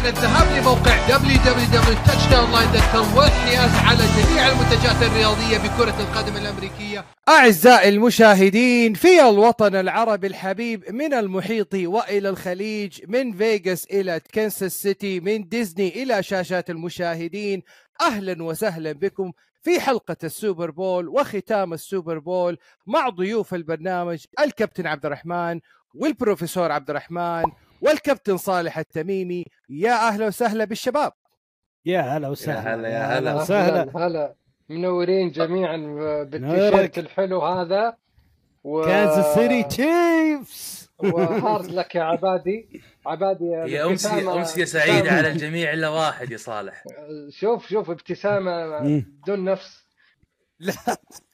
عن الذهاب لموقع www.touchdownline.com والحيازة على جميع المنتجات الرياضية بكرة القدم الأمريكية. أعزائي المشاهدين في الوطن العربي الحبيب من المحيط وإلى الخليج من فيغاس إلى كنساس سيتي من ديزني إلى شاشات المشاهدين أهلا وسهلا بكم في حلقة السوبر بول وختام السوبر بول مع ضيوف البرنامج الكابتن عبد الرحمن والبروفيسور عبد الرحمن والكابتن صالح التميمي يا أهلا وسهلا بالشباب. يا هلا وسهلا. يا هلا- يا هلا. وسهلا. هلا منورين جميعا. بالتيشيرت الحلو هذا. و... كانزاس سيتي تشيفز. وهارد لك يا عبادي. عبادي هي أمسية أمسية سعيدة على الجميع إلا واحد يا صالح. شوف شوف ابتسامة مم. بدون نفس. لا.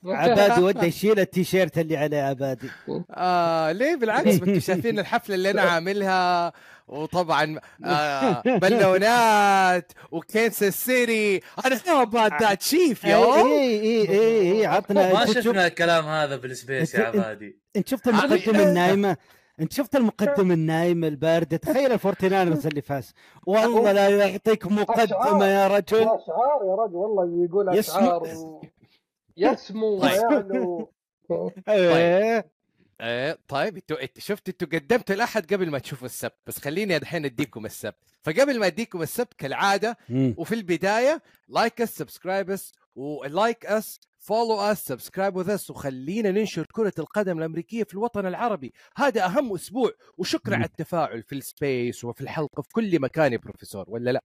عبادي وده يشيل التيشيرت اللي عليه عبادي. آه ليه؟ بالعكس ما أنتم شايفين الحفلة اللي أنا عاملها وطبعا آه بالونات وكنساس سيتي أنا how about that Chief يو اي اي اي اي عطنا. ما شفنا الكلام هذا بال space يا عبادي. إنت شفت المقدمه النايمة؟ إنت شفت المقدمه النايمه البارده تخيل الفورتي ناينرز اللي فاز. والله لا يعطيك مقدمة يا رجل. اشعار يا رجل والله يقول أشعار و... يسمو طيب. ويعلو إيه إيه طيب أنتوا انت شفت أنتوا قدمتوا الاحد قبل ما تشوفوا السبت بس خليني الحين أديكم السبت فقبل ما أديكم السبت كالعادة. وفي البداية like us subscribe us و like us follow us subscribe with us وخلينا ننشر كرة القدم الأمريكية في الوطن العربي هذا أهم أسبوع وشكرا. على التفاعل في ال space وفي الحلقة في كل مكان يا بروفيسور ولا لا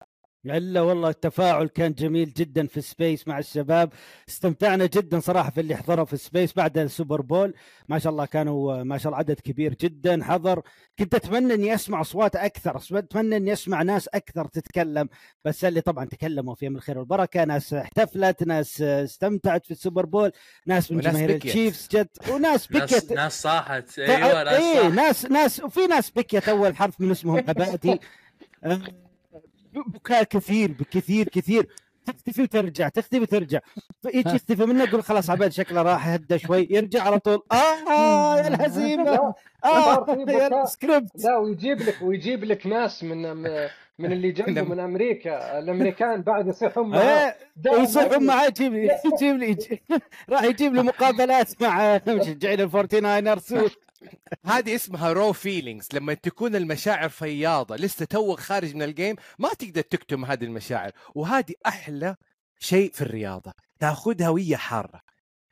الا والله التفاعل كان جميل جدا في space مع الشباب. استمتعنا جدا صراحة في اللي حضروا في space بعد السوبر بول. ما شاء الله كانوا ما شاء الله عدد كبير جدا. حضر. كنت أتمنى إني أسمع أصوات أكثر أتمنى إني أسمع ناس أكثر تتكلم. بس اللي طبعا تكلموا فيهم الخير والبركة ناس احتفلت ناس استمتعت في السوبر بول ناس من جماهير. التشيفز جت. وناس ناس بكت ناس صاحت. أيوه ناس إيه صاحت. ناس ناس وفي ناس بكيت أول حرف من اسمهم آه، بكاء كثير بكثير كثير. تختفي وترجع تختفي وترجع. يجي يختفي منه يقول خلاص عباد شكله راح هدى شوي يرجع على طول. آه يا الهزيمة. آه يا. السكريبت. لا ويجيب لك ويجيب لك ناس من من اللي جنبه من أمريكا. الأمريكان بعد يصيحون معاه إيه دائماً ويصيحون معاه يجيب لي يجيب لي راح يجيب لي مقابلات مع مشجعين الفورتي ناينرز هذه اسمها raw feelings لما تكون المشاعر فياضة لسه توك خارج من الجيم ما تقدر تكتم هذه المشاعر. وهذه أحلى شيء في الرياضة. تأخذها وهي حارة.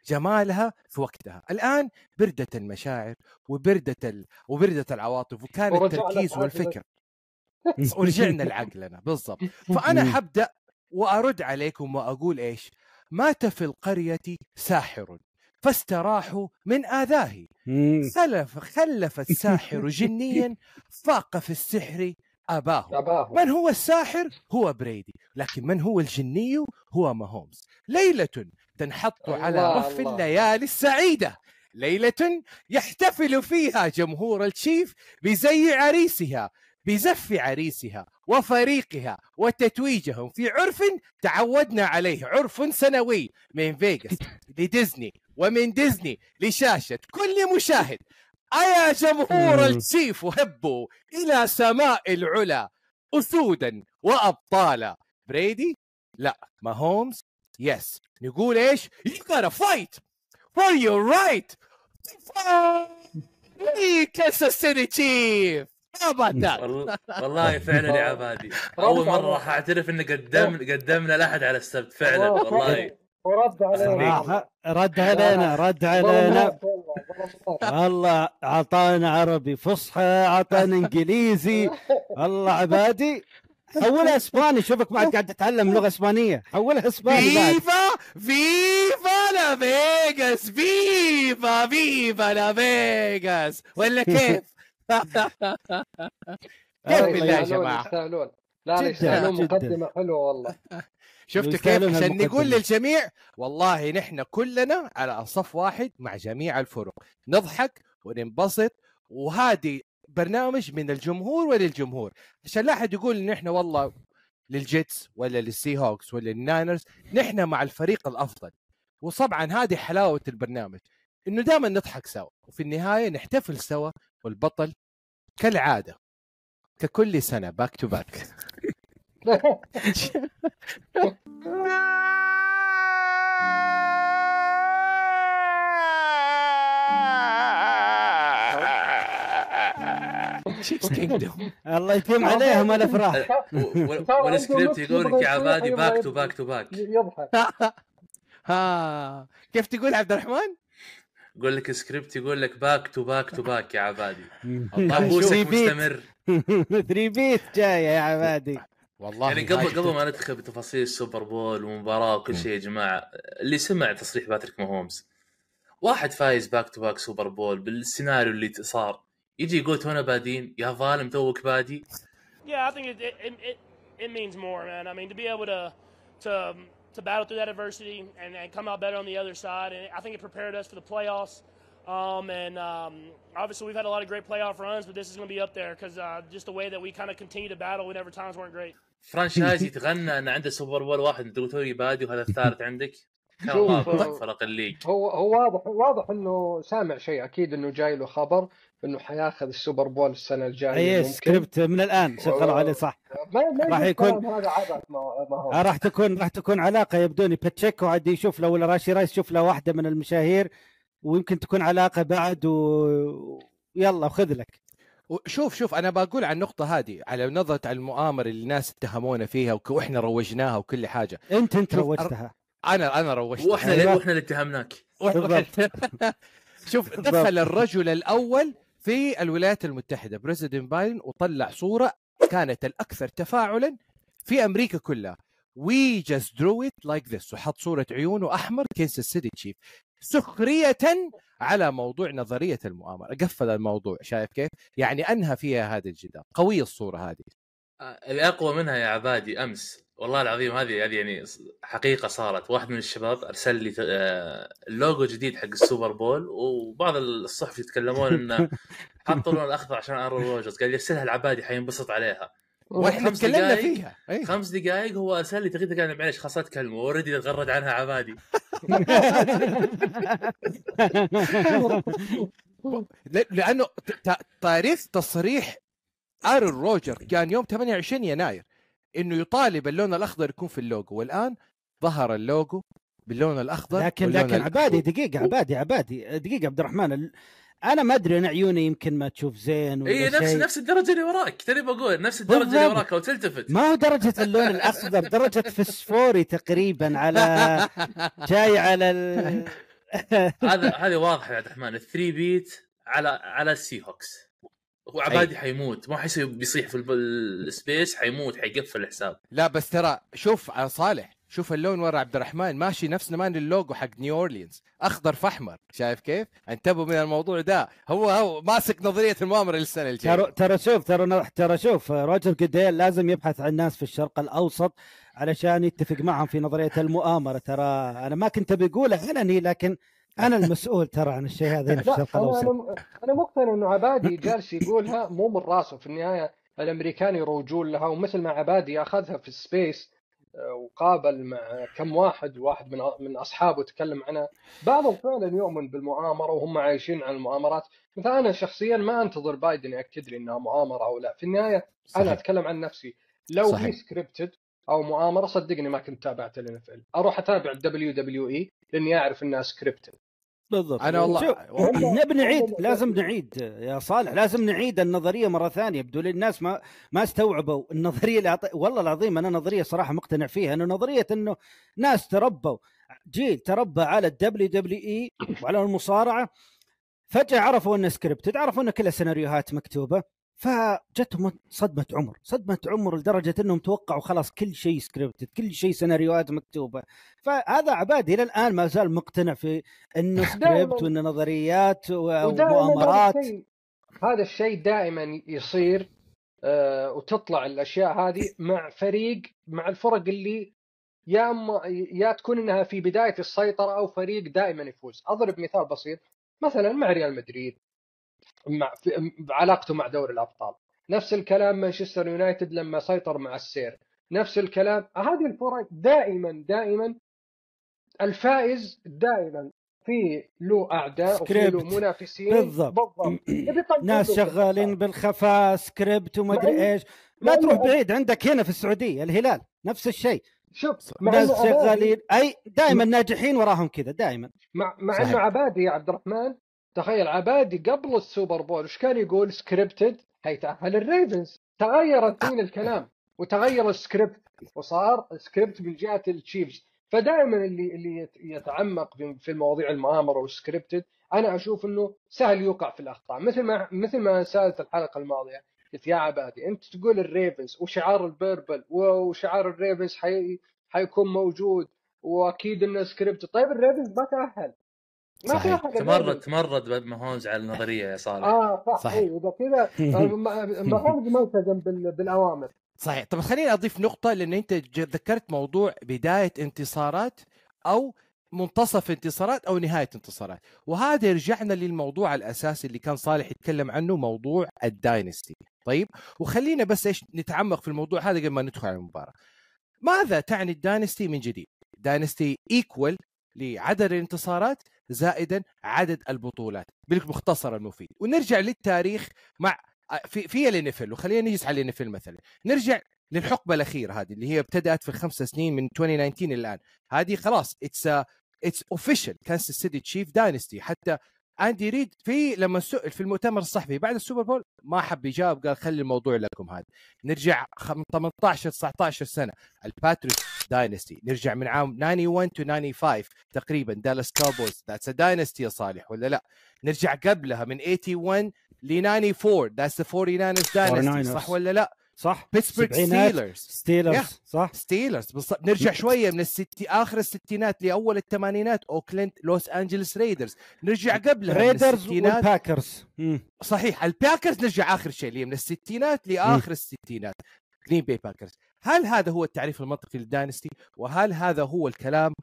جمالها في وقتها. الآن بردت المشاعر وبردت ال... وبردت العواطف وكان التركيز. والفكر. ورجعنا لعقلنا. بالضبط. فأنا. حبدأ وأرد عليكم وأقول إيش؟ مات في القرية ساحر. فاستراحوا من اذاه خلف خلف الساحر جنيا فاق في السحر أباه. أباه. من هو الساحر؟ هو بريدي. لكن من هو الجني؟ هو ماهومز. ليلة تنحط على رف الله. الليالي السعيدة. ليلة يحتفل فيها جمهور التشيف بزي عريسها بزف عريسها. وفريقها وتتويجهم في عرف تعودنا عليه عرف سنوي من فيغاس لديزني ومن ديزني لشاشة كل مشاهد. أيا جمهور مم. التشيف هبوا إلى سماء العلا أسودا وأبطالا. بريدي؟ لا. ما هومز؟ yes. نقول إيش؟ You gotta fight for your right. Kansas City Chief. والله والله فعلا يا عبادي. أول مرة راح أعترف إن قدم قدمنا الاحد على السبت فعلا والله. ورد علينا. رد علينا رد علينا. الله أعطانا عربي فصحى أعطانا إنجليزي. الله عبادي. حولها إسباني شوفك بعد قاعد تتعلم لغة إسبانية. حولها إسباني بعد. viva viva لاس فيغاس viva viva لاس فيغاس ولا كيف؟ كيف بالله يا جماعة. يستاهلون لا لا يستاهلون. مقدمة حلوة والله. شفتوا كيف؟ عشان. نقول للجميع والله نحن كلنا على صف واحد مع جميع الفرق. نضحك وننبسط وهذه برنامج من الجمهور وللجمهور. عشان لا أحد يقول إن إحنا والله للجيتس ولا للسي هوكس ولا للناينرز نحن مع الفريق الأفضل. وطبعا هذه حلاوة البرنامج إنه دائما نضحك سوا وفي النهاية نحتفل سوا والبطل كالعادة ككل سنة back to back. الله يتم عليهم الافراح والسكريبت يقول لك يا عبادي back to back to back يضحك. ها. كيف تقول عبد الرحمن؟ يقول لك سكريبت يقول لك back to back to back يا عبادي. كابوسك مستمر. 3-peat جاية يا عبادي. والله يعني قبل قبل ما ندخل بتفاصيل السوبر بول والمباراه وكل شيء يا جماعة اللي سمع تصريح باتريك ماهومز واحد فايز back to back سوبر بول بالسيناريو اللي صار. يجي يقول تونا بادين يا ظالم توك بادي. Yeah, I think it, it it it means more, man. I mean, to be able to to to battle through that adversity and, and come out better on the other side, and I think it prepared us for the playoffs. Um, and um, obviously, we've had a lot of great playoff runs, but this is going to be up there because uh, just the way that we kind of continue to battle whenever times weren't great. فرانشايز يتغنى ان عنده سوبر بول واحد تقول توي بادي وهذا الثالث عندك كان شوف، رابع آه، فرق الليج هو هو واضح واضح انه سامع شيء اكيد انه جاي له خبر إنه حياخذ ال Super Bowl السنة الجاية اي سكريبت من الآن شغلوا عليه صح. ما ما راح يكون- هذا عبث ما هو راح تكون راح تكون علاقة يبدوني. باتشيكو عاد يشوف له ولا راشي رايس يشوف له واحدة من المشاهير ويمكن تكون علاقة بعد و يلا خذ لك. شوف شوف أنا بقول على النقطة هذه على نظرة على المؤامرة اللي الناس اتهمونا فيها وإحنا روجناها وكل حاجة. انت أنت روجتها. أنا أنا روجتها. وإحنا اللي أيوة. وإحنا اللي اتهمناك. شوف دخل الرجل الأول في الولايات المتحدة. President بايدن وطلع صورة كانت الأكثر تفاعلا في أمريكا كلها. we just drew it like this وحط صورة عيونه احمر Kansas City Chiefs سخرية على موضوع نظرية المؤامرة. قفل الموضوع. شايف كيف؟ يعني أنهى فيها هذا الجدال. قوية الصورة هذه. اللي اقوى منها يا عبادي أمس. والله العظيم هذه هذه يعني حقيقة صارت. واحد من الشباب أرسل لي آه، اللوجو جديد حق ال Super Bowl وبعض الصحف يتكلمون انه حطوا اللون الأخضر عشان ارون روجرز قال يرسلها لعبادي حينبسط عليها. وإحنا تكلمنا. فيها. إيه. خمس دقائق هو أرسل لي تغريده قال معلش خلاص لا تكلمه already تغرد عنها عبادي. لأنه تاريخ تصريح آرون روجر كان يوم 28 يناير. إنه يطالب اللون الأخضر يكون في اللوجو والآن ظهر اللوجو باللون الأخضر لكن لكن. عبادي دقيقة عبادي عبادي دقيقة عبد الرحمن ال- أنا ما أدري أنا عيوني يمكن ما تشوف زين ولا إي نفس شيء. نفس الدرجة اللي وراك تاني بقول نفس الدرجة اللي بالضبط. وراك لو تلتفت ما هو درجة اللون الأخضر درجة فسفوري تقريبا على جاي على ال... هذا هذه واضحة يا عبد الرحمن ال three-peat على على ال Seahawks هو عبادي حيموت ما حيصير بيصيح في ال Space حيموت حيقفل الحساب. لا بس ترى شوف على صالح شوف اللون ورا عبد الرحمن ماشي نفس نمان اللوجو حق نيو اورلينز أخضر في أحمر شايف كيف؟ انتبهوا من الموضوع ده. هو هو ماسك نظرية المؤامرة للسنة الجاية. ترى ترى شوف ترى ترى شوف روجر جوديل لازم يبحث عن ناس في الشرق الأوسط علشان يتفق معهم في نظرية المؤامرة. ترى أنا ما كنت بقوله علني لكن أنا المسؤول ترى عن الشيء هذا هنا في الشرق أنا الأوسط. أنا أنا مقتنع إنه عبادي جالس يقولها مو من راسه. في النهاية الأمريكان يروجون لها ومثل ما عبادي أخذها في ال Space آه، وقابل مع كم واحد واحد من من أصحابه تكلم عنها بعضهم فعلا يؤمن بالمؤامرة وهم عايشين على المؤامرات. مثلا أنا شخصيا ما أنتظر بايدن ياكد لي إنها مؤامرة أو لا. في النهاية أنا صحيح. أتكلم عن نفسي. لو صحيح. هي scripted أو مؤامرة صدقني ما كنت تابعت ال أروح أتابع ال WWE لأني أعرف إنها scripted بالضبط. أنا والله شوف، نبي نعيد لازم نعيد يا صالح لازم نعيد النظرية مرة ثانية. بدون الناس ما ما استوعبوا النظرية اللي أعط... والله العظيم أنا نظرية صراحة مقتنع فيها إنه نظرية إنه ناس تربوا جيل تربى على ال WWE وعلى المصارعة فجأة عرفوا إنه scripted عرفوا إنه كلها سيناريوهات مكتوبة. فجتهم صدمة عمر. صدمة عمر لدرجة إنهم توقعوا خلاص كل شيء scripted كل شيء سيناريوهات مكتوبة. فهذا عبادي إلى الآن ما زال مقتنع في إنه سكريبت وإنه نظريات ومؤامرات هذا الشيء هذا الشيء دائما يصير آه، وتطلع الأشياء هذه مع فريق مع الفرق اللي يا اما يا تكون إنها في بداية السيطرة أو فريق دائما يفوز. أضرب مثال بسيط مثلا مع ريال مدريد. مع في علاقته مع دوري الأبطال. نفس الكلام مانشستر يونايتد لما سيطر مع السير. نفس الكلام هذه الفرق دائما دائما الفائز دائما في له أعداء وفي له. منافسين. بالضبط. بالضبط. ناس شغالين بالخفاء سكريبت وما أدري إيش. مع لا تروح بعيد عندك هنا في السعودية الهلال نفس الشيء. شوف ناس شغالين. أي دائما ناجحين وراهم كذا دائما. مع مع. انه عبادي يا عبد الرحمن تخيل عبادي قبل ال Super Bowl إيش كان يقول scripted حيتاهل ال Ravens. تغير الحين الكلام وتغير السكريبت وصار سكريبت من جهة ال Chiefs فدائما اللي اللي يت- يتعمق في المواضيع المؤامره وال scripted أنا أشوف إنه سهل يوقع في الأخطاء. مثل ما مثل ما سألت الحلقة الماضية قلت يا عبادي أنت تقول ال Ravens وشعار ال purple وشعار ال Ravens حي... حيكون موجود وأكيد إنه سكريبت طيب ال Ravens ما تأهل. ما صحيح. تاهل تمرد. تمرد ماهومز على النظرية يا صالح. آه صح صحيح. أيوه إذا كذا آه، ما ما هو ملتزم بال- بالأوامر. صحيح. طب خليني أضيف نقطة لأن أنت ذكرت موضوع بداية انتصارات أو منتصف انتصارات أو نهاية انتصارات. وهذا يرجعنا للموضوع الأساسي اللي كان صالح يتكلم عنه موضوع ال dynasty. طيب وخلينا بس إيش نتعمق في الموضوع هذا قبل ما ندخل على المباراة. ماذا تعني ال dynasty من جديد؟ dynasty equal لعدد الانتصارات زائدا عدد البطولات بالمختصر المفيد. ونرجع للتاريخ مع في في ال NFL وخلينا نجلس على ال NFL مثلا. نرجع للحقبة الأخيرة هذه اللي هي ابتدأت في الخمس سنين من 2019 إلى الآن. هذه خلاص it's it's official Kansas City Chiefs dynasty حتى اندي ريد في لما سئل في المؤتمر الصحفي بعد ال Super Bowl ما حب يجاوب قال خلي الموضوع لكم هذا. نرجع خم- 18 19 سنة. الباتريوت dynasty نرجع من عام 91 to 95 تقريبا. دالاس كاوبويز that's a dynasty يا صالح ولا لا؟ نرجع قبلها من 81 ل 94 that's the 49ers dynasty 49ers. صح ولا لا؟ صح. بيتسبرغ. ستيلرز ستيلرز Yeah. صح. ستيلرز بالضبط نرجع شوية من الستي آخر الستينات لأول الثمانينات. اوكلاند لوس انجلس ريدرز نرجع قبلها ريدرز الستينات. والباكرز مم. صحيح. الباكرز نرجع آخر شيء اللي من الستينات لآخر الستينات. جرين باي باكرز هل هذا هو التعريف المنطقي لل dynasty؟ وهل هذا هو الكلام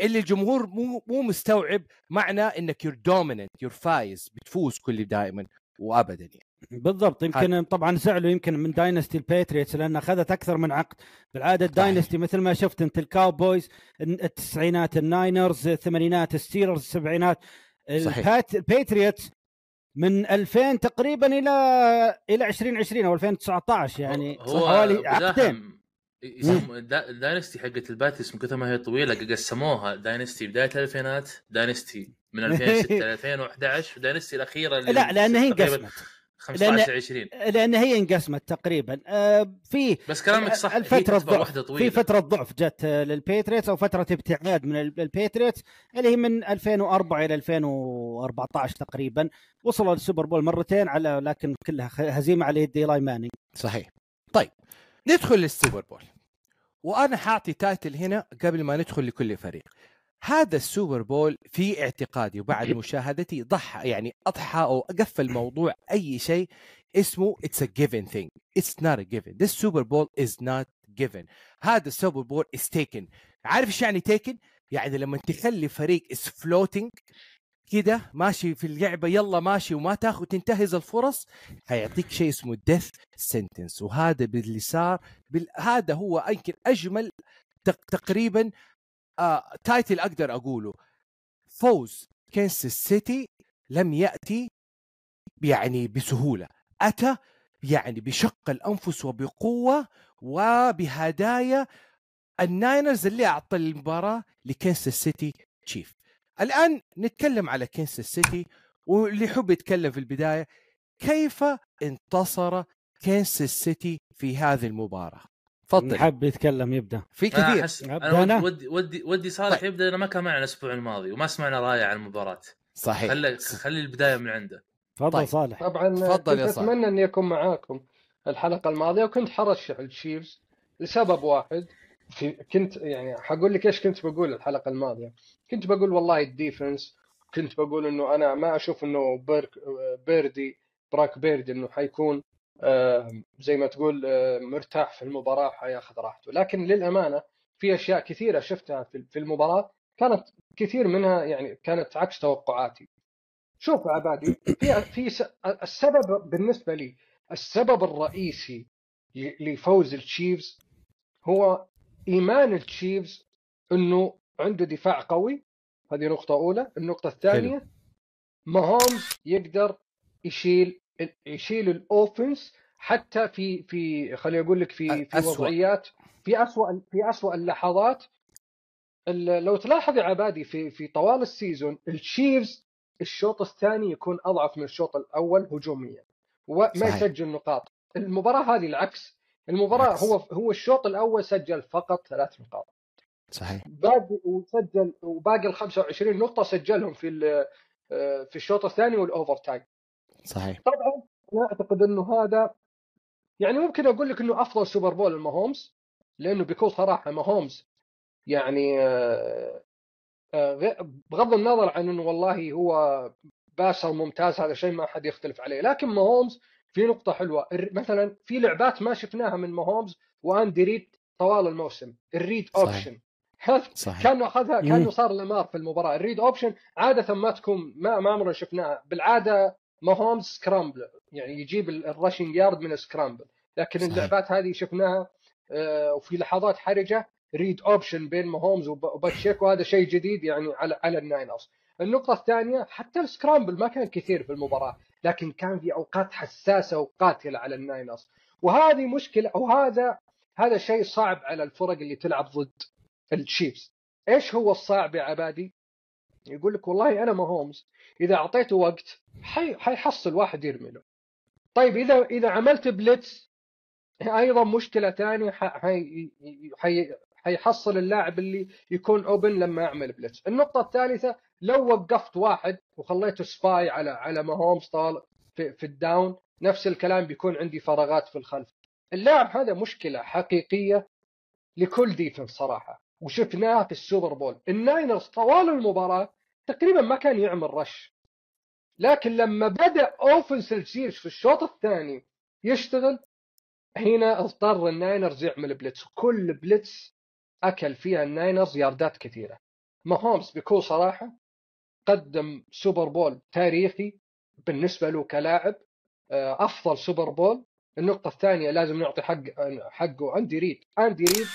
اللي الجمهور مو مو مستوعب معنى إنك you're dominant you're فايز بتفوز كل دائما وابدا يعني؟ بالضبط. يمكن طبعا زعلوا يمكن من dynasty الباتريتس لأن أخذت أكثر من عقد. بالعادة ال dynasty مثل ما شفت أنت الكاوبويز التسعينات الناينرز الثمانينات الستيلرز السبعينات. صحيح. البات الباتريتس من 2000 تقريبا إلى إلى 2020 أو 2019 يعني هو حوالي عقدين. dynasty حقت الباتريس من كثر ما هي طويلة قسموها. dynasty بداية الالفينات dynasty من 2006 ل 2011 و dynasty الأخيرة اللي لا لأن هي انقسمت 15 20 لأن هي انقسمت تقريبا. آه، في بس كلامك صح هي الفترة الضعف واحدة في طويله فترة ضعف جت آه، للبيتريتس أو فترة ابتعاد من ال- البيتريتس اللي هي من 2004 إلى 2014 تقريبا. وصلوا للسوبر بول مرتين على لكن كلها خ- هزيمة على يد إيلاي مانينج. صحيح. طيب ندخل للسوبر بول. وأنا حاعطي title هنا قبل ما ندخل لكل فريق. هذا السوبر بول في اعتقادي وبعد مشاهدتي ضحى يعني أضحى أو قفل موضوع أي شيء اسمه it's a given thing. It's not a given. This super bowl is not given. هذا السوبر بول is taken. عارف إيش يعني taken يعني لما تخلي فريق is floating كده ماشي في اللعبة يلا ماشي وما تاخذ تنتهز الفرص هيعطيك شيء اسمه death sentence وهذا باللي صار بال... هذا هو يمكن أجمل تق... تقريبا آه... title أقدر أقوله. فوز كنساس سيتي لم يأتي يعني بسهولة. أتى يعني بشق الأنفس وبقوة وبهدايا الناينرز اللي أعطى المباراة لكنساس سيتي تشيف. الآن نتكلم على كنساس سيتي واللي يحب يتكلم في البداية. كيف انتصر كنساس سيتي في هذه المباراة؟ تفضل. حاب يتكلم يبدأ. في أنا كثير. احس أبدأ أنا؟ أنا؟ ودي ودي ودي صالح طيب. يبدأ لأنه ما كان معنا الأسبوع الماضي وما سمعنا رايه عن المباراة. صحيح. خلي خلي البداية من عنده. تفضل طيب. صالح. طبعا تفضل يا صاحبي. أتمنى أني أكون معاكم الحلقة الماضية وكنت حرشح التشيفز لسبب واحد. في كنت يعني حقول لك إيش كنت بقول الحلقة الماضية. كنت بقول والله ال defense كنت بقول إنه أنا ما أشوف إنه بيرك بيردي براك بيردي إنه حيكون زي ما تقول مرتاح في المباراة حياخذ راحته. لكن للأمانة في أشياء كثيرة شفتها في المباراة كانت كثير منها يعني كانت عكس توقعاتي. شوف عبادي في في السبب بالنسبة لي السبب الرئيسي لفوز التشيفز هو إيمان التشيفز إنه عنده دفاع قوي. هذه نقطة أولى. النقطة الثانية ماهومز يقدر يشيل يشيل ال offense حتى في في خليني أقول لك في في أسوأ. وضعيات في اسوء في اسوء اللحظات ال- لو تلاحظ يا عبادي في في طوال ال season التشيفز الشوط الثاني يكون أضعف من الشوط الأول هجوميا وما صحيح. يسجل نقاط المباراة هذه العكس المباراة العكس. هو هو الشوط الأول سجل فقط ثلاث نقاط صحيح باقي وسجل وباقي ال 25 نقطة سجلهم في آه، في الشوط الثاني وال overtime صحيح. طبعا أنا أعتقد إنه هذا يعني ممكن أقول لك إنه أفضل سوبر بول لماهومز لأنه بيكون صراحة ماهومز يعني آه، آه، بغض النظر عن إنه والله هو passer ممتاز هذا شيء ما حد يختلف عليه لكن ماهومز في نقطة حلوة. مثلا في لعبات ما شفناها من ماهومز وأندي ريد طوال الموسم ال read. option صحيح. كانه أخذها. كانه صار لمار في المباراة. ال read option عادة ما تكون ما ما عمرنا شفناها. بالعادة ماهومز scramble. يعني يجيب ال rushing yard من ال scramble لكن صحيح. اللعبات هذه شفناها آه، وفي لحظات حرجة read option بين ماهومز وب- وباتشيكو وهذا شيء جديد يعني على على الناينرز. النقطة الثانية حتى ال scramble ما كان كثير في المباراة لكن كان في أوقات حساسة وقاتلة على الناينرز. وهذه مشكلة وهذا هذا شيء صعب على الفرق اللي تلعب ضد التشيفز إيش هو الصعب يا عبادي؟ يقول لك والله أنا ماهومز إذا أعطيته وقت حي... حيحصل واحد يرمي له طيب إذا إذا عملت blitz أيضا مشكلة ثانية. حي... حي... حيحصل اللاعب اللي يكون open لما يعمل blitz. النقطة الثالثة لو وقفت واحد وخليته spy على على ماهومز طال في, في ال down نفس الكلام بيكون عندي فراغات في الخلف. اللاعب هذا مشكلة حقيقية لكل defense صراحة. وشفناها في السوبر بول. الناينرز طوال المباراة تقريبا ما كان يعمل rush. لكن لما بدأ offense التشيفز في الشوط الثاني يشتغل هنا اضطر الناينرز يعمل blitz كل blitz أكل فيها الناينرز ياردات كثيرة. ما هومز بكل صراحة قدم سوبر بول تاريخي بالنسبة له كلاعب آه، أفضل سوبر بول. النقطة الثانية لازم نعطي حق حقه أندي ريد. أندي ريد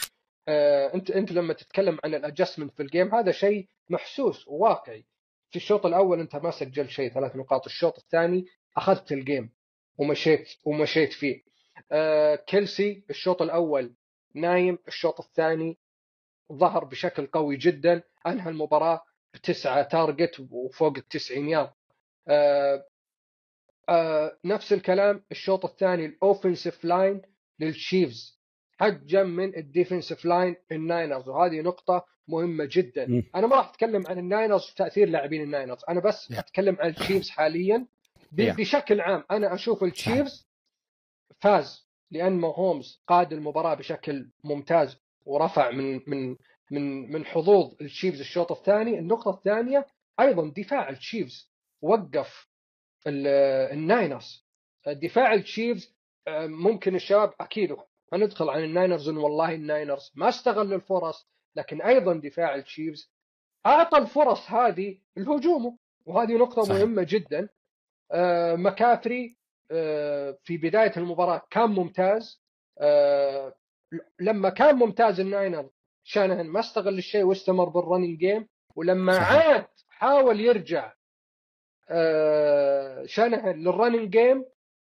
انت انت لما تتكلم عن ال adjustment في ال game هذا شيء محسوس وواقعي في الشوط الأول انت ما سجلت شيء ثلاث نقاط. الشوط الثاني أخذت ال game ومشيت ومشيت فيه. آه، كيلسي الشوط الأول نايم الشوط الثاني ظهر بشكل قوي جدا. أنهى المباراة بتسعة target وفوق التسعين يارد آه، آه، نفس الكلام. الشوط الثاني ال offensive line للتشيفز حجم من ال defensive line الناينرز وهذه نقطة مهمة جدا مم. أنا ما راح أتكلم عن الناينرز وتأثير لاعبين الناينرز أنا بس Yeah. أتكلم عن التشيفز حاليا ب- Yeah. بشكل عام أنا أشوف التشيفز فاز لأن ما هومز قاد المباراة بشكل ممتاز ورفع من من من من حظوظ التشيفز الشوط الثاني النقطة الثانية أيضا دفاع التشيفز وقف ال- الناينرز دفاع التشيفز آه، ممكن الشباب أكيد هندخل عن الناينرز انه والله الناينرز ما استغل الفرص لكن أيضا دفاع التشيفز أعطى الفرص هذه لهجومه وهذه نقطة صحيح. مهمة جدا آه، مكافري آه، في بداية المباراة كان ممتاز آه، لما كان ممتاز الناينر شانهن ما استغل الشيء واستمر بال running game ولما صحيح. عاد حاول يرجع شانهن لل running game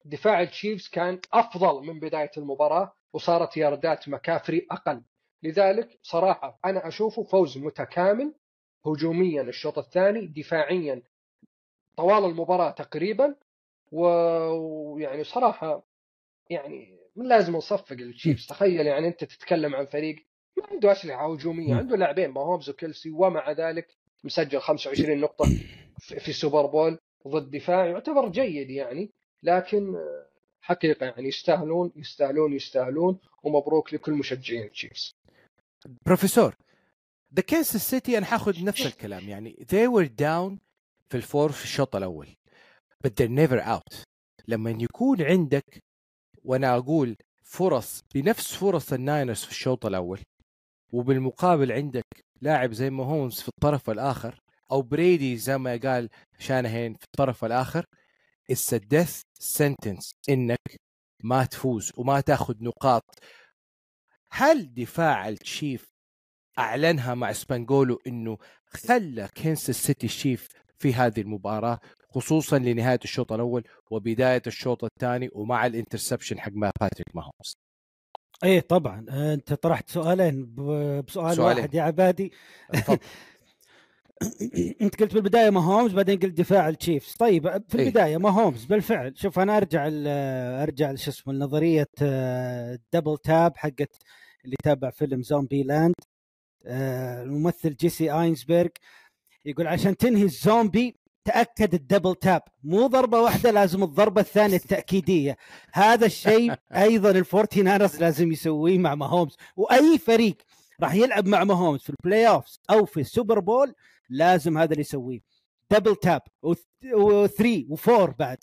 دفاع التشيفز كان أفضل من بداية المباراة وصارت ياردات مكافري أقل لذلك صراحة أنا اشوفه فوز متكامل هجوميا الشوط الثاني دفاعيا طوال المباراة تقريبا ويعني صراحة يعني من لازم نصفق التشيفز تخيل يعني أنت تتكلم عن فريق ما عنده أسلحة هجومية. عنده لاعبين ماهومز وكيلسي ومع ذلك مسجل 25 نقطة في السوبر بول ضد دفاع يعتبر جيد يعني لكن حقيقة يعني يستاهلون يستاهلون يستاهلون ومبروك لكل مشجعين التشيفز props for the كانساس سيتي أنا حاخذ نفس الكلام يعني they were down في الفور في الشوط الأول but they're never out. لما يكون عندك وأنا أقول فرص بنفس فرص الناينرز في الشوط الأول وبالمقابل عندك لاعب زي ما هومز في الطرف الآخر أو بريدي زي ما قال شانهين في الطرف الآخر it's a death sentence. إنك ما تفوز وما تاخذ نقاط. هل دفاع التشيف أعلنها مع سبانجولو إنه خلى كنساس سيتي شيف في هذه المباراة خصوصا لنهاية الشوط الأول وبداية الشوط الثاني ومع ال interception حق ما باتريك ماهومز إيه طبعا. أنت طرحت سؤالين بسؤال سؤالين. واحد يا عبادي. انت قلت بالبداية ما هومز بعدين قلت دفاع التشيفز. طيب في إيه. البداية ما هومز بالفعل. شوف أنا أرجع أرجع شو اسمه لنظريه آه، double tap حقت اللي تابع فيلم زومبي لاند آه، الممثل جيسي آيزنبرغ يقول عشان تنهي الزومبي تأكد ال double tap مو ضربة واحدة لازم الضربة الثانية التأكيدية. هذا الشيء أيضا الفورتي ناينرز لازم يسويه مع ماهومز. وأي فريق راح يلعب مع ماهومز في ال playoff أو في السوبر بول لازم هذا اللي يسويه. double tap و3 و4 بعد.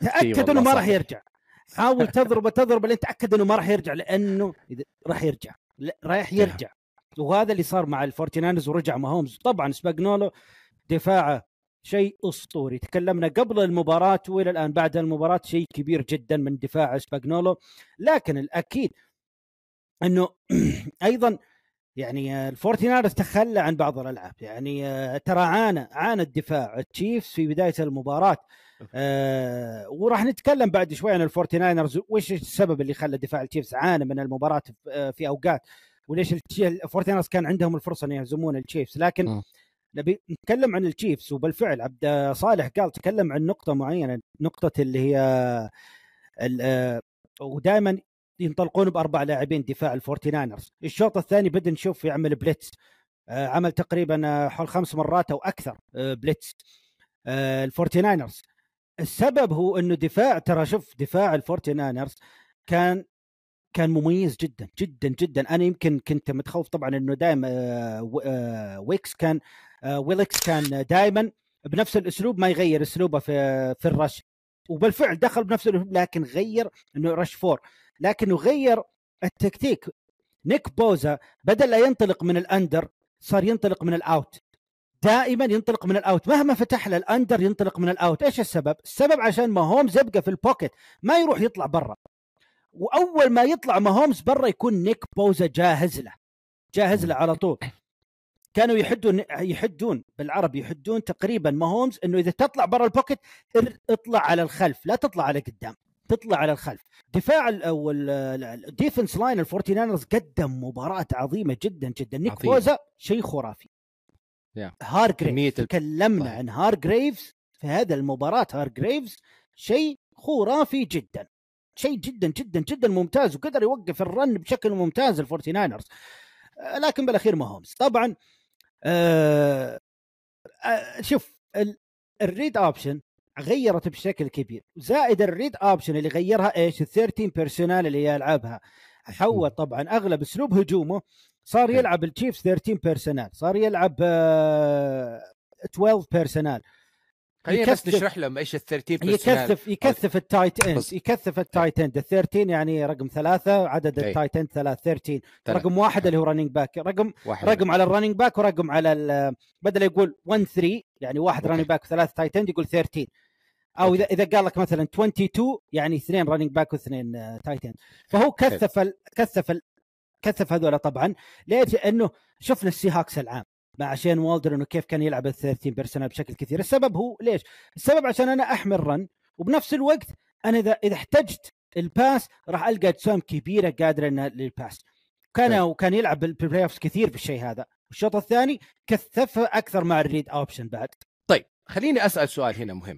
تأكد إنه ما راح. يرجع. حاول تضربه تضرب لين تأكد إنه ما راح يرجع لأنه راح يرجع. راح يرجع. وهذا اللي صار مع الفورتيناينرز ورجع ماهومز. طبعا سبانيولو دفاعه شيء أسطوري. تكلمنا قبل المباراة وإلى الآن. بعد المباراة شيء كبير جدا من دفاع سبانيولو لكن الأكيد إنه أيضا يعني الفورتيناينرز تخلى عن بعض الألعاب. يعني آه، ترى عانى عانى الدفاع. التشيفز في بداية المباراة آه وراح نتكلم بعد شوي عن الفورتيناينرز وش السبب اللي خلى دفاع التشيفز عانى من المباراة في- آه، أوقات؟ وليش الفورتيناينرز كان عندهم الفرصة إن يهزمون التشيفز؟ لكن. نبي نتكلم عن التشيفز. وبالفعل عبد صالح قال تكلم عن نقطة معينة. نقطة اللي هي آه، ودائما ينطلقون بأربع لاعبين دفاع الفورتيناينرز. الشوط الثاني بدا نشوف يعمل blitz. آه، عمل تقريبا آه، حول خمس مرات أو أكثر آه، blitz. الفورتيناينرز. السبب هو إنه دفاع ترى شوف دفاع الفورتيناينرز كان كان مميز جدا جدا جدا. أنا يمكن كنت متخوف طبعا إنه دائما ويكس كان ويلكس كان دائما بنفس الأسلوب ما يغير أسلوبه في في ال rush. وبالفعل دخل بنفس الأسلوب لكن غير إنه rush four. لكنه غير التكتيك. نيك بوزا بدل لا ينطلق من ال under صار ينطلق من ال out. دائما ينطلق من ال out. مهما فتح له ال under ينطلق من ال out. إيش السبب؟ السبب عشان ما هومز يبقى في ال pocket ما يروح يطلع برا. وأول ما يطلع ما هومز برا يكون نيك بوزا جاهز له. جاهز له على طول. كانوا يحدون يحدون بالعربي يحدون تقريبا ما هومز إنه إذا تطلع برا ال pocket اطلع على الخلف لا تطلع على قدام. تطلع على الخلف. دفاع ال- أو ال defense line ال Forty Niners قدم مباراة عظيمة جدا جدا. نيك. بوزا شيء خرافي. يا. هار جريفز ال- تكلمنا صحيح. عن هار جريفز في هذا المباراة. هار جريفز شيء خرافي جدا. شيء جدا جدا جدا ممتاز وقدر يوقف ال run بشكل ممتاز ال Forty Niners آه، لكن بالأخير ما هومز طبعا آه آه شوف ال- ال read option غيرت بشكل كبير. زائد ال read option اللي غيرها إيش؟ ال 13 personnel اللي يلعبها حول طبعا أغلب أسلوب هجومه صار. يلعب ال Chiefs 13 personnel صار يلعب آه 12 personnel. خلينا بس نشرح لهم إيش ال 13 يكثف يكثف التايت إند يكثف التايت إند. ال 13 يعني رقم ثلاثة عدد أي. ال tight end ثلاث 13 ثلاث. رقم واحد اللي هو running back رقم واحد. رقم على ال running back ورقم على بدل يقول 1 3 يعني واحد. running back وثلاث tight end يقول 13 أو اذا إذا قال لك مثلا 22 يعني اثنين running back واثنين آه، tight end فهو كثف ال... كثف ال... كثف هذول طبعا ليش؟ لأنه شفنا ال Seahawks العام مع شين والدرن انه كيف كان يلعب ال 13 personnel بشكل كثير، السبب هو ليش؟ السبب عشان أنا أحمل run وبنفس الوقت أنا اذا إذا احتجت ال pass راح ألقى اجسام كبيرة قادرة لل pass. كان. وكان يلعب بال playoffs كثير بالشيء هذا، الشوط الثاني كثفها أكثر مع ال read option بعد. طيب خليني أسأل سؤال هنا مهم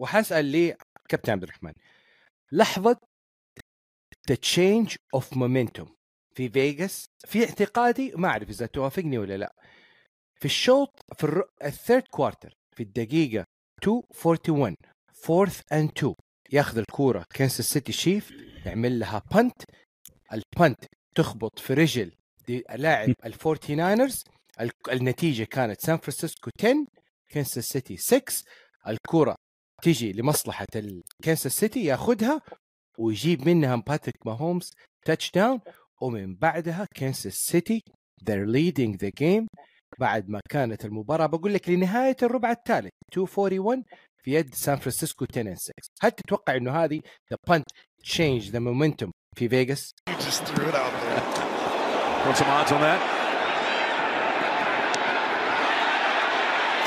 وحاسال لي كابتن عبد الرحمن. لحظة change of momentum في فيغاس في اعتقادي ما أعرف إذا توافقني ولا لا. في الشوط في الر... ال third quarter في الدقيقة 241 fourth and 2 ياخذ الكورة كنساس سيتي Chiefs يعمل لها punt ال punt تخبط في رجل لاعب ال Forty Niners ال- النتيجة كانت سان فرانسيسكو 10 كنساس سيتي 6 الكرة تجي لمصلحة الكنسا سيتي ياخذها ويجيب منها باتريك ماهومز touchdown ومن بعدها كنسا سيتي they're leading the game بعد ما كانت المباراة بقول لك لنهاية الربع الثالث 241 في يد سان فرانسيسكو 10 6 هل تتوقع إنه هذه the punt change the momentum في فيغاس؟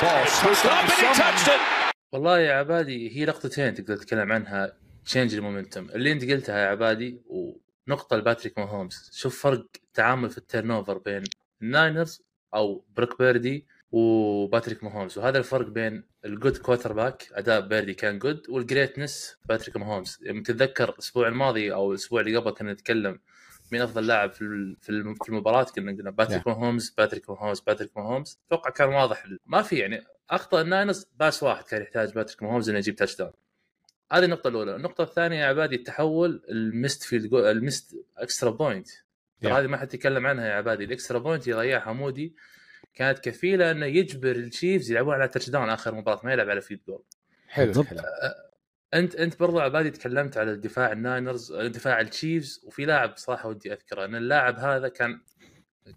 Ball, up and he touched it. والله يا عبادي هي نقطتين تقدر تتكلم عنها change ال momentum اللي أنت قلتها يا عبادي ونقطة لباتريك ماهومز. شوف فرق تعامل في ال turnover بين ال Niners أو بروك بيردي وباتريك ماهومز. وهذا الفرق بين ال good quarterback أداء بيردي كان good وال greatness باتريك ماهومز. تتذكر الأسبوع الماضي أو الأسبوع اللي قبل كنا نتكلم مين أفضل لاعب في ال- في الم- في المباراة كنا قلنا باتريك ماهومز باتريك ماهومز باتريك ماهومز أتوقع كان واضح ما في يعني أخطأ ال Niners pass واحد كان يحتاج باتريك ماهومز إنه يجيب touchdown هذه النقطة الأولى، النقطة الثانية يا عبادي التحول ال missed field go... ال missed extra point. هذه ما حد يتكلم عنها يا عبادي. ال extra point اللي ضيعها مودي كانت كفيلة إنه يجبر ال Chiefs يلعبون على touchdown آخر مباراة ما يلعب على field goal حلو بالضبط. أنت أنت برضو عبادي تكلمت على دفاع ال Niners دفاع ال Chiefs وفي لاعب صراحة ودي أذكره إن اللاعب هذا كان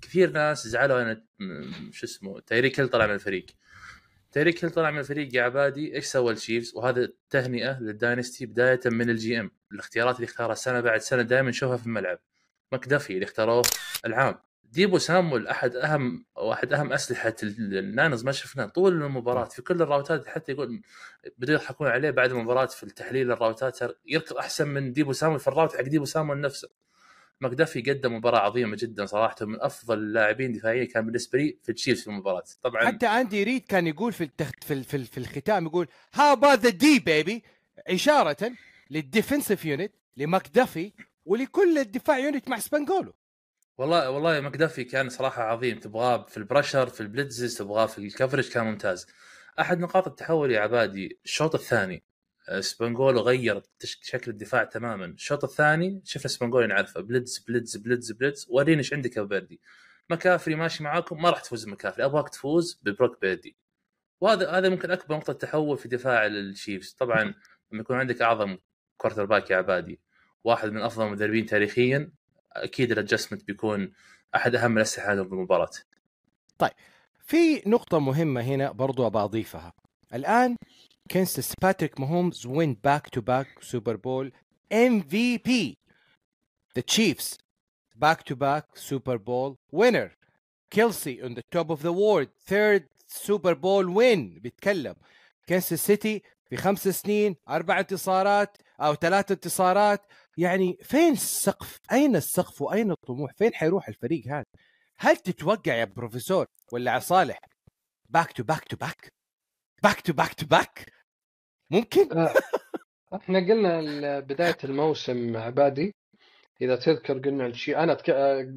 كثير ناس زعلوا ان م- شو اسمه تايريك هيل طلع من الفريق. تايريك هيل طلع من الفريق يا عبادي إيش سوى ال Chiefs؟ وهذا تهنئة لل dynasty بداية من ال GM الاختيارات اللي اختارها سنة بعد سنة دائما نشوفها في الملعب. مكدفي اللي اختاروه العام. ديبو سامول أحد أهم واحد أهم أسلحة ال- ال Niners ما شفناه طول المباراة في كل الراوتات حتى يقول بدوا يضحكون عليه بعد المباراة في التحليل الراوتات يركض أحسن من ديبو سامول في ال route حق ديبو سامول نفسه. مكدفي قدم مباراة عظيمة جدا صراحة من أفضل اللاعبين دفاعيا كان بالنسبة لي في التشيفز في المباراة. طبعا حتى أندي ريد كان يقول في التخت في في, في الختام يقول how the D baby إشارة لل defensive unit لمكدفي ولكل الدفاع unit مع سبانجولو والله والله مكدفي كان صراحة عظيم. تبغاه في ال pressure في ال blitzes تبغاه في ال coverage كان ممتاز. أحد نقاط التحول يا عبادي الشوط الثاني. آه، سبانجولو غير شكل الدفاع تماما. الشوط الثاني شفنا سبانجولو نعرفه blitz blitz blitz blitz. وريني إيش عندك يا بيردي مكافري ماشي معاكم. ما راح تفوز مكافري أبغاك تفوز ببروك بيردي. وهذا هذا ممكن أكبر نقطة تحول في دفاع ال Chiefs. طبعا لما يكون عندك أعظم quarterback يا عبادي. واحد من أفضل المدربين تاريخيا. أكيد ال adjustment بيكون أحد أهم الأسلحة عندهم بالمباراه في نقطة مهمة هنا برضو أبغى أضيفها. الآن كنسس باتريك ماهومز win back to back Super Bowl MVP The Chiefs back to back Super Bowl winner. كيلسي on the top of the world third Super Bowl win. بيتكلم. كنسس سيتي في خمس سنين أربع انتصارات أو ثلاث انتصارات. يعني فين السقف؟ أين السقف وأين الطموح؟ فين حيروح الفريق هذا؟ هل تتوقع يا بروفيسور ولا يا صالح back to back to back back to back to back ممكن؟ آه، إحنا قلنا بداية الموسم عبادي. إذا تذكر قلنا الشيء أنا تك... آه،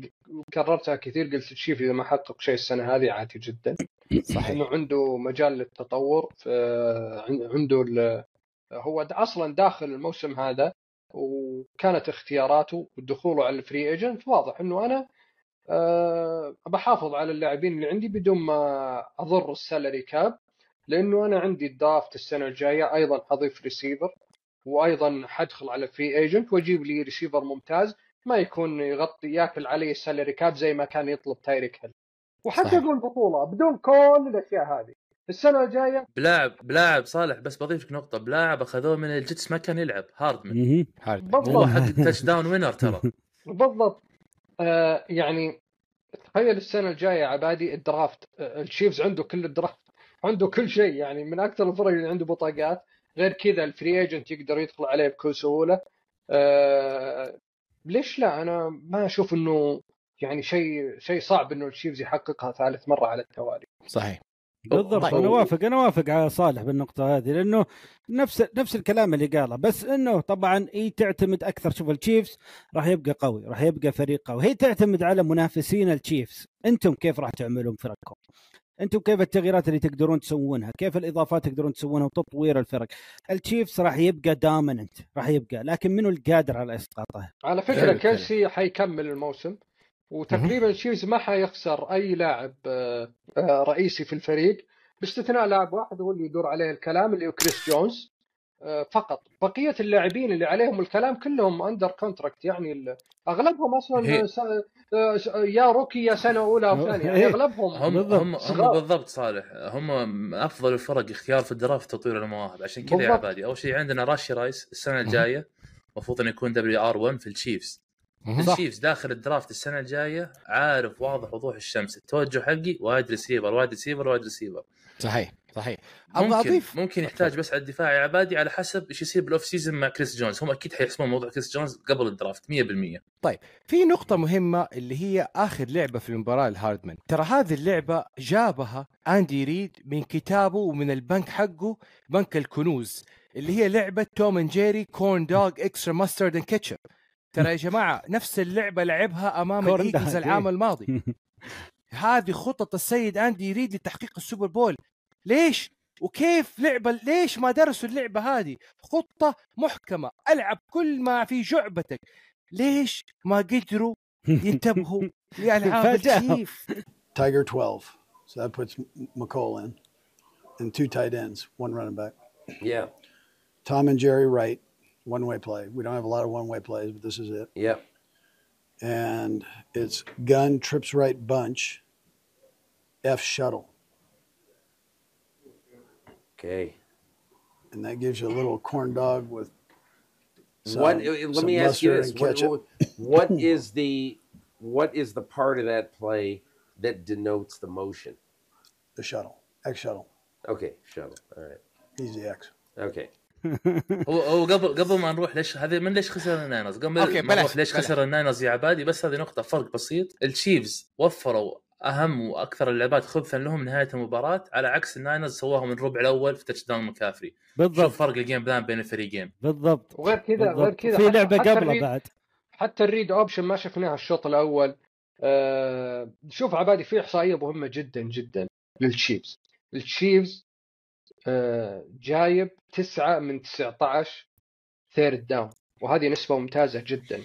كررتها كثير قلت الشيف إذا ما حقق شيء السنة هذه عادي جدا. صحيح. إنه عنده مجال للتطور عن- عنده ال... هو أصلا داخل الموسم هذا وكانت اختياراته ودخوله على ال free agent واضح إنه أنا أه بحافظ على اللاعبين اللي عندي بدون ما أضر ال salary cap لأنه أنا عندي ال draft السنة الجاية أيضا حضيف ريسيفر وأيضا حدخل على free agent وأجيب لي ريسيفر ممتاز. ما يكون يغطي يأكل علي ال salary cap زي ما كان يطلب تايريك هيل وحتى. يقول بطولة بدون كل الأشياء هذه. السنة الجاية؟ بلاعب بلاعب صالح بس بضيف لك نقطة. بلاعب أخذوه من الجيتس ما كان يلعب. هاردمان. هارد هو بالضبط. حق touchdown winner ترى. بالضبط. آه يعني تخيل السنة الجاية عبادي ال draft. آه الشيفز عنده كل ال draft. عنده كل شيء. يعني من أكثر الفرق اللي عنده بطاقات. غير كذا ال free agent يقدر يدخل عليه بكل سهوله آه ليش لا؟ أنا ما أشوف إنه يعني شيء شيء صعب إنه الشيفز يحققها ثالث مرة على التوالي. صحيح. بالضبط طيب. أنا وافق أنا وافق على صالح بالنقطة هذه لأنه نفس نفس الكلام اللي قاله بس إنه طبعا هي تعتمد أكثر شوف التشيفز راح يبقى قوي راح يبقى فريق قوي هي تعتمد على منافسين التشيفز أنتم كيف راح تعملون فرقكم أنتم كيف التغييرات اللي تقدرون تسوونها كيف الإضافات تقدرون تسوونها وتطوير الفرق التشيفز راح يبقى dominant راح يبقى لكن منو القادر على اسقاطه على فكرة الكلام. كيلسي حيكمل الموسم وتقريبا الشيفز ما حيخسر أي لاعب آه، آه، رئيسي في الفريق باستثناء لاعب واحد هو اللي يدور عليه الكلام اللي هو كريس جونز آه، فقط بقية اللاعبين اللي عليهم الكلام كلهم under contract يعني أغلبهم أصلا هي- س- يا rookie يا سنة أولى أو ثانية يعني. أغلبهم هم بالضبط. هم هم. بالضبط صالح هم من أفضل الفرق اختيار في ال draft تطوير المواهب عشان كذا يا. عبادي أول شيء عندنا راشي رايس السنة الجاية المفروض إنه يكون WR 1 في التشيفز. الشيفز داخل ال draft السنة الجاية عارف واضح وضوح الشمس. التوجه حقي wide receiver wide receiver wide receiver صحيح صحيح. أبغى ممكن أضيف. ممكن يحتاج بس على الدفاع يا عبادي على حسب إيش يصير بال off season مع كريس جونز. هم أكيد حيحسمون موضوع كريس جونز قبل ال draft 100% في نقطة مهمة اللي هي آخر لعبة في المباراة الهاردمان ترى هذه اللعبة جابها أندي ريد من كتابه ومن البنك حقه بنك الكنوز اللي هي لعبة Tom and Jerry corn dog extra mustard and ketchup ترى يا جماعة نفس اللعبة لعبها أمام corn الإيجلز dog، العام إيه. الماضي هذه خطط السيد أندي ريد لتحقيق ال Super Bowl ليش؟ وكيف لعبة ليش ما درسوا اللعبة هذه خطة محكمة ألعب كل ما في جعبتك ليش ما قدروا ينتبهوا لألعاب فاجأهم. الشيف Tiger 12. So that puts M- Mecole in. And two tight ends, one running back. Yeah. Tom and Jerry right, one way play. We don't have a lot of one way plays, but this is it. Yep. And it's gun, trips right bunch, F shuttle. Okay. And that gives you a little corn dog with some, what? uh, Let some me ask you this: and what, ketchup. what- what is the what is the part of that play that denotes the motion? The shuttle, X shuttle, Okay, shuttle. All right. easy X. Okay. هو هو قبل قبل ما نروح ليش هذه من ليش خسر الناينرز قبل أوكي، ما نروح ليش. خسر الناينرز يا عبادي بس هذه نقطة فرق بسيط. التشيفز وفروا أهم وأكثر اللعبات خبثا لهم نهاية المباراة على عكس الناينرز سواها من الربع الأول في touchdown مكافري بالضبط. شوف فرق ال game plan بين الفريقين بالضبط. وغير كذا غير. كذا في حتى- لعبة قبله ال read- بعد. حتى ال read option ما شفناها الشوط الأول. آه شوف عبادي في إحصائية مهمة جدا جدا للتشيفز. التشيفز جايب 9 من 19 third down وهذه نسبة ممتازة جدا.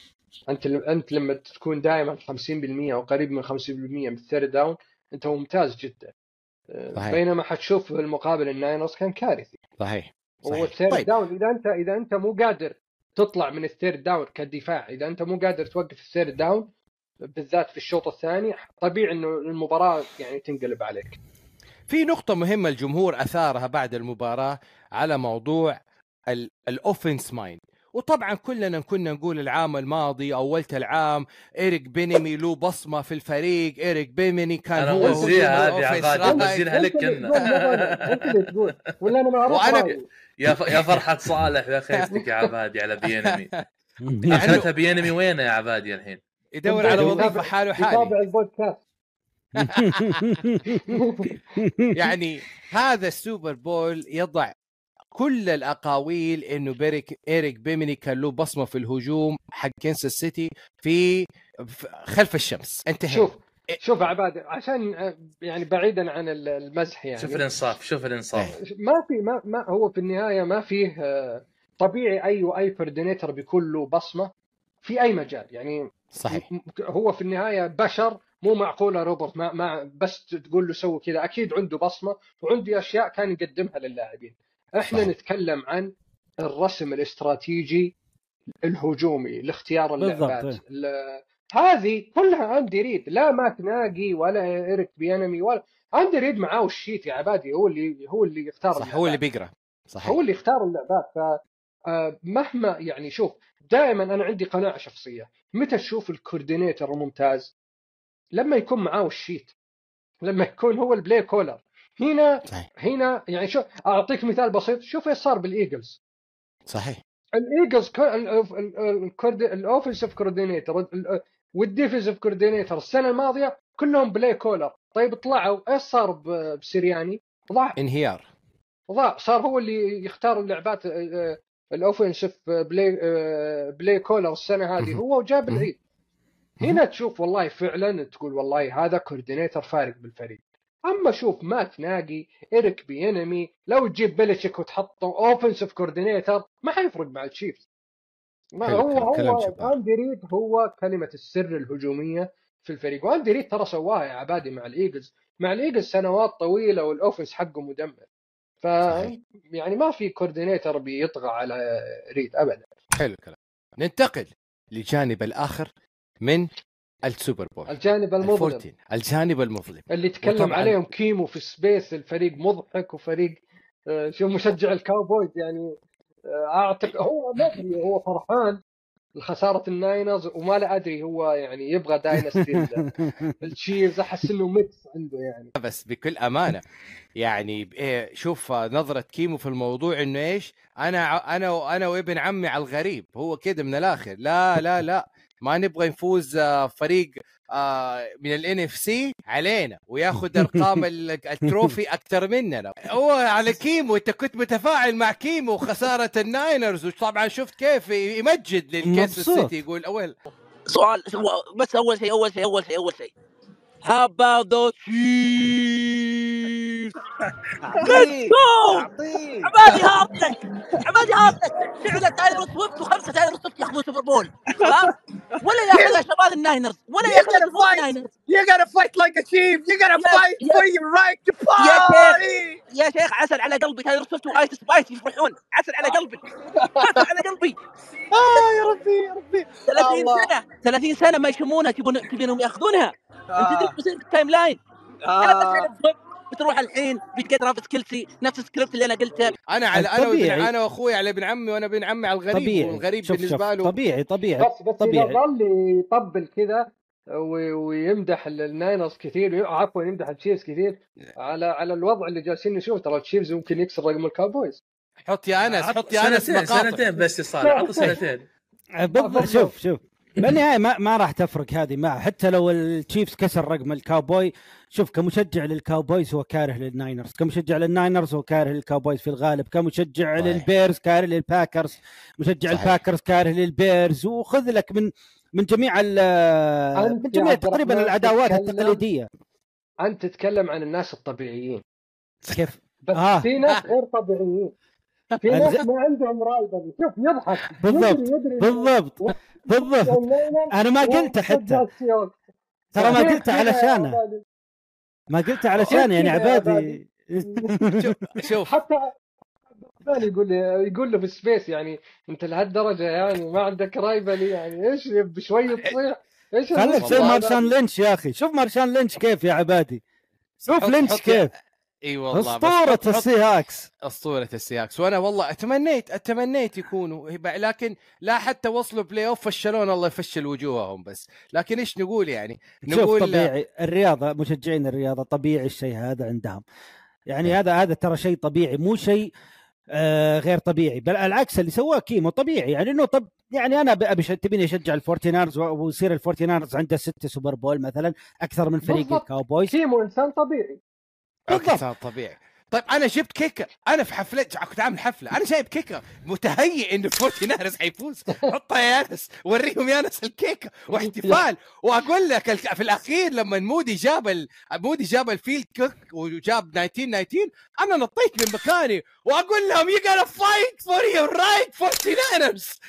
أنت أنت لما تكون دائما 50% أو قريب من 50% من ال third down أنت ممتاز جدا. آه، صحيح. بينما حتشوف في المقابل الناينرز كان كارثي. صحيح. صحيح. ال third طيب. down إذا أنت إذا أنت مو قادر تطلع من ال third down كدفاع إذا أنت مو قادر توقف ال third down بالذات في الشوط الثاني طبيعي إنه المباراة يعني تنقلب عليك. في نقطة مهمة الجمهور أثارها بعد المباراة على موضوع الأوفنس مايند وطبعا كلنا كنا نقول العام الماضي أولت العام إيريك بينيمي له بصمة في الفريق إيريك بينيمي كان أنا هو موزيها هجوم هذه رايح. موزيها لك كنا تقول أنت اللي تقول ولا أنا ما أعرف. يا. يا فرحة صالح يا خيفتك يا عبادي على بينمي يعني اخذتها بينمي وين يا عبادي الحين؟ يدور على وظيفة حاله حالي يتابع البودكاست يعني هذا ال Super Bowl يضع كل الأقاويل إنه بيريك إيريك بيميني كان له بصمة في الهجوم حق كنساس سيتي في خلف الشمس. انتهى شوف شوف يا عبادي عشان يعني بعيدا عن ال- المزح يعني. شوف الإنصاف شوف الإنصاف. ما في ما, ما هو في النهاية ما فيه آه، طبيعي أي أي coordinator بيكون له بصمة في أي مجال. يعني صحيح. هو في النهاية بشر مو معقولة روبوت ما, ما بس تقول له سوي كذا. أكيد عنده بصمة وعنده أشياء كان يقدمها للاعبين. إحنا صحيح. نتكلم عن الرسم الاستراتيجي الهجومي لاختيار اللعبات. ال- هذه كلها اندي ريد. لا مات ناجي ولا إيريك بيانمي ولا اندي ريد معاه ال sheet يا عبادي هو اللي هو اللي يختار صح هو اللي. بيقرأ. صحيح. هو اللي يختار اللعبات. ف آه، مهما يعني شوف دائما أنا عندي قناعة شخصية. متى تشوف ال coordinator الممتاز لما يكون معاه ال sheet لما يكون هو ال play caller هنا صحيح. هنا يعني شوف أعطيك مثال بسيط. شوف إيش صار بالإيجلز. صحيح. الإيجلز ال offensive coordinator وال defensive coordinator السنة الماضية كلهم play caller طيب طلعوا. إيش صار ب- بسيرياني؟ ضاع. انهيار. ضاع. صار هو اللي يختار اللعبات آه، ال offensive play آه، play caller السنة هذه. هو وجاب. العيد. هنا تشوف والله فعلا تقول والله هذا coordinator فارق بالفريق. أما شوف مات ناجي ايريك بينيمي لو تجيب بلتشيك وتحطه offensive coordinator ما حيفرق مع التشيفز. ما هو هو. أندي ريد هو كلمة السر الهجومية في الفريق وأندي ريد ترى سواها يا عبادي مع الإيجلز. مع الإيجلز سنوات طويلة وال offense حقه مدمر. ف. يعني ما في coordinator بيطغى على ريد ابدا. حلو الكلام. ننتقل للجانب الآخر. من السوبر بول الجانب المظلم. الجانب المظلم. اللي تكلم عليهم كيمو في space الفريق مضحك وفريق آه، شوف مشجع الكاوبويز يعني آه، أعتقد هو ما أدري هو فرحان خساره الناينرز وما لا أدري هو يعني يبغى dynasty التشيفز أحس إنه mix عنده يعني. بس بكل أمانة يعني إيه شوف نظرة كيمو في الموضوع إنه إيش أنا أنا أنا وابن عمي على الغريب هو كده من الآخر. لا لا لا. ما نبغى نفوز آه، فريق آه، من ال NFC علينا وياخذ أرقام ال- ال trophy أكثر مننا. هو على كيمو أنت كنت متفاعل مع كيمو خساره الناينرز وطبعا شفت كيف يمجد للكنساس. سيتي يقول أول. سؤال بس أول شيء أول شيء أول شيء أول شيء. How about the Chiefs? Let's go! عبادي hard luck عبادي hard luck فعلا تايلر سويفت وخمسة تايلر سويفت ياخذون سوبر بول؟ ولا ياخذها شباب الناينرز ولا ياخذها الناينرز You gotta fight like a chief. You gotta fight for your right to party. يا شيخ عسل على قلبي تايلر سويفت وآيس سبايس يفرحون عسل على قلبي عسل على قلبي آه يا ربي يا ربي 30 الله. سنة 30 سنة ما يشمونها تبون تبينهم ياخذونها آه. تدري بيصير في ال timeline آه. بتروح الحين بتجي ترافيس كيلسي نفس السكريبت اللي أنا قلته. أنا على أنا طبيعي. أنا وأخوي على ابن عمي وأنا ابن عمي على الغريب طبيعي. والغريب شوف شوف. بالنسبة له طبيعي طبيعي. بس بس إذا طبيعي. ظل يطبل كذا ويمدح ال- الناينرز كثير عفوا يمدح التشيفز كثير على على الوضع اللي جالسين نشوف ترى التشيفز ممكن يكسر رقم الكاوبويز. حط يا أنس حط يا أنس سنتين سنتين بس يا صالح عطوا سنتين. بالضبط شوف شوف. بالنهايه ما ما راح تفرق هذه معه. حتى لو التشيفز كسر رقم الكاوبوي شوف كمشجع للكاوبويز هو كاره للناينرز. كمشجع للناينرز هو كاره للكاوبويز في الغالب. كمشجع صحيح. للبيرز كاره للباكرز. مشجع صحيح. الباكرز كاره للبيرز. وخذ لك من من جميع من جميع تقريبا العداوات التقليدية. أنت تتكلم عن الناس الطبيعيين. كيف؟ بس آه. في ناس غير طبيعيين. في ناس ما عندهم rival شوف يضحك. بالضبط. يدري يدري. بالضبط. بالضبط. أنا ما قلت حتى. ترى ما قلت علشانه ما قلت علشان يعني عبادي. شوف شوف. حتى يقول لي يقول له في ال space يعني أنت لهالدرجة يعني ما عندك rival يعني. إيش بشويه تصيح. إيش خليك زي هذا؟ مارشان لينش يا أخي. شوف مارشان لينش كيف يا عبادي. شوف لينش كيف. إي والله أسطورة حط- حط- السي هوكس أسطورة السي هوكس. وأنا والله اتمنيت أتمنيت يكونوا لكن لا حتى وصلوا playoff فشلون الله يفشل وجوههم بس. لكن إيش نقول يعني؟ شوف نقول طبيعي الرياضة مشجعين الرياضة طبيعي الشيء هذا عندهم. يعني هذا هذا ترى شيء طبيعي مو شيء آه غير طبيعي. بل العكس اللي سواه كيمو طبيعي. يعني إنه طب يعني أنا أبي تبيني أشجع الفورتي ناينرز ويصير الفورتي ناينرز عنده ستة سوبر بول مثلا أكثر من فريق. الكاوبويز. كيمو إنسان طبيعي. بالضبط. صار طبيعي. طيب أنا جبت كيكة. أنا في حفلة كنت عامل حفلة. أنا جايب كيكة. متهيئ إنه فورتي ناينرز حيفوز. حطها يا انس وريهم يا انس الكيكة. واحتفال. وأقول لك في الأخير لما مودي جاب ال... مودي جاب ال field kick وجاب 1919 أنا نطيت من مكاني. وأقول لهم you gotta fight for your right فورتي ناينرز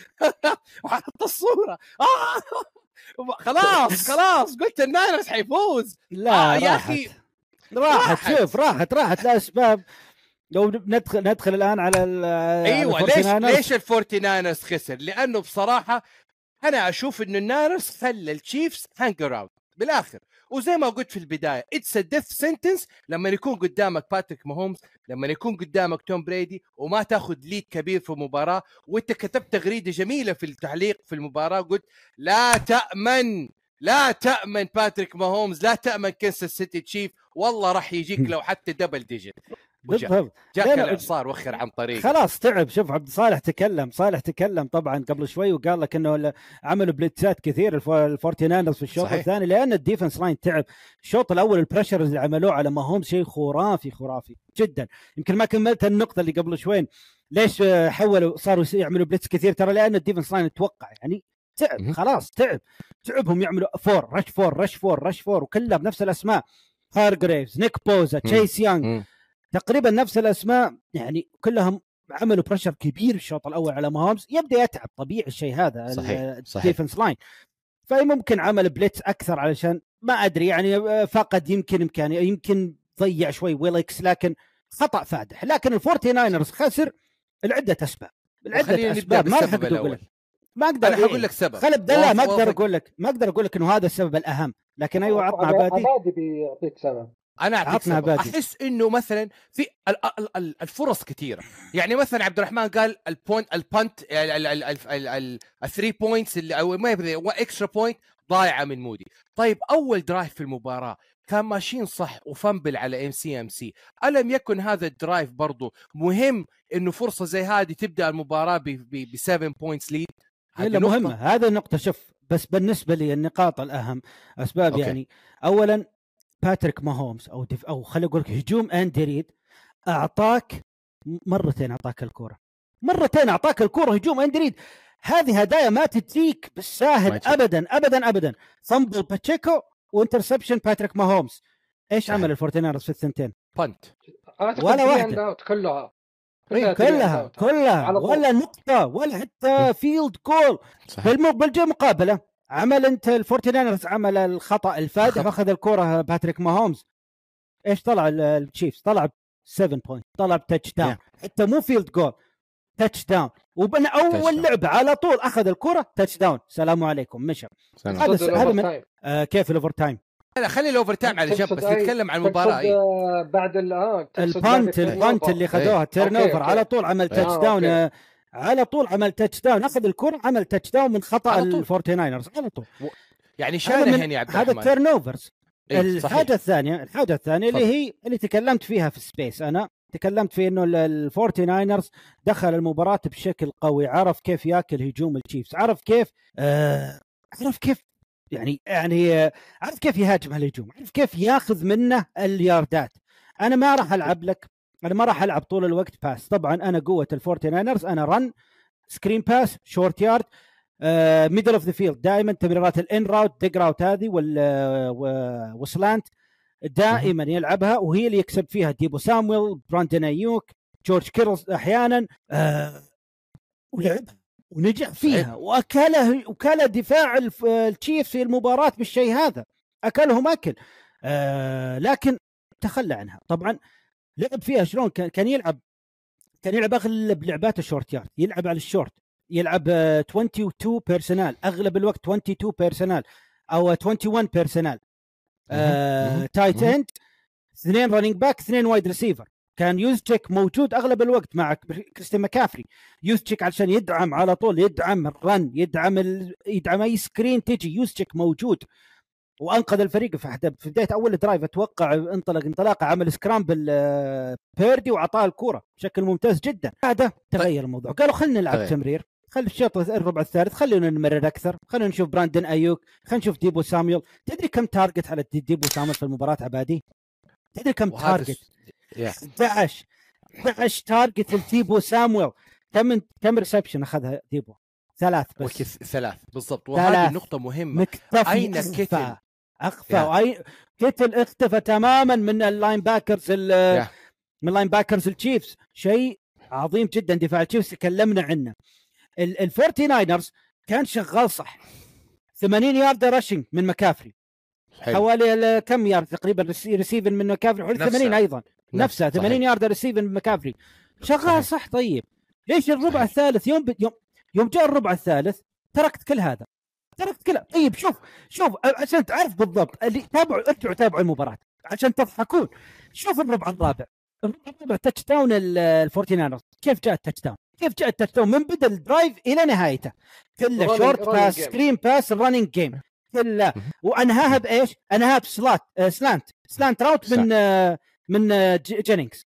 وحط الصورة. آه. خلاص خلاص قلت الناينرز حيفوز. لا آه، يا. أخي راحت. شوف راحت راحت لاسباب لو ندخل ندخل الآن على ال- أيوه على ليش. ليش الفورتيناينرز خسر؟ لأنه بصراحة أنا أشوف إنه الناينرز خلى التشيفز hang around بالآخر وزي ما قلت في البداية it's death sentence لما يكون قدامك باتريك ماهومز لما يكون قدامك توم بريدي وما تاخذ lead كبير في مباراة وإنت كتبت تغريدة جميلة في التعليق في المباراة قلت لا تأمن لا تأمن باتريك ماهومز لا تأمن كنساس سيتي تشيفز والله راح يجيك لو حتى double digit. بالضبط. جاك لا، لا، الاعصار وخر عن طريق خلاص تعب. شوف عبد الصالح تكلم. صالح تكلم طبعا قبل شوي وقال لك إنه عملوا blitz ات كثير. الف- الفورتيناينرز في الشوط صحيح. الثاني لأن ال defense line تعب. الشوط الأول ال pressure اللي عملوه على ما هم شيء خرافي خرافي جدا. يمكن ما كملت النقطة اللي قبل شوين ليش آه، حولوا صاروا يعملوا blitz كثير؟ ترى لأن ال defense line توقع يعني تعب. خلاص تعب. تعبهم يعملوا four rush four rush four rush four وكلها بنفس الأسماء. هارجريفز نيك بوزا. تشيس يانج. تقريبا نفس الأسماء يعني كلهم عملوا pressure كبير الشوط الأول على ماهومز. يبدأ يتعب طبيعي الشيء هذا صحيح، صحيح. ال defense line فممكن عمل blitz أكثر علشان ما أدري يعني آه، فقد يمكن إمكانية يمكن ضيع شوي ويلكس لكن خطأ فادح. لكن ال Forty Niners خسر لعدة أسباب. خلينا لعده نبدأ أسباب ما راح أقول ما أقدر أنا إيه. حقول لك سبب خل ابدا لا ما أقدر. أقول لك ما أقدر أقول لك إنه هذا السبب الأهم لكن أيوه عطنا عبادي عبادي بيعطيك سبب أنا أعطيك عطنا سبب. عبادي. أحس إنه مثلا في ال- ال- ال- الفرص كثيره يعني مثلا عبد الرحمن قال ال point ال punt ال three points اللي أو ما extra point ضايعة من مودي طيب أول drive في المباراة كان ماشيين صح و fumble على MC MC ألم يكن هذا ال drive برضو مهم إنه فرصة زي هذه تبدأ المباراة ب 7 points lead الا مهمة هذه النقطة شوف بس بالنسبة لي النقاط الأهم أسباب okay. يعني اولا باتريك ماهومز أو دف أو خليني أقول لك هجوم أندي ريد أعطاك مرتين أعطاك الكوره مرتين أعطاك الكوره هجوم أندي ريد هذه هدايا ما تجيك بالساهل. ابدا ابدا ابدا fumble باتشيكو و interception باتريك ماهومز إيش. عمل ال Forty Niners في الثنتين؟ punt ولا three واحدة. كلها إيه، كلها. ولا نقطة ولا حتى field goal صحيح. بالم... بالجو مقابلة. عمل انت ال Forty Niners عمل الخطأ الفادح خطأ. اخذ الكرة باتريك ماهومز. إيش طلع ال- ال Chiefs طلع 7 point طلع ب touchdown حتى مو field goal touchdown وبن أول. لعبة على طول أخذ الكرة touchdown سلام عليكم مشى. هذا هذا من. آه كيف ال overtime لا خلي ال overtime على جنب بس أي- نتكلم عن المباراة. آه، بعد ال آه ال punt ال turn ال punt. اللي خذوها. turn okay، over. على طول عمل touch آه، down. آه، على طول عمل touchdown أخذ الكرة عمل touchdown من خطأ على طول. ال Forty Niners على طول يعني هذا شانهن من يا عبد هذا الرحمن ال turnovers إيه،. الحاجة الثانية الحاجة الثانية اللي. هي اللي تكلمت فيها في space أنا تكلمت في إنه ال- ال Forty Niners دخل المباراة بشكل قوي عرف كيف ياكل هجوم ال Chiefs عرف كيف آه عرف كيف يعني يعني عرف كيف يهاجم هالهجوم؟ عرف كيف ياخذ منه الياردات؟ أنا ما راح ألعب لك أنا ما راح ألعب طول الوقت pass طبعا أنا قوة ال Forty Niners أنا run screen pass short yard middle of the field دائما تمريرات ال in route dig route هذه وال و- و slant دائما يلعبها وهي اللي يكسب فيها ديبو سامويل براندن أيوك جورج كيتل أحيانا آه ولعبها ونجح فيها. صحيح. وأكله وكل دفاع ال Chiefs في المباراة بالشيء هذا. أكلهم أكل. آه لكن تخلى عنها. طبعا لعب فيها شلون؟ كان يلعب كان يلعب أغلب لعبات ال short yard. يلعب على الشورت. يلعب آه، 22 personnel أغلب الوقت 22 personnel أو 21 personnel. tight. end اثنين running back اثنين wide receiver كان يوزتشيك موجود أغلب الوقت مع كريستيان مكافري. يوزتشيك عشان يدعم على طول يدعم ال run يدعم ال... يدعم أي screen تجي يوزتشيك موجود. وأنقذ الفريق في في بداية أول drive أتوقع انطلق انطلاقه عمل scramble آه، بيردي وأعطاه الكورة بشكل ممتاز جدا. هذا تغير الموضوع. قالوا خلينا نلعب تغير. تمرير. خلي الشوط الربع الثالث خلينا نمرر أكثر. خلينا نشوف براندن أيوك خلينا نشوف ديبو ساميول. تدري كم target على دي- ديبو ساميول في المباراة عبادي؟ تدري كم target. 11 11 target لديبو سامويل كم كم reception أخذها ديبو ثلاث بس. وكث... ثلاث. بالضبط. وهذه ثلاث. نقطة مهمة. مكتفي أين كتل؟ اخفى. وأي... كتل اختفى تماما من ال linebackers ال... من ال linebackers ال Chiefs شيء عظيم جدا. دفاع ال Chiefs تكلمنا عنه. ال... ال Forty Niners كان شغال صح. 80 yard rushing من مكافري. حلو. حوالي ال- كم يارد تقريبا recei- receiving من مكافري؟ حوالي نفسها. 80 أيضا. نفسها صحيح. 80 yard receiving مكافري. شغال. صح طيب. ليش الربع. الثالث يوم ب... يوم يوم جاء الربع الثالث تركت كل هذا. تركت كل طيب شوف شوف عشان تعرف بالضبط اللي تابعوا ارجعوا تابعوا المباراة عشان تضحكون. شوف الربع الرابع. الربع الرابع touchdown ال- ال Forty Niners كيف جاء ال touchdown كيف جاء ال touchdown من بدأ ال drive إلى نهايته. كله short pass. screen pass running game كله. وأنهاها بإيش؟ أنهاها ب slant آه، slant slant route من آه، من آه، ج- جينينجز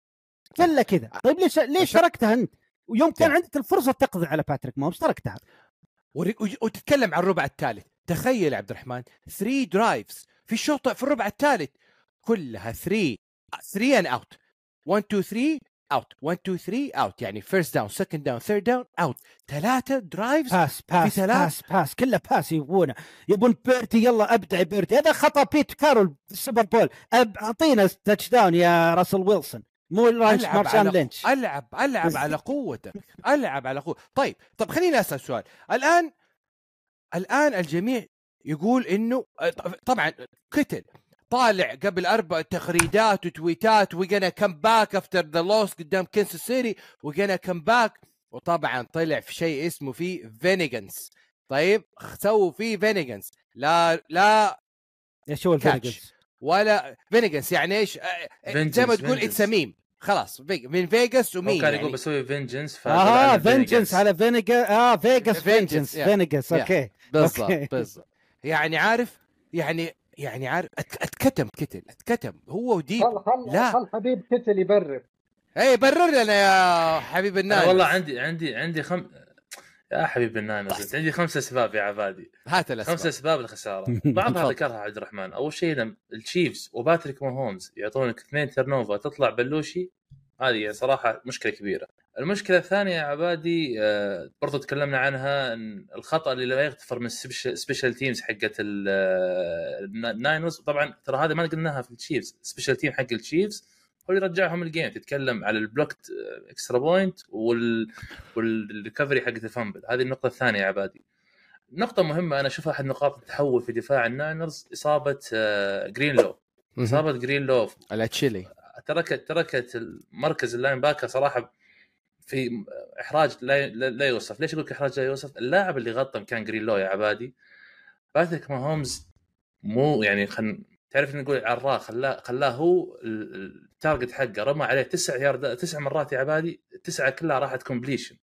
كله كذا طيب ليش ليش تركتها أنت؟ ويوم كان. عندك الفرصة تقضي على باتريك ماهومز تركتها. وتتكلم عن الربع الثالث. تخيل عبد الرحمن 3 drives في الشوط في الربع الثالث. كلها 3 3 and out 1 2 3 out 1 2 3 out يعني first down second down third down out ثلاثة drives pass pass ثلاث؟ pass pass كله باس يبونه. يبون بيردي يلا أبدع بيردي. هذا خطأ بيت كارول ال Super Bowl. أعطينا touchdown يا راسل ويلسون. مو ألعب مارشان لينش. العب ألعب على قوتك. ألعب على قوة. طيب طب خليني أسأل سؤال. الان الآن الجميع يقول انه طبعا كتل طالع قبل أربع تغريدات وتويتات وجنا come back after the loss قدام كنساس سيتي وجنا كم باك وطبعا طلع في شيء اسمه فيه فينيجنز طيب سووا فيه فينيجنز لا لا إيش هو كاتش. الفينيجنز ولا فينيجنس يعني إيش زي ما تقول. اتس ميم خلاص من فيجاس هو ومين كان يعني يقول بسوي فينجنس آه فينجنس على فينيجا آه فيجاس Vengeance، فينجنس. فينيجاس. أوكي بالضبط. بالضبط يعني عارف يعني يعني عارف أت- أتكتم كتل أتكتم. هو وديب. خل خل لا. خل حبيب كتل يبرر. اي برر لنا يا حبيب الناس. أنا والله عندي عندي عندي خم يا حبيب الناينرز عندي خمسة أسباب يا عبادي. هات الأسباب. خمسة أسباب الخسارة. بعضها. ذكرها عبد الرحمن. أول شيء لما التشيفز وباتريك ماهومز يعطونك اثنين turnover تطلع بلوشي هذه صراحة مشكلة كبيرة. المشكلة الثانية يا عبادي آه، برضو تكلمنا عنها إن الخطأ اللي لا يغتفر من special teams حقت ال- آه، الناينرز طبعا ترى هذه ما قلناها في التشيفز special team حق التشيفز هو اللي رجعهم ال game تتكلم على ال blocked extra point وال وال recovery حقت ال fumble هذه النقطة الثانية يا عبادي. نقطة مهمة أنا أشوفها أحد نقاط التحول في دفاع الناينرز إصابة آه، جرين لو مهم. إصابة جرين لو الاتشيلي تركت تركت المركز ال linebacker صراحة في إحراج لا لا يوصف. ليش أقول لك إحراج لا يوصف؟ اللاعب اللي غطى مكان جرين لو يا عبادي. باتريك ماهومز مو يعني خل تعرف نقول عراء خلاه خلاه هو ال- ال- ال target حقه. رمى عليه تسع يارد تسع مرات يا عبادي التسعه كلها راحت completion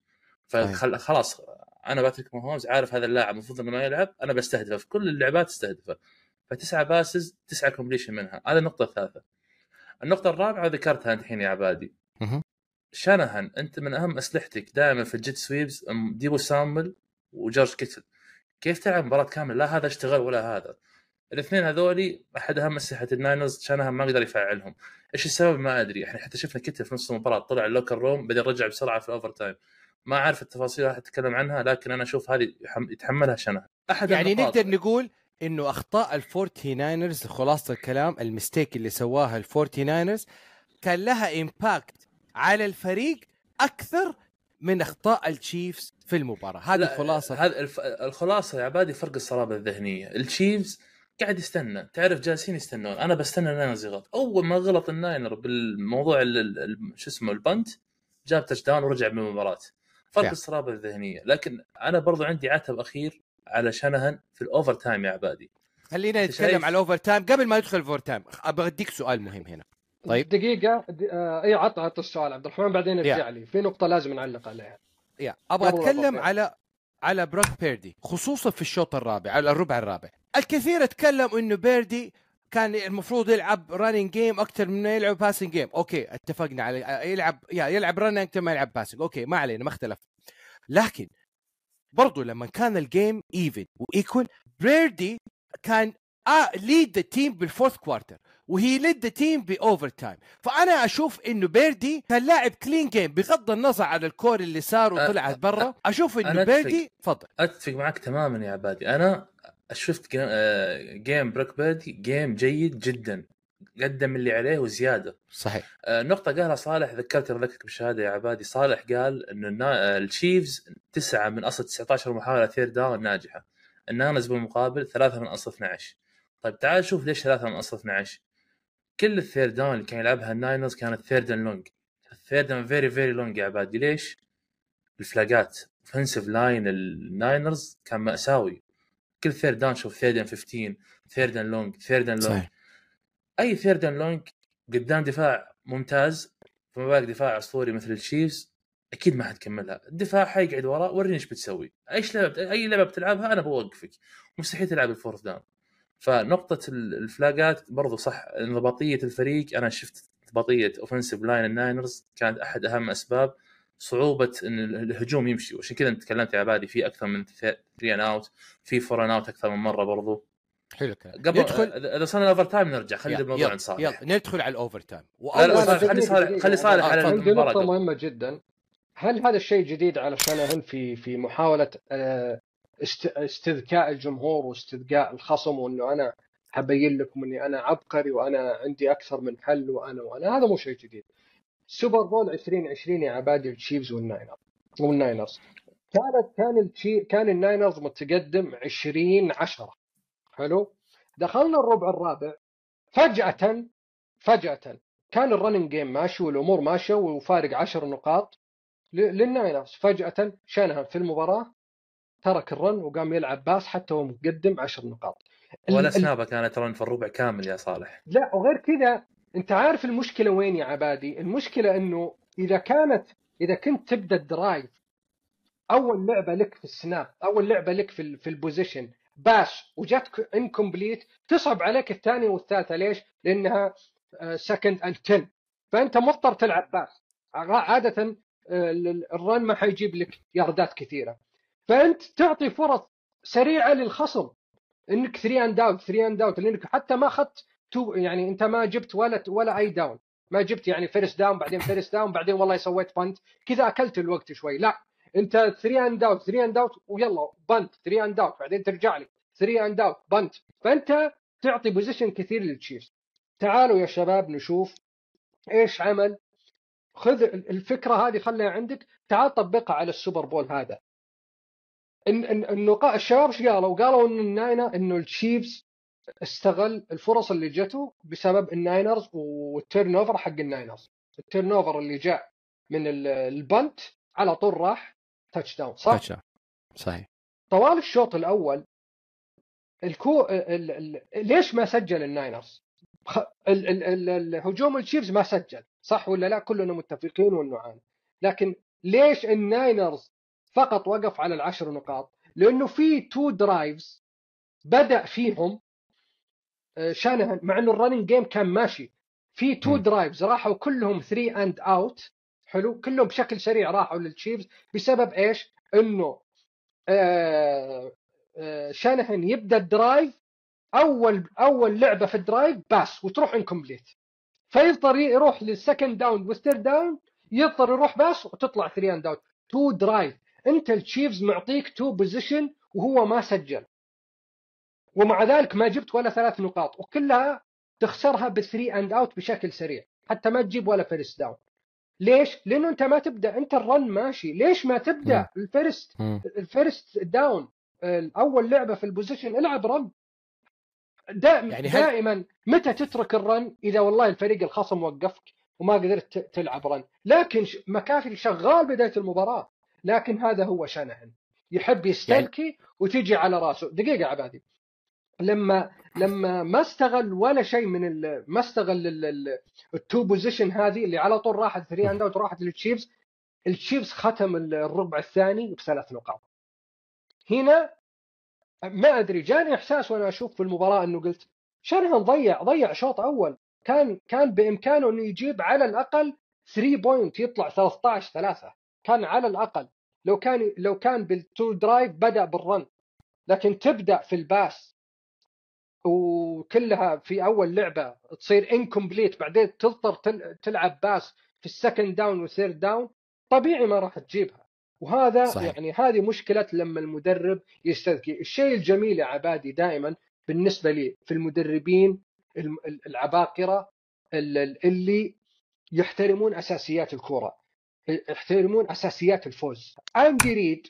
فخل خلاص أنا باتريك ماهومز عارف هذا اللاعب المفروض إنه ما يلعب أنا بستهدفه. في كل اللعبات استهدفه. فتسعة passes تسعة completion منها. هذه النقطه الثالثه النقطة الرابعة ذكرتها أنت الحين يا عبادي. شانهان أنت من أهم أسلحتك دائما في ال jet sweeps ديبو سامويل وجورج كيتل. كيف تلعب مباراة كاملة؟ لا هذا اشتغل ولا هذا. الاثنين هذولي أحد أهم أسلحة الناينرز شانهان ما قدر يفعلهم. إيش السبب ما أدري. إحنا حتى شفنا كيتل في نص المباراة طلع ال locker room بعدين رجع بسرعة في ال overtime ما أعرف التفاصيل راح أتكلم عنها لكن أنا أشوف هذه يتحملها شانهان أحد يعني النقاط- نقدر نقول إنه أخطاء الفورتي ناينرز خلاصة الكلام ال mistake اللي سواها الفورتي ناينرز كان لها impact على الفريق أكثر من أخطاء التشيفز في المباراة. هذه لا، الخلاصة. هذا الف... الخلاصة يا عبادي فرق الصلابة الذهنية. التشيفز قاعد يستنى. تعرف جالسين يستنون. أنا بستنى الناينرز يغلط. أول ما غلط الناينر بالموضوع ال... ال... ال- شو اسمه ال punt جاب touchdown ورجع من المباراه فرق. الصلابة الذهنية. لكن أنا برضو عندي عتب أخير. على شانهان في ال overtime يا عبادي. خلينا نتكلم؟ على ال overtime قبل ما ندخل ال overtime أبغى أديك سؤال مهم هنا. طيب. دقيقة د... آه... إي عط عط السؤال عبد الرحمن بعدين. ارجع لي. في نقطة لازم نعلق عليها. يا. أبغى أتكلم. على على بروك بيردي خصوصا في الشوط الرابع على الربع الرابع. الكثير اتكلم إنه بيردي كان المفروض يلعب running game أكثر من يلعب passing game أوكي اتفقنا على يلعب يا يلعب running أكثر ما يلعب passing أوكي ما علينا ما اختلف لكن برضو لما كان ال game even و equal بيردي كان lead the team بال fourth quarter و he lead the team ب overtime فأنا أشوف إنه بيردي كان لاعب clean game بغض النظر على الكور اللي صار وطلعت برا أشوف إنه. بيردي تفضل أتفق معك تماما يا عبادي. أنا شفت game, game بروك بيردي game جيد جدا. قدم اللي عليه وزيادة. صحيح. آه، نقطة قالها صالح ذكرت اذكرك بالشهادة يا عبادي. صالح قال انه النا- آه، التشيفز تسعة من أصل 19 محاولة third down ناجحة. الناينرز بالمقابل ثلاثة من أصل 12 طيب تعال شوف ليش ثلاثة من أصل 12 كل ال third down اللي كان يلعبها الناينرز كانت third and long third and very very long يا عبادي. ليش؟ الفلاجات offensive line الناينرز كان مأساوي. كل third down شوف third and 15 third and long third and long أي third and long قدام دفاع ممتاز فما بالك دفاع أسطوري مثل الشيفز أكيد ما حتكملها. الدفاع حيقعد وراء وريني إيش بتسوي. أيش لعبة أي لعبة بتلعبها أنا بوقفك. مستحيل تلعب ال fourth down فنقطة ال- الفلاجات برضو صح انضباطية الفريق. أنا شفت انضباطية offensive line الناينرز كانت أحد أهم أسباب. صعوبة إن الهجوم يمشي. وعشان كذا تكلمت يا عبادي في أكثر من 3 and out في 4 and out أكثر من مرة برضو. حلو الكلام قبل ندخل اذا وصلنا ال overtime نرجع خلي الموضوع عن يلا, صالح يلا ندخل على ال overtime لا لا واول خلي صالح. خلي صالح آه، على. عندي قبل. مهمة جدا هل هذا الشيء جديد على شانهان في في محاولة آه، است- استذكاء الجمهور واستذكاء الخصم وأنه أنا حأبين لكم إني أنا عبقري وأنا عندي أكثر من حل وأنا وأنا هذا مو شيء جديد. سوبر بول 2020 يا عبادي التشيفز والناينر والناينرز كانت كان التشي كان الناينرز متقدم 20 10 حلو. دخلنا الربع الرابع. فجأة فجأة كان ال running game ماشي والأمور ماشية وفارق 10 نقاط للناينرز. فجأة شانهان في المباراة ترك ال run وقام يلعب pass حتى هو متقدم 10 نقاط. ولا سنابة كانت run في الربع كامل يا صالح. لا وغير كذا أنت عارف المشكلة وين يا عبادي؟ المشكلة إنه إذا كانت إذا كنت تبدأ ال drive أول لعبة لك في ال snap أول لعبة لك في في ال possession pass وجاتك incomplete تصعب عليك الثانية والثالثة. ليش؟ لأنها second and 10 فأنت مضطر تلعب pass عادة آه، ال- ال run ما حيجيب لك ياردات كثيرة. فأنت تعطي فرص سريعة للخصم. إنك 3 and out 3 and out لأنك حتى ما أخذت two يعني أنت ما جبت ولا ولا أي down ما جبت يعني first down بعدين first down بعدين والله سويت punt كذا أكلت الوقت شوي. لا. انت 3 اند اوت 3 and out ويلا punt 3 and out بعدين ترجع لي. 3 and out punt فأنت تعطي possession كثير للتشيفز تعالوا يا شباب نشوف إيش عمل. خذ الفكرة هذه خليها عندك. تعال طبقها على السوبر بول هذا. النقاط الشباب إيش قالوا؟ قالوا إن الناينر إنه التشيفز استغل الفرص اللي جته بسبب الناينرز وال turnover حق الناينرز. ال turnover اللي جاء من ال- ال punt على طول راح touchdown صح؟ touch صحيح طوال الشوط الأول الكو ال... ال... ليش ما سجل الناينرز؟ ال... ال... ال... الهجوم التشيفز ما سجل صح ولا لا؟ كلنا متفقين والنعان لكن ليش الناينرز فقط وقف على العشر نقاط؟ لأنه في two drives بدأ فيهم شانهن مع إنه ال running game كان ماشي في two. drives راحوا كلهم 3 and out حلو؟ كلهم بشكل سريع راحوا للتشيفز. بسبب إيش؟ إنه آه، آه، شانهن يبدأ ال drive أول أول لعبة في ال drive pass وتروح incomplete فيضطر يروح لل second down وال third down يضطر يروح pass وتطلع 3 and out two drive أنت التشيفز معطيك two possession وهو ما سجل. ومع ذلك ما جبت ولا ثلاث نقاط وكلها تخسرها بال three and out بشكل سريع. حتى ما تجيب ولا first down ليش؟ لأنه أنت ما تبدأ أنت ال run ماشي. ليش ما تبدأ ال first. ال first down؟ اول لعبة في ال possession العب run. دا يعني هل- دائما متى تترك ال run؟ إذا والله الفريق الخصم وقفك وما قدرت تلعب run. لكن ش- مكافي شغال بداية المباراة. لكن هذا هو شانهن يحب يستذكي وتجي على راسه. دقيقة عبادي. لما لما ما استغل ولا شيء من ال... ما استغل ال- ال- ال two possession هذه اللي على طول راحت 3 and out وراحت للتشيفز التشيفز ختم الربع الثاني بثلاث نقاط. هنا ما أدري جاني إحساس وأنا أشوف في المباراة إنه قلت شانهان ضيع ضيع شوط أول. كان كان بإمكانه إنه يجيب على الأقل 3 point يطلع 13 3 كان على الأقل. لو كان لو كان بال two drive بدأ بال run لكن تبدأ في ال pass. وكلها في أول لعبة تصير incomplete بعدين تضطر تل- تلعب pass في ال second down وال third down طبيعي ما راح تجيبها. وهذا صحيح. يعني هذه مشكلة لما المدرب يستذكي. الشيء الجميل يا عبادي دائما بالنسبة لي في المدربين الم- ال- العباقرة ال- ال- اللي يحترمون أساسيات الكورة يحترمون أساسيات الفوز. اندي ريد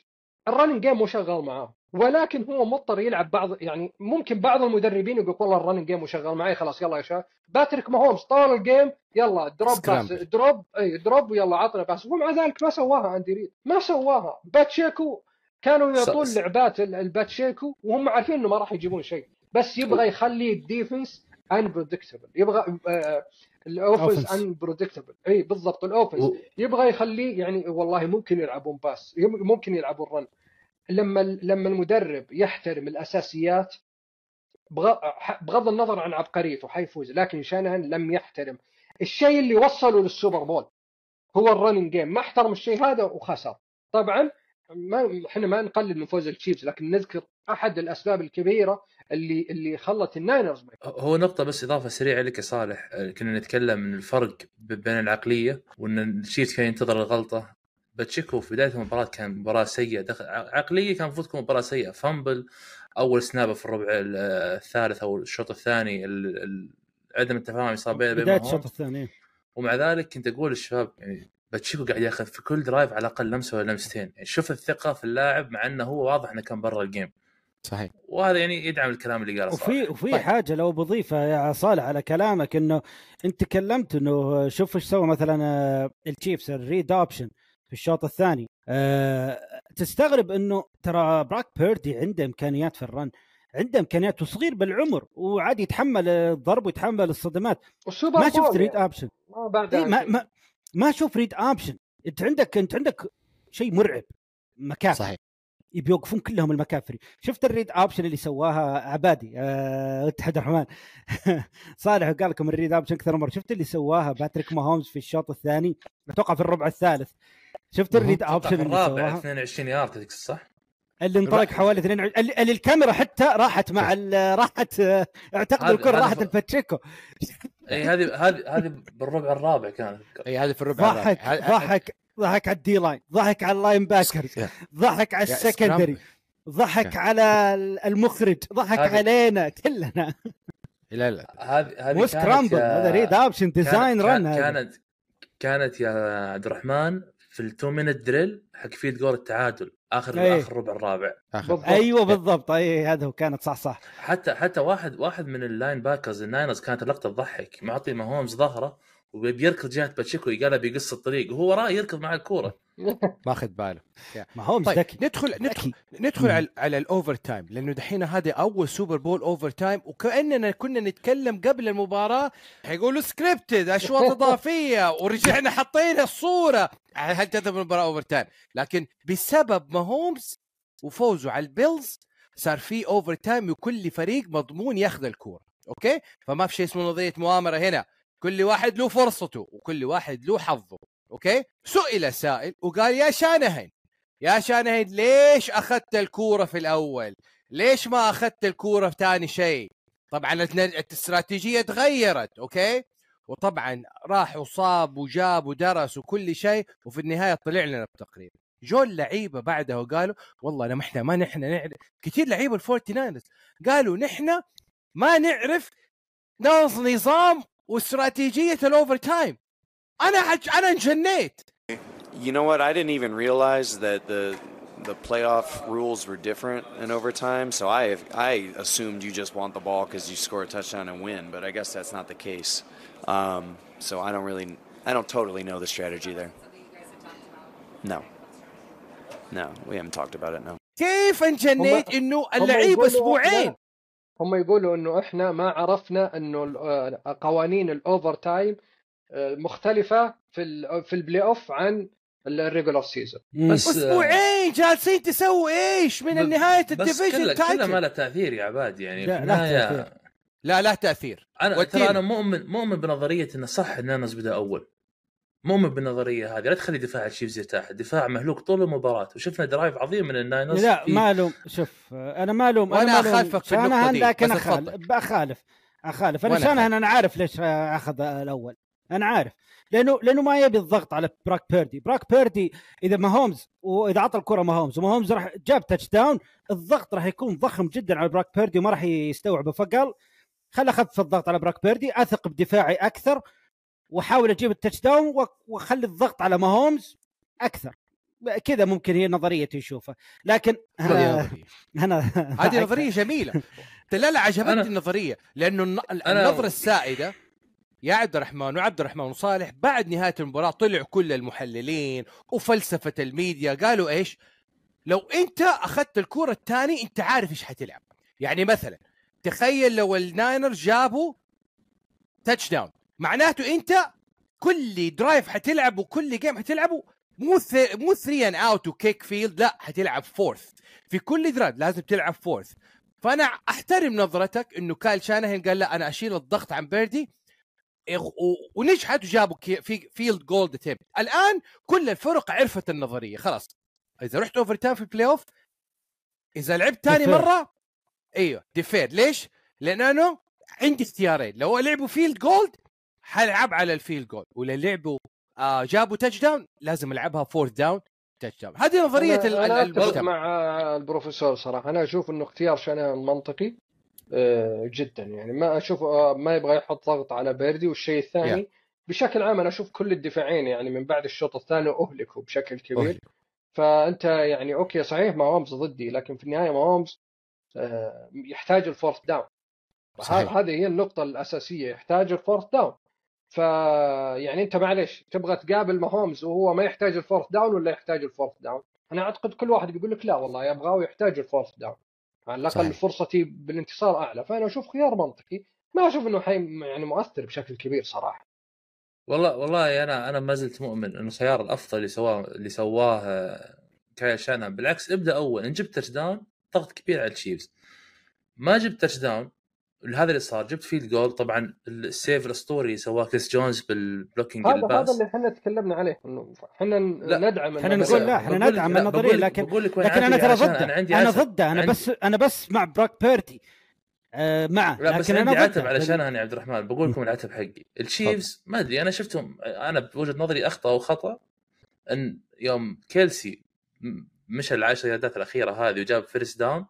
ال running game مو شغال معاه ولكن هو مضطر يلعب بعض يعني ممكن بعض المدربين يقول والله ال running game مو شغال معي خلاص يلا يا شباب. باتريك ماهومز طول ال game يلا drop pass. drop اي drop ويلا عطنا pass ومع ذلك ما سواها اندي ريد ما سواها. باتشيكو كانوا يعطون لعبات ال- الباتشيكو وهم عارفين إنه ما راح يجيبون شيء. بس يبغى يخلي ال defense unpredictable يبغى آه، ال offense Offense. unpredictable اي بالضبط ال offense يبغى يخليه يعني والله ممكن يلعبون pass ممكن يلعبون run لما لما المدرب يحترم الأساسيات بغض النظر عن عبقريته حيفوز لكن شانهن لم يحترم. الشيء اللي وصله للسوبر بول هو ال running game ما احترم الشيء هذا وخسر. طبعا ما إحنا ما نقلل من فوز التشيفز لكن نذكر أحد الأسباب الكبيرة اللي اللي خلت الناينرز هو نقطة بس إضافة سريعة لك يا صالح. آه، كنا نتكلم من الفرق بين العقلية وأن التشيفز كان ينتظر الغلطة. باتشيكو في بداية المباراة كان مباراة سيئة. دخل ع- عقلية كان المفروض تكون مباراة سيئة. fumble أول سنابة في الربع ال- الثالث أو الشوط الثاني ال- ال- عدم التفاهم يصير بين بين بداية. الشوط الثاني. ومع ذلك كنت أقول للشباب يعني باتشيكو قاعد ياخذ في كل drive على الأقل لمسة ولا لمستين. يعني شوف الثقة في اللاعب مع أنه هو واضح أنه كان برا ال game صحيح. وهذا يعني يدعم الكلام اللي قاله وفي وفي طيب. حاجة لو بضيفها يا صالح على كلامك إنه أنت تكلمت إنه شوف إيش سوى مثلا التشيفز ال read option في الشوط الثاني. أه تستغرب إنه ترى بروك بيردي عنده إمكانيات في ال run عنده إمكانيات وصغير بالعمر وعادي يتحمل الضرب ويتحمل الصدمات. ما شفت read يعني. option ما بعد إيه ما ما ما أشوف read option أنت عندك أنت عندك شيء مرعب. مكافري. صحيح. يبي يوقفون كلهم المكافري. شفت ال read option اللي سواها عبادي؟ اتحاد الرحمن. صالح قال لكم ال read option أكثر من مرة. شفت اللي سواها باتريك ماهومز في الشوط الثاني؟ أتوقع في الربع الثالث. شفت ال read option الرابع سواها؟ 22 يارد صح؟ اللي انطلق حوالي 22 اللي, اللي الكاميرا حتى راحت مع ال- راحت آه، اعتقد الكرة راحت الباتشيكو إي هذه هذه هذه بالربع الرابع كانت إي هذه في الربع ضحك الرابع. ه- ضحك ضحك على ال D-line ضحك على ال linebackers يا- ضحك على ال secondary ضحك. على المخرج ضحك علينا كلنا. لا لا. هذه هذه مو كانت scramble هذا read option design run كانت كانت يا عبد الرحمن في ال two minute drill حق field goal التعادل آخر أي. آخر ربع الرابع آخر. بالضبط. أيوه بالضبط اي هذا هو كانت صح صح حتى حتى واحد واحد من ال linebackers الناينرز كانت اللقطة تضحك معطي ماهومز ظهرة وبيركض جهة باتشيكو قال بيقص الطريق وهو وراه يركض مع الكورة. ماخذ باله. ما هو طيب. ذكي. ندخل ندخل ندخل على على ال overtime لأنه دحين هذا أول Super Bowl overtime وكأننا كنا نتكلم قبل المباراة حيقولوا scripted أشواط إضافية ورجعنا حطينا الصورة. هل تذهب المباراه overtime لكن بسبب ماهومز وفوزه على البيلز صار في overtime وكل فريق مضمون ياخذ الكورة. okay؟ فما في شيء اسمه نظرية مؤامرة هنا. كل واحد له فرصته وكل واحد له حظه okay؟ سئل سائل وقال يا شانهين يا شانهين ليش أخذت الكورة في الأول؟ ليش ما أخذت الكورة في ثاني شيء؟ طبعا الاستراتيجية تغيرت okay؟ وطبعا راح وصاب وجاب ودرس وكل شيء وفي النهاية طلع لنا بتقرير. جو اللعيبه بعدها وقالوا والله ما إحنا ما نحن نعرف كثير لعيبة الفورتي قالوا نحن ما نعرف نظام واستراتيجيه الاوفر تايم انا عج... انا انجنيت You know what? I didn't even realize that the the playoff rules were different in overtime. So I I assumed you just want the ball because you score a touchdown and win. But I guess that's not the case. Um, so I don't really I don't totally know the strategy there. No. No, we haven't talked about it. No. كيف انجنيت هم- انه هم اللعيبه يقولوا اسبوعين إحنا- هم يقولوا إنه إحنا ما عرفنا إنه آه، قوانين ال overtime آه، مختلفة في ال في ال playoff عن ال regular season بس أسبوعين جالسين تسووا إيش من ب- نهايه بس ال decision كله كله ما له تأثير يا عباد يعني لا، النهاية تأثير. لا لا تأثير أنا. ترى أنا مؤمن مؤمن بنظرية انه صح الناينرز بدا أول مؤمن بالنظرية هذه لا تخلي دفاع الشيفز يرتاح. الدفاع مهلوك طول المباراة وشفنا drive عظيم من الناينرز لا ما ألوم شوف أنا ما ألوم ألوم. أخالفك في النقطة شانهان دي، لكن اخالف. أخالف أخالف. أنا شانهان أنا عارف ليش أخذ الأول؟ أنا عارف. لأنه لأنه ما يبي الضغط على براك بيردي. براك بيردي إذا ما هومز وإذا عطى الكرة ما هومز وما هومز راح جاب touchdown الضغط راح يكون ضخم جدا على براك بيردي وما راح يستوعبه. فقال خل أخفف الضغط على براك بيردي أثق بدفاعي أكثر واحاول أجيب ال touchdown وأخلي الضغط على ما هومز أكثر. كذا ممكن هي نظريتي اشوفها لكن هذه أنا نظرية. أنا هذه نظرية جميلة. لا لا عجبتني النظرية. لأنه الن- أنا- النظرة السائدة يا عبد الرحمن وعبد الرحمن وصالح بعد نهاية المباراة طلعوا كل المحللين وفلسفة الميديا. قالوا إيش؟ لو أنت أخذت الكورة الثاني أنت عارف إيش حتلعب. يعني مثلا تخيل لو الناينرز جابوا touchdown معناته انت كل drive حتلعب وكل game حتلعبه مو ث... مو 3 and out و kick field لا حتلعب fourth في كل drive لازم تلعب fourth فأنا أحترم نظرتك إنه كايل شانهن قال لا أنا أشيل الضغط عن بيردي ونجحت وجابوا في field goal طيب الآن كل الفرق عرفت النظرية خلاص. إذا رحت overtime في ال playoff إذا لعبت ثاني. مرة إيوه defer ليش؟ لأنه عندي اختيارين. لو لعبوا field goal د حلعب على ال field goal ولا لعبوا آه جابوا touchdown لازم ألعبها fourth down touchdown هذه نظرية أنا أتفق المجتمع مع البروفيسور صراحة. أنا أشوف إنه اختيار شانهان منطقي آه، جدا. يعني ما أشوف آه، ما يبغى يحط ضغط على بيردي والشيء الثاني بشكل عام أنا أشوف كل الدفاعين يعني من بعد الشوط الثاني أهلكوا بشكل كبير. أهلكوا. فأنت يعني okay صحيح ما هومز ضدي لكن في النهاية ما هومز آه، يحتاج ال fourth down. هذه هي النقطة الأساسية يحتاج ال fourth down ف يعني أنت معلش تبغى تقابل ماهومز وهو ما يحتاج ال fourth down ولا يحتاج ال fourth down؟ أنا أعتقد كل واحد بيقول لك لا والله يبغاه ويحتاج ال fourth down. على الأقل صحيح. فرصتي بالانتصار أعلى. فأنا أشوف خيار منطقي. ما أشوف إنه حي يعني مؤثر بشكل كبير صراحة. والله والله أنا أنا ما زلت مؤمن إنه الخيار الأفضل اللي سواه اللي سواه آه، كايل شانهان بالعكس ابدأ أول. إن جبت touchdown ضغط كبير على التشيفز ما جبت touchdown هذا اللي صار جبت field goal طبعا ال save الاسطوري اللي سواه كريس جونز بال blocking هذا هذا ال pass اللي إحنا تكلمنا عليه إنه إحنا ندعم إحنا. نقول لا إحنا ندعم النظريه لكن بقول لكن أنا ترى ضده. أنا عندي أنا عتب. ضده. أنا بس أنا بس مع براك بيرتي. آه معه. لا بس لكن عندي أنا عتب شانهان يا عبد الرحمن بقول لكم العتب حقي. التشيفز ما أدري أنا شفتهم أنا بوجهة نظري أخطأ وخطأ إن يوم كيلسي مشى العشر ياردات الأخيرة هذه وجاب first down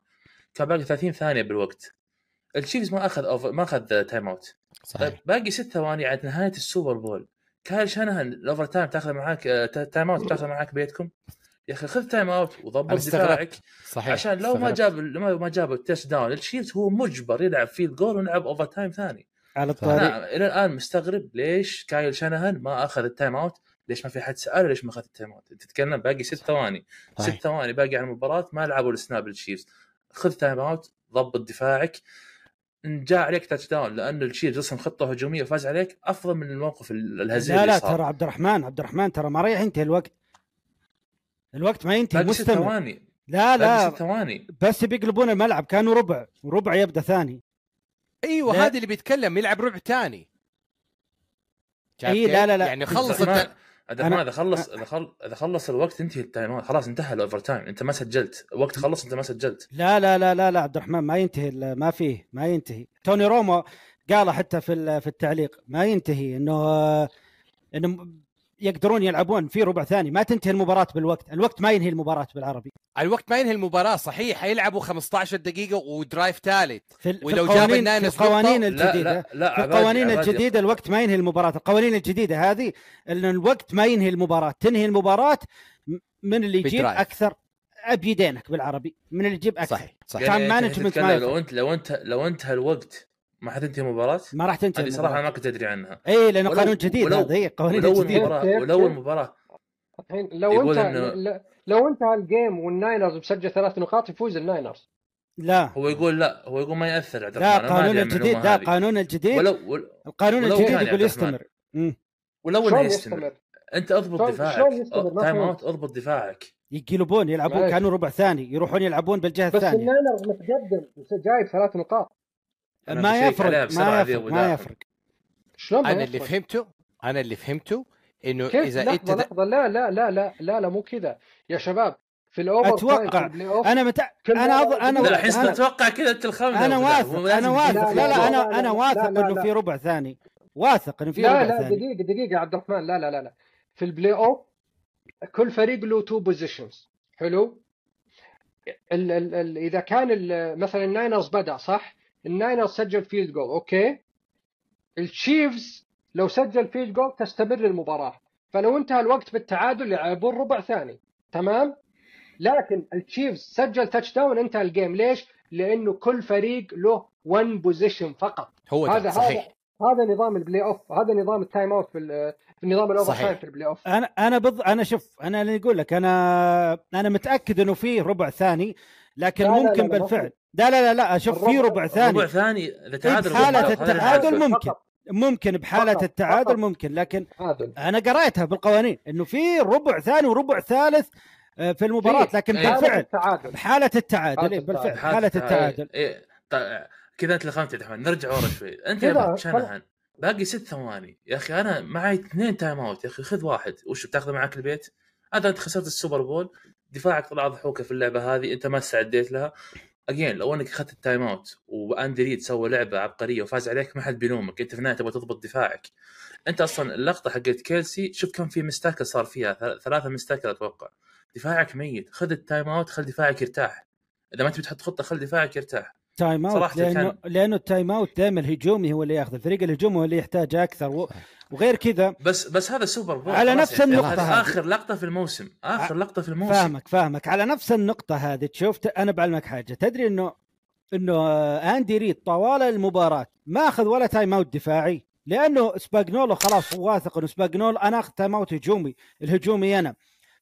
كان باقي 30 ثانية بالوقت. التشيفز ما أخذ over ما اخذ timeout طيب صحيح باقي ست ثواني عند نهاية ال Super Bowl. كايل شانهان ال overtime تاخذ معاك آه، تا- timeout تاخذ معاك بيتكم. يا أخي خذ timeout وضبط. دفاعك. صحيح عشان لو ما استغربت. جاب ما ما جاب ال touchdown التشيفز هو مجبر يلعب field goal ونلعب overtime ثاني. على الطريق. أنا إلى الآن مستغرب ليش كايل شانهان ما أخذ ال timeout ليش ما في حد سأله ليش ما أخذ ال timeout انت تتكلم باقي ست ثواني. صحيح. ست ثواني باقي على المباراة ما لعبوا ال snap التشيفز خذ timeout ضبط دفاعك. ان جاء عليك touchdown لأن التشيفز رسم خطة هجومية وفاز عليك أفضل من الموقف ال- الهزيل لا لا صار. ترى عبد الرحمن عبد الرحمن ترى ما رايح ينتهي الوقت. الوقت ما ينتهي مستمر. ثواني. لا لا. ثواني. بس بيقلبون الملعب كانوا ربع وربع يبدأ ثاني. أيوه. هذا اللي بيتكلم يلعب ربع ثاني. شايف إي، كيف؟ لا، لا، لا. يعني خلص الت... الرحمن أنا- اذا خلص اذا خل... اذا خلص الوقت انتهي ال time خلاص انتهى ال overtime أنت ما سجلت. وقت خلص أنت ما سجلت. لا لا لا لا لا عبد الرحمن ما ينتهي ما فيه ما ينتهي. توني رومو قال حتى في في التعليق ما ينتهي انه إنه يقدرون يلعبون في ربع ثاني. ما تنتهي المباراة بالوقت. الوقت ما ينهي المباراة بالعربي. الوقت ما ينهي المباراة صحيح. حيلعبوا 15 دقيقة ودرايف ثالث. ولو جاب القوانين في القوانين نقطة- لا لا لا في عبادي- القوانين عبادي. الجديدة الوقت ما ينهي المباراة. القوانين الجديدة هذه إن الوقت ما ينهي المباراة. تنهي المباراة م- من اللي يجيب بدرايف. أكثر بيدينك بالعربي. من اللي يجيب أكثر. صحيح صحيح. كان يعني management تتكلم ما لو. انت لو انت لو انتهى الوقت ما حتنتهي المباراة ما راح تنتهي هذه المباراة. ما كنت أدري عنها اي لأنه ولو- قانون جديد ولو- هذا اي قوانين ولو جديدة المباراه كيف- ولو كيف؟ المباراة الحين لو انت إنه- لو انتهى ال game والناينرز مسجل ثلاث نقاط يفوز الناينرز لا هو يقول لا هو يقول ما يأثر عبد لا قانون الجديد لا. قانون الجديد ولو ولو, القانون ولو الجديد يقول. يستمر. ولو إنه شلون يستمر يستمر؟ أنت أضبط دفاعك time. out أضبط دفاعك يقلبون يلعبون. كانوا ربع ثاني يروحون يلعبون بالجهة بس الثانية الناينرز متقدم جايب ثلاث نقاط ما يفرق ما يفرق ما. يفرق. شلون أنا اللي؟ فهمته أنا اللي فهمته إنه كيف؟ إذا لحظة أنت لحظة. لا لا لا لا لا لا مو كذا. يا شباب في الأوفر أتوقع أنا متع... أنا أض... أنا لا الحين أنا, تتوقع كذا أنت أبو داحم. واثق أنا واثق. لا لا، لا. أنا لا، أنا لا، واثق لا، إنه لا. في ربع ثاني. واثق إنه في لا ربع لا ثاني. دقيقة دقيقة يا عبد الرحمن. لا لا لا لا. في ال playoff كل فريق له two possessions حلو؟ ال ال ال إذا كان ال- مثلا الناينرز بدأ صح؟ الناينرز سجل field goal okay؟ التشيفز لو سجل field goal تستمر المباراة. فلو انتهى الوقت بالتعادل يلعبون ربع ثاني. تمام؟ لكن التشيفز سجل touchdown انتهى ال game ليش؟ لأنه كل فريق له 1 possession فقط. هو هذا ده هذا صحيح. هذا نظام البلاي اوف هذا نظام التايم اوت في ال- في نظام الاوفر صحيح. تايم في البلاي اوف أنا أنا بض... أنا شوف أنا اللي أقول لك أنا أنا متأكد إنه في ربع ثاني. لكن لا، لا، لا، ممكن لا، ما بالفعل لا لا لا لا أشوف في ربع ثاني ربع ثاني إذا إيه، تعادل هذا اللي التعادل. ممكن. ممكن بحالة فقط، التعادل. ممكن لكن أنا قريتها بالقوانين إنه في ربع ثاني وربع ثالث آه، في المباراة في لكن إيه. بالفعل التعادل بحالة التعادل إيه، بالفعل. حالة التعادل إيه، إيه. طيب، كذا أنت لخمت يا دحمان نرجع ورا شوي أنت يا خلاص. شانهان باقي ست ثواني يا أخي أنا معي اثنين timeout يا أخي خذ واحد وش بتاخذه معك البيت هذا أنت خسرت السوبر بول دفاعك طلع ضحوكه في اللعبة هذه أنت ما استعديت لها. again لو أنك أخذت ال timeout وأندي ريد سوى لعبة عبقرية وفاز عليك ما حد بيلومك. أنت في النهاية تبغى تضبط دفاعك. أنت أصلا اللقطة حقت كيلسي شوف كم في missed tackle صار فيها. ثل- ثلاثة missed tackle أتوقع. دفاعك ميت. خذ ال timeout خل دفاعك يرتاح. إذا ما تبي تحط خطة خل دفاعك يرتاح. timeout صراحة لأنه كان- لأنه ال timeout دائما الهجومي هو اللي يأخذ الفريق الهجومي هو اللي يحتاج أكثر و... وغير كذا بس بس هذا سوبر بول على نفس يعني النقطة هذه. آخر لقطة في الموسم آخر لقطة في الموسم. فاهمك فاهمك. على نفس النقطة هذه شفت؟ أنا بعلمك حاجة. تدري إنه إنه آه، أندي ريد طوال المباراة ما أخذ ولا timeout دفاعي؟ لأنه سباجنولو خلاص هو واثق إنه سباجنولو أنا أخذ timeout هجومي الهجومي أنا.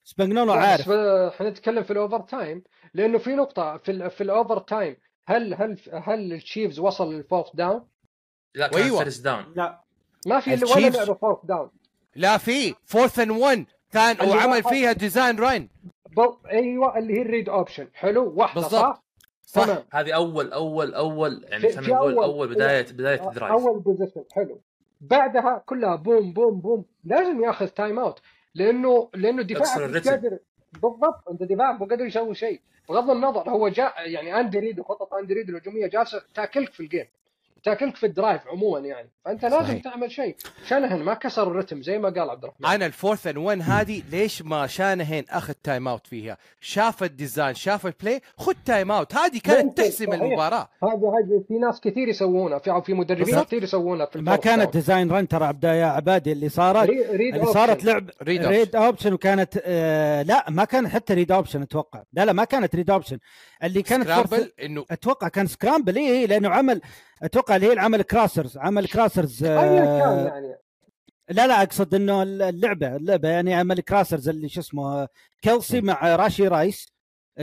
سباجنولو عارف. إحنا نتكلم في ال overtime لأنه في نقطة في ال في ال overtime هل هل هل التشيفز وصل لل fourth down؟ لا كان وأيوة. first down لا. ما في ولا لعبة fourth down لا في. fourth and 1 كان وعمل واحد- فيها design run بل... أيوه اللي هي ال read option حلو واحدة بالضبط. صح؟ صح. تمام. هذه اول اول أول يعني خلينا نقول أول- أول بدايه بداية أ- drive أول possession حلو. بعدها كلها بوم بوم بوم لازم ياخذ timeout لأنه لأنه دفاعك مش. قادر بالضبط. أنت دفاعك مو قادر يسوي شيء. بغض النظر هو جاء يعني اندي ريد وخطط اندي ريد الهجومية جالسه تاكلك في ال game. تاكلك في ال drive عموما يعني فأنت لازم صحيح. تعمل شيء شانهن ما كسر الرتم زي ما قال عبد الرحمن أنا ال fourth and 1 هذه ليش ما شانهين أخذ timeout فيها شاف ال design شاف ال play خد timeout هذه كانت تحسم. المباراة هذا هذا في ناس كثير يسوونها في في مدربين. كثير يسوونها في ما كانت. design run ترى عبد يا عبادي اللي صارت rea- read اللي صارت. لعب read read option وكانت آه لا ما كانت حتى read option أتوقع لا لا ما كانت read option اللي كانت scramble انه أتوقع كان scramble اي إيه لأنه عمل أتوقع اللي هي العمل crossers عمل crossers آه يعني. لا لا أقصد إنه اللعبة اللعبة يعني عمل crossers اللي شو اسمه كيلسي مع راشي رايس.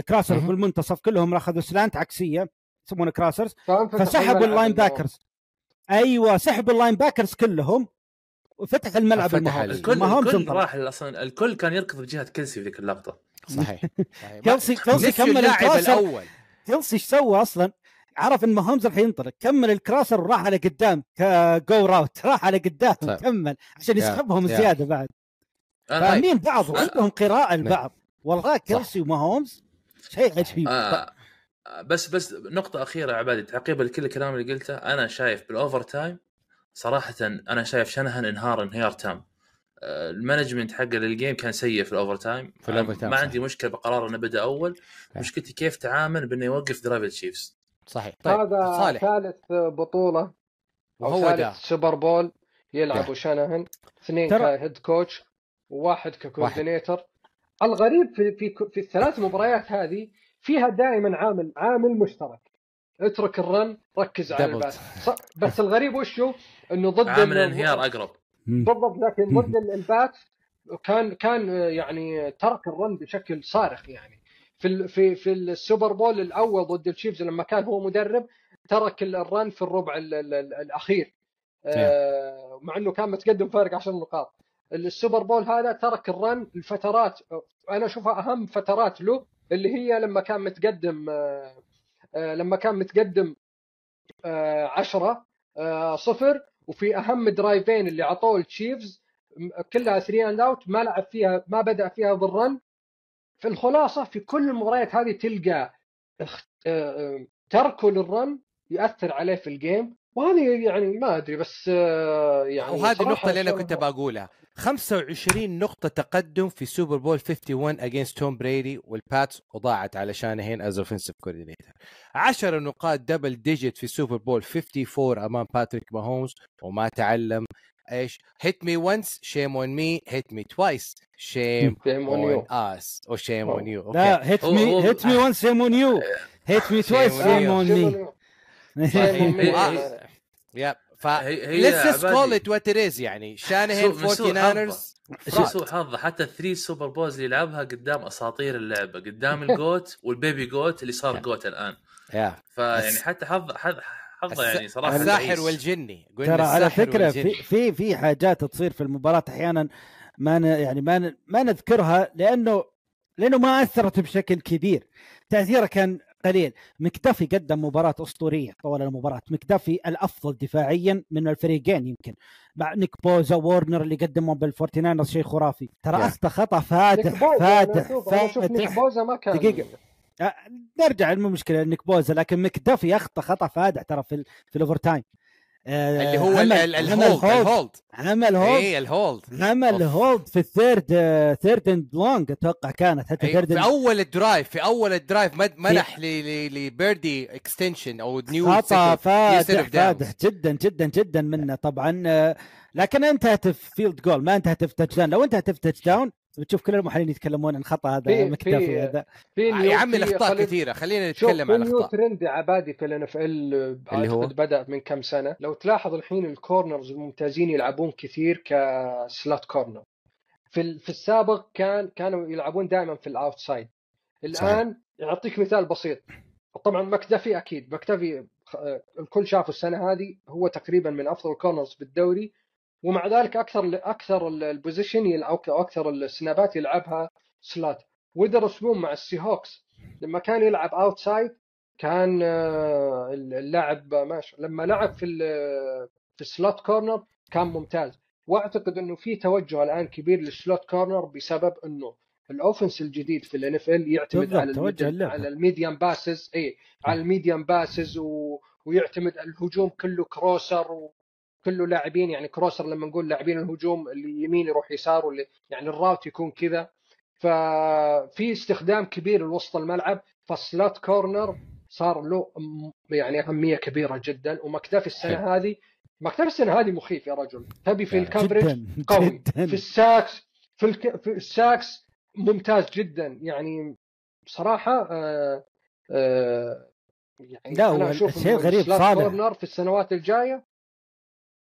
crossers. بالمنتصف كلهم أخذوا slant عكسية يسمونه crossers فسحبوا ال linebackers أيوه سحبوا ال linebackers كلهم وفتح الملعب المهاجم. الكل الكل. راح أصلا الكل كان يركض بجهة كلسي في ذيك اللقطة. صحيح صحيح. كيلسي كمل اللاعب ال crosser. الأول. كيلسي إيش سوى أصلا؟ عرف إن ماهومز راح ينطلق كمل ال crosser وراح على قدام. ك go route راح على قدام. طيب. كمل. عشان يسحبهم يا. زيادة بعد. فاهمين بعض؟ طيب. وعندهم قراءة لبعض. والله كيلسي وماهومز شيء عجيب. آه بس بس نقطة أخيرة يا عبادي. تعقيبا لكل الكلام اللي قلته. أنا شايف بال overtime صراحة أنا شايف شنهن انهار انهيار تام. آه، ال management حقه لل game كان سيء في ال overtime في ال overtime، ما صح. عندي مشكلة بقرار إنه بدأ أول. مشكلتي كيف تعامل بإنه يوقف drive التشيفز صحيح. طيب هذا صالح. ثالث بطولة أو وهو ثالث ده. سوبر بول يلعبوا شانهن اثنين ترى- ك head coach وواحد ك coordinator الغريب في في في الثلاث مباريات هذه فيها دائما عامل عامل مشترك. اترك ال run ركز على. ال pass بس الغريب وشو؟ إنه ضد عامل ال- انهيار أقرب. بالضبط لكن ضد ال- الباتس كان كان يعني ترك ال run بشكل صارخ يعني. في في في السوبر بول الأول ضد التشيفز لما كان هو مدرب ترك ال- الـ run في الربع ال ال ال الأخير. آه، مع إنه كان متقدم فارق 10 نقاط. الـ Super Bowl هذا ترك الـ run الفترات أنا أشوفها أهم فترات له اللي هي لما كان متقدم آه، آه، لما كان متقدم 10 صفر وفي أهم drive ين اللي عطوه التشيفز كلها 3 and out ما لعب فيها ما بدأ فيها بالـ run في الخلاصة في كل المباريات هذه تلقى آه، آه، تركه للـ run ياثر عليه في الـ game وهذه يعني ما أدري بس آه، يعني وهذه النقطة اللي أنا شغل- كنت بقولها. 25 نقطة تقدم في Super Bowl 51 against توم بريدي والـ Pats وضاعت على شانهين as offensive coordinator 10 نقاط double digit في Super Bowl 54 أمام باتريك ماهومز وما تعلم إيش. hit me once shame on me hit me twice shame Shame on on. us أو shame on you لا hit me hit مي وان سيم اون يو هيت مي توايس Shame on سيم you. اون مي هي- يا ف هي- هي ليتس. كول ات وات يعني. شانهين سوء- من سوء 49 من سوء حظه حتى الثري سوبر بوز اللي يلعبها قدام أساطير اللعبة. قدام الجوت والبيبي جوت اللي صار جوت الآن. يا فيعني حتى حظ حظ حظه يعني صراحة الساحر. والجني. ترى على فكرة والجني. في في في حاجات تصير في المباراة أحيانا ما ن يعني ما ن ما نذكرها لأنه لأنه ما أثرت بشكل كبير. تأثيرها كان قليل. مكتفي قدم مباراة أسطورية طوال المباراة. مكتفي الأفضل دفاعيا من الفريقين يمكن. مع نيك بوزا وورنر اللي قدموا بالـ Forty Niners شيء خرافي. ترى Yeah. خطأ نيك فاتح فاتح نيك فاتح بوزا ما كان دقيقة. نرجع المشكلة انك بوزا لكن مكتفي أخطأ خطأ فادح ترى في ال- في الـ overtime اللي هو عمل- الهولد هولد الهولد. عمل هولد اي الهولد. عمل. هولد في الثيرد ثيرد اند لونج أتوقع كانت حتى أي، third في أول الـ drive في أول الـ drive منح لبيردي extension أو new خطأ فادح فادح جدا جدا جدا منه طبعا آه، لكن انتهت في field goal ما انتهت في touchdown لو انتهت في touchdown بتشوف كل المحللين يتكلمون عن خطأ هذا في- مكتفي في- هذا. في يا عمي الأخطاء خلينا- كثيرة خلينا نتكلم عن الأخطاء. ترند عبادي في الـ NFL اللي هو؟ بدأ من كم سنة. لو تلاحظ الحين الـ corners الممتازين يلعبون كثير كـ slot corner في ال- في السابق كان كانوا يلعبون دائما في الـ outside الآن اعطيك مثال بسيط. طبعا مكتفي أكيد. مكتفي الكل شافه السنة هذه. هو تقريبا من أفضل الـ corners بالدوري. ومع ذلك أكثر أكثر ال- الـ position أو أكثر الـ snap ات يلعبها slot وذر سبون مع الـ Seahawks لما كان يلعب outside كان آه، اللاعب ماشي لما لعب في في الـ slot corner كان ممتاز. وأعتقد إنه في توجه الآن كبير للـ slot corner بسبب إنه الـ offense الجديد في الـ NFL يعتمد على توجه. على الـ medium passes اي على الـ medium passes و... ويعتمد الهجوم كله crosser وكله لاعبين يعني crosser لما نقول لاعبين الهجوم اللي يمين يروح يسار واللي يعني الـ route يكون كذا. ففي استخدام كبير لوسط الملعب فالـ slot corner صار له يعني أهمية كبيرة جدا. ومكتفي السنة هذه مكتفي السنة هذه مخيف يا رجل. تبي في الـ coverage جدا قوي. جدا. في الـ sacks في, الك... في الـ sacks ممتاز جدا. يعني بصراحة آه آه يعني لا، هو الشيء الغريب الـ slot صالح. corner في السنوات الجاية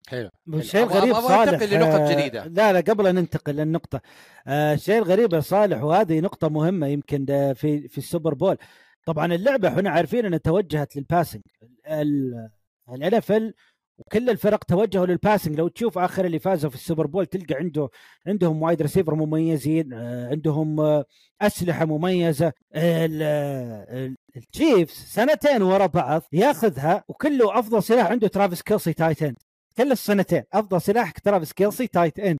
حلو والشيء أبغى- الغريب صالح لنقطة آه، جديدة. لا لا قبل أن ننتقل للنقطة آه، الشيء الغريب يا صالح وهذه نقطة مهمة يمكن آه، في في الـ Super Bowl. طبعا اللعبة إحنا عارفين إنها توجهت للـ passing الـ FL وكل الفرق توجهوا للـ passing لو تشوف آخر اللي فازوا في الـ Super Bowl تلقى عنده عندهم wide receiver مميزين آه، عندهم آه، أسلحة مميزة. ال- ال- التشيفز سنتين ورا بعض ياخذها وكله أفضل سلاح عنده ترافيس كيلسي tight end كل السنتين. أفضل سلاح ترافيس كيلسي tight end.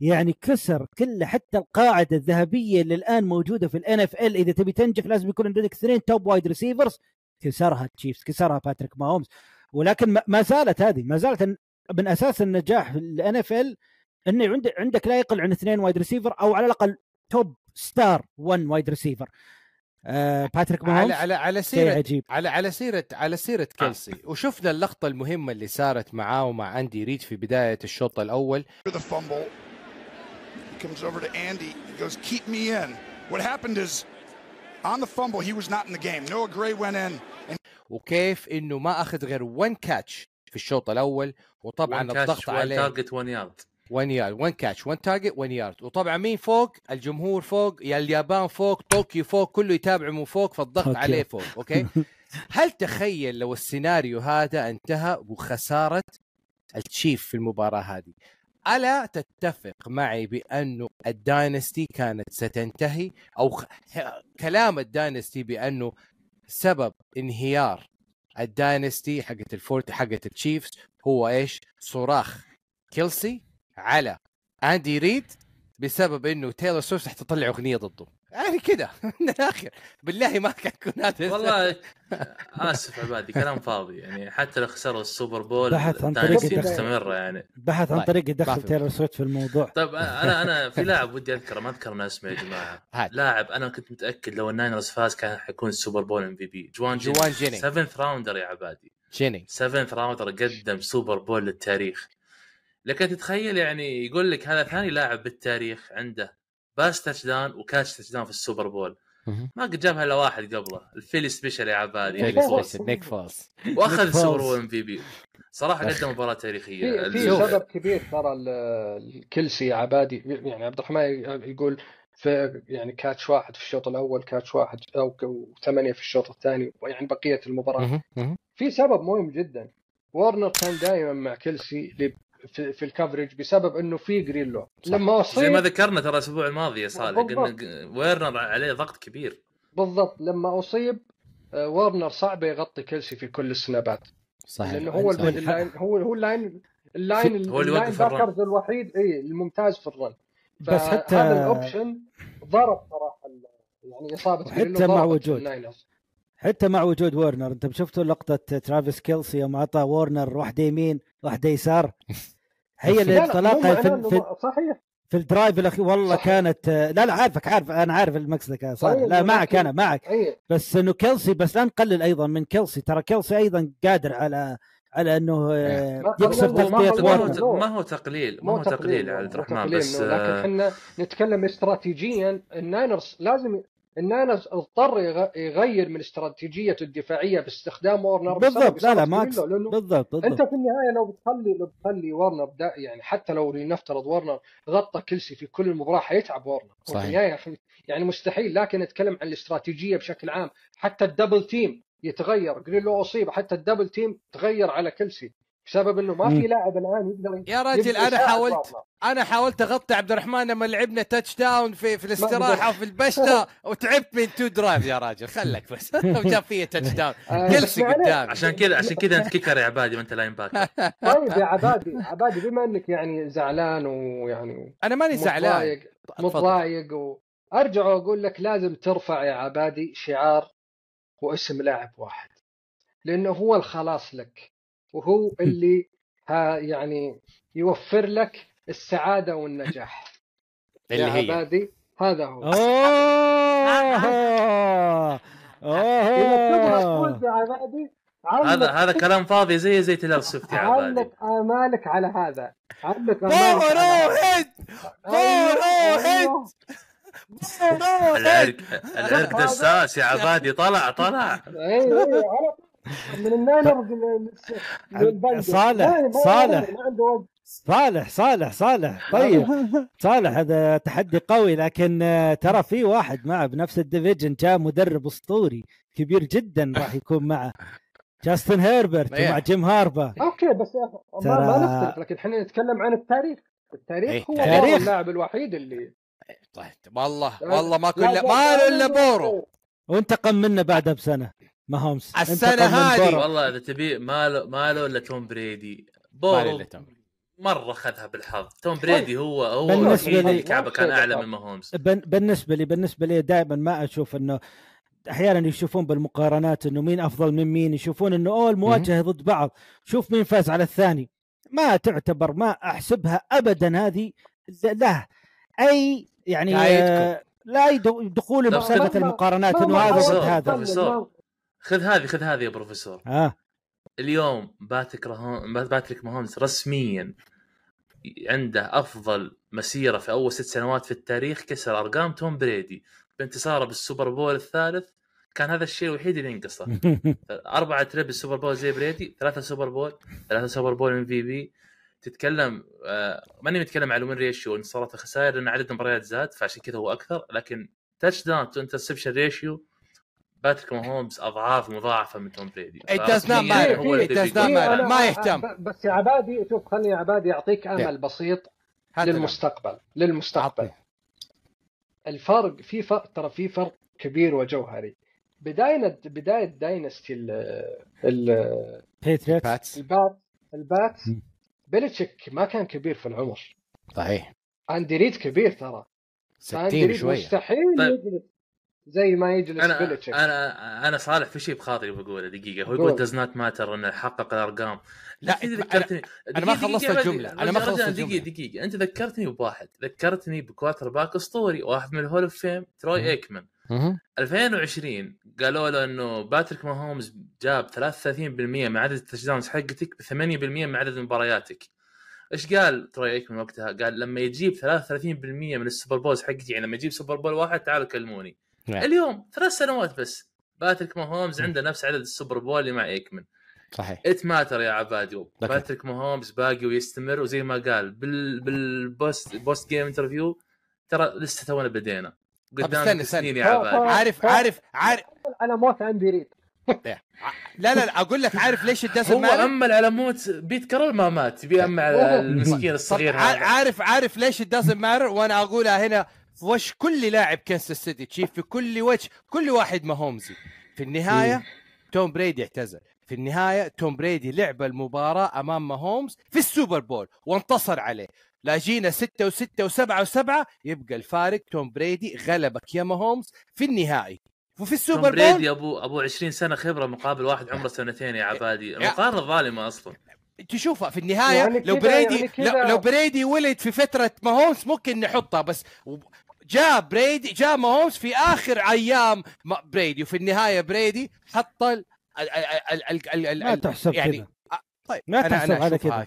يعني كسر كل حتى القاعدة الذهبية اللي الآن موجودة في الـ NFL إذا تبي تنجح لازم يكون عندك اثنين top wide receivers كسرها التشيفز كسرها باتريك ماهومز ولكن ما- زالت هذه ما زالت من أساس النجاح في الـ NFL انه عند- عندك لا يقل عن اثنين wide receiver أو على الأقل top star 1 wide receiver آه باتريك ماهومز على على على شيء سيرة عجيب. على على سيرة على سيرة كيلسي. وشفنا اللقطة المهمة اللي صارت معاه ومع أندي ريد في بداية الشوط الأول. Comes over to Andy. He goes, "Keep me in." What happened is, on the fumble, he was not in the game. Noah Gray went in, and وكيف إنه ما أخذ غير 1 catch في الشوط الأول. وطبعا الضغط عليه. target 1 يارد 1 يارد 1 catch 1 target 1 يارد وطبعا مين فوق؟ الجمهور فوق يا اليابان فوق طوكيو فوق كله يتابع من فوق فالضغط okay. عليه فوق okay؟ هل تخيل لو السيناريو هذا انتهى بخساره التشيف في المباراة هذه؟ ألا تتفق معي بانه الـ dynasty كانت ستنتهي؟ أو خ... كلام الـ dynasty بأنه سبب انهيار الـ dynasty حقت الفورت حقت التشيفز هو إيش؟ صراخ كيلسي على اندي ريد بسبب إنه تايلور سويفت حتطلع أغنية ضده. يعني كده. من الآخر. بالله ما كان يكون هذا والله آسف عبادي كلام فاضي. يعني حتى لو خسروا ال Super Bowl بحث عن طريقة مستمرة يعني. بحث عن طيب، طريقة في تايلور سويفت في الموضوع. طيب أنا أنا في لاعب ودي أذكره ما أذكر اسمه يا جماعة. لاعب أنا كنت متأكد لو ال Niners فاز كان حيكون ال Super Bowl MVP جوان جوان جينينقز. 7 rounder يا عبادي. جينينقز 7 rounder قدم Super Bowl للتاريخ. لكن تتخيل يعني يقول لك هذا ثاني لاعب بالتاريخ عنده pass touchdown و catch touchdown في ال Super Bowl. ما قد جابها الا واحد قبله ال Philly Special يا عبادي نيك فولز. نيك واخذ نيك سوبر فولز. Bowl MVP صراحة. قدم مباراة تاريخية في سبب كبير ترى ال- الكلسي عبادي يعني عبد الرحمن يقول في يعني catch واحد في الشوط الأول catch واحد أو ثمانيه في الشوط الثاني يعني بقية المباراة. في سبب مهم جدا وارنر كان دائما مع كلسي ل- في, في ال coverage بسبب إنه في جرينلو صح. لما زي ما اصيب ذكرنا ترى الأسبوع الماضي يا صالح بالضبط. قلنا وارنر عليه ضغط كبير بالضبط لما أصيب آه، وارنر صعب يغطي كلسي في كل ال snap ات صحيح لأنه هو صحيح. ال middle line هو هو اللاين اللاين هو اللي اللاين يوقف الرن. باكرز الوحيد إي الممتاز في ال run بس حتى- هذا ال option ضرب صراحة يعني إصابة جرينلو مع وجود. حتى مع وجود وورنر. انت شفتوا لقطة ترافيس كيلسي يوم اعطى وورنر واحدة يمين واحدة يسار؟ هي معناه في, في, صحيح. في ال drive الاخير والله صحيح. كانت لا لا عارفك عارف أنا عارف المقصد يا صالح طيب، لا معك أنا معك. اي بس إنه كيلسي بس لا نقلل أيضا من كيلسي. ترى كيلسي أيضا قادر على على إنه آه، ما- ما- تغطية ما- ما هو تقليل ما هو تقليل يا عبد الرحمن بس لكن إحنا نتكلم استراتيجيا. ال Niners لازم إن أنا اضطر يغ- يغير من استراتيجيته الدفاعية باستخدام ورنر بالضبط. لا لا ماكس. لأنه بالضبط أنت بالضبط في النهاية لو بتخلي لو بتخلي ورنر دا يعني حتى لو لنفترض ورنر غطى كلسي في كل المباراه حيتعب ورنر صحيح. النهاية يعني مستحيل. لكن نتكلم عن الاستراتيجية بشكل عام. حتى ال double team يتغير. جرينلو أصيب. حتى ال double team تغير على كلسي. بسبب إنه ما في. لاعب الآن يقدر يا رجل أنا حاولت. أنا حاولت أغطي عبد الرحمن لما لعبنا touchdown في في الاستراحة وفي البشتة وتعبت من two drive يا راجل خلك بس. وجاب فيا touchdown آه، بس جلسي. قدامي عشان كذا عشان كذا أنت kicker يا عبادي وأنت linebacker طيب يا عبادي عبادي بما إنك يعني زعلان ويعني أنا ماني زعلان. متضايق متضايق وارجع وأقول لك لازم ترفع يا عبادي شعار واسم لاعب واحد لأنه هو الخلاص لك. وهو اللي ها يعني يوفر لك السعادة والنجاح. اللي يا هي. عبادي هذا هو. أوه! يا عبادي هذا هذا كلام فاضي زي زي تايلور سويفت يا عبادي. علق آمالك على هذا. علق آمالك على هذا. head! بورو head! head العرق العرق دساس يا عبادي. طلع طلع. اي اي على طول. من ال Niners. صالح، صالح. ما عنده وقت. صالح صالح صالح. طيب. صالح هذا تحدي قوي لكن آه، ترى في واحد معه بنفس ال division جاء مدرب أسطوري كبير جدا راح يكون معه. جاستن هيربرت إيه. ومع جيم هاربو okay بس أخي، ما, ترى- نختلف لكن إحنا نتكلم عن التاريخ. التاريخ إيه، هو اللاعب الوحيد اللي طيب والله والله ما لا، ما له إلا لا، بورو. وانتقم منه بعدها بسنة. ماهومز من هذه. والله إذا تبي ماله ماله إلا توم بريدي ما له بورو إلا توم. مرة خذها بالحظ توم بريدي هو هو بالنسبة الوحيد لي- اللي كعبه كان أعلى من ماهومز بن- بالنسبة لي بالنسبة لي دائما ما أشوف إنه أحيانا يشوفون بالمقارنات إنه مين أفضل من مين يشوفون إنه اوه المواجهه ضد بعض شوف مين فاز على الثاني ما تعتبر ما أحسبها ابدا هذه لا أي يعني لا. آه، اي د- دخول ما- المقارنات ما- إنه ما هذا ضد هذا. ما- خذ هذه خذ هذه يا بروفيسور. آه. اليوم باتريك باتريك ماهومز رسميا عنده أفضل مسيرة في أول ست سنوات في التاريخ كسر أرقام توم بريدي بانتصاره بال Super Bowl الثالث. كان هذا الشيء الوحيد اللي ينقصه. أربعة trip Super Bowl زي بريدي ثلاثة Super Bowl ثلاثة Super Bowl MVP. تتكلم آه ماني متكلم على ال win ratio انتصارات الخسائر لأن عدد المباريات زاد فعشان كذا هو أكثر لكن touchdown to interception ratio باتريك ماهومز أضعاف مضاعفة من توم بريدي It does not فرسمياً matter. هو It اللي does not بيقول. matter. أنا- ما يهتم. بس يا عبادي شوف خليني يا عبادي أعطيك أمل بسيط. للمستقبل للمستقبل. الفرق في فرق ترى في فرق كبير وجوهري بداية بداية dynasty ال ال Patriots Pats ال Pat ال Pat مم. بيلتشيك ما كان كبير في العمر صحيح اندي ريد كبير ترى 60 أندي ريد شوية مستحيل طيب. يجلس زي ما يجلس أنا بيلتشيك أنا أنا صالح في شيء بخاطري بقوله دقيقة هو قول. يقول does not matter انه حقق الأرقام لا أنا- ذكرتني أنا ما دقيقة- خلصت. رجل- أنا ما خلصت رجل، دقيقه دقيقة أنت ذكرتني بواحد ذكرتني ب quarterback أسطوري واحد من ال Hall of Fame تروي. إيكمان مهم. 2020 قالوا له إنه باتريك ماهومز جاب 33% من عدد ال touchdowns حقتك ب 8% من عدد مبارياتك إيش قال تروي إيكمان وقتها؟ قال لما يجيب 33% من ال Super Bowls حقتي يعني لما يجيب Super Bowl واحد تعالوا كلموني نعم. اليوم ثلاث سنوات بس. باتريك ماهومز عنده نفس عدد ال Super Bowl اللي مع ايكمان صحيح. it matter يا عبادي. باتريك ماهومز باقي ويستمر وزي ما قال بال بال post post game interview ترى لسه تونا بدينا. طب قدامك استنى استنى. سنين يا عبادي. عارف عارف عارف. على موت اندي ريد لا لا لا أقول لك عارف ليش الدسم هو أمل على موت بيت كارول ما مات. بيأمل على المسكين الصغير هذا. عارف عارف ليش it doesn't matter وأنا أقولها هنا في وش كل لاعب كنساس سيتي تشيف في كل وجه كل واحد ماهومزي. في النهاية توم بريدي اعتزل. في النهاية توم بريدي لعب المباراة أمام ماهومز في السوبر بول وانتصر عليه. لا جينا ستة وستة وسبعة وسبعة يبقى الفارق توم بريدي غلبك يا ماهومز في النهائي. وفي السوبر بول بريدي ابو أبو 20 سنة خبرة مقابل واحد عمره سنتين يا عبادي. المقارنه ظالمه أصلا. تشوفها في النهاية يعني لو بريدي يعني لو بريدي ولد في فترة ماهومز ممكن نحطها بس جاء بريدي جاء ماهومز في آخر أيام. ما- بريدي وفي النهاية بريدي حط ال ال ال ال ال ال ما تحسب يعني كذا. طيب ما أنا- تحسب أنا على كذا.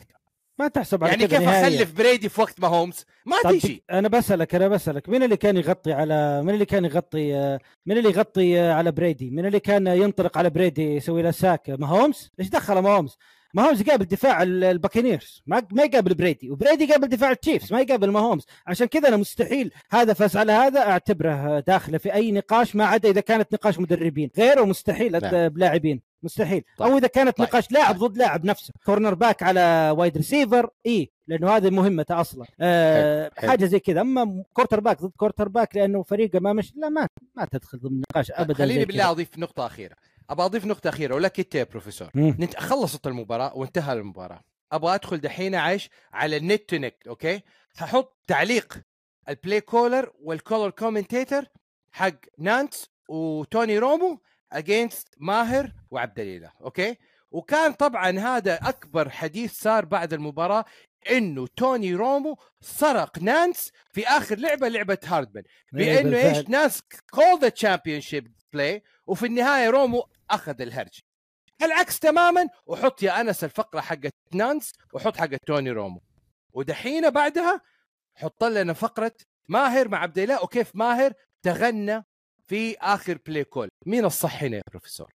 ما تحسب على يعني كيف. أخلف بريدي في وقت ماهومز ما طب تجي أنا بسألك أنا بسألك مين اللي كان يغطي على مين اللي كان يغطي مين اللي يغطي على بريدي؟ مين اللي كان ينطلق على بريدي يسوي له sack؟ ما هومز إيش دخل ما هومز ما هومز يقابل دفاع ال- الباكينيرز ما ما يقابل بريدي وبريدي يقابل دفاع التشيفز ما يقابل ماهومز عشان كذا أنا مستحيل هذا فاز على هذا أعتبره داخله في أي نقاش ما عدا إذا كانت نقاش مدربين غيره مستحيل. بلاعبين مستحيل طيب. أو إذا كانت طيب. نقاش لاعب ضد لاعب نفسه cornerback على wide receiver إي لأنه هذه مهمته أصلا آه حلو. حاجة زي كذا أما quarterback ضد quarterback لأنه فريقه ما مش لا ما ما تدخل ضمن نقاش ابدا خليني بالله. أضيف نقطة أخيرة أبغى أضيف نقطة أخيرة ولك انت يا بروفيسور. نت... خلصت المباراة وانتهى المباراة. أبغى أدخل دحين عايش على ال net to net okay؟ هحط تعليق ال play caller وال color commentator حق نانتس وتوني رومو against ماهر وعبد الإله okay؟ وكان طبعا هذا أكبر حديث صار بعد المباراة إنه توني رومو سرق نانس في آخر لعبة لعبة هاردمان. إيه، بإنه. إيش؟ نانس call the championship play وفي النهاية رومو أخذ الهرج العكس تماما وحط يا أنس الفقرة حقت نانس وحط حق توني رومو ودحين بعدها حط لنا فقرة ماهر مع عبد الله وكيف ماهر تغنى في آخر play call مين الصح هنا يا بروفيسور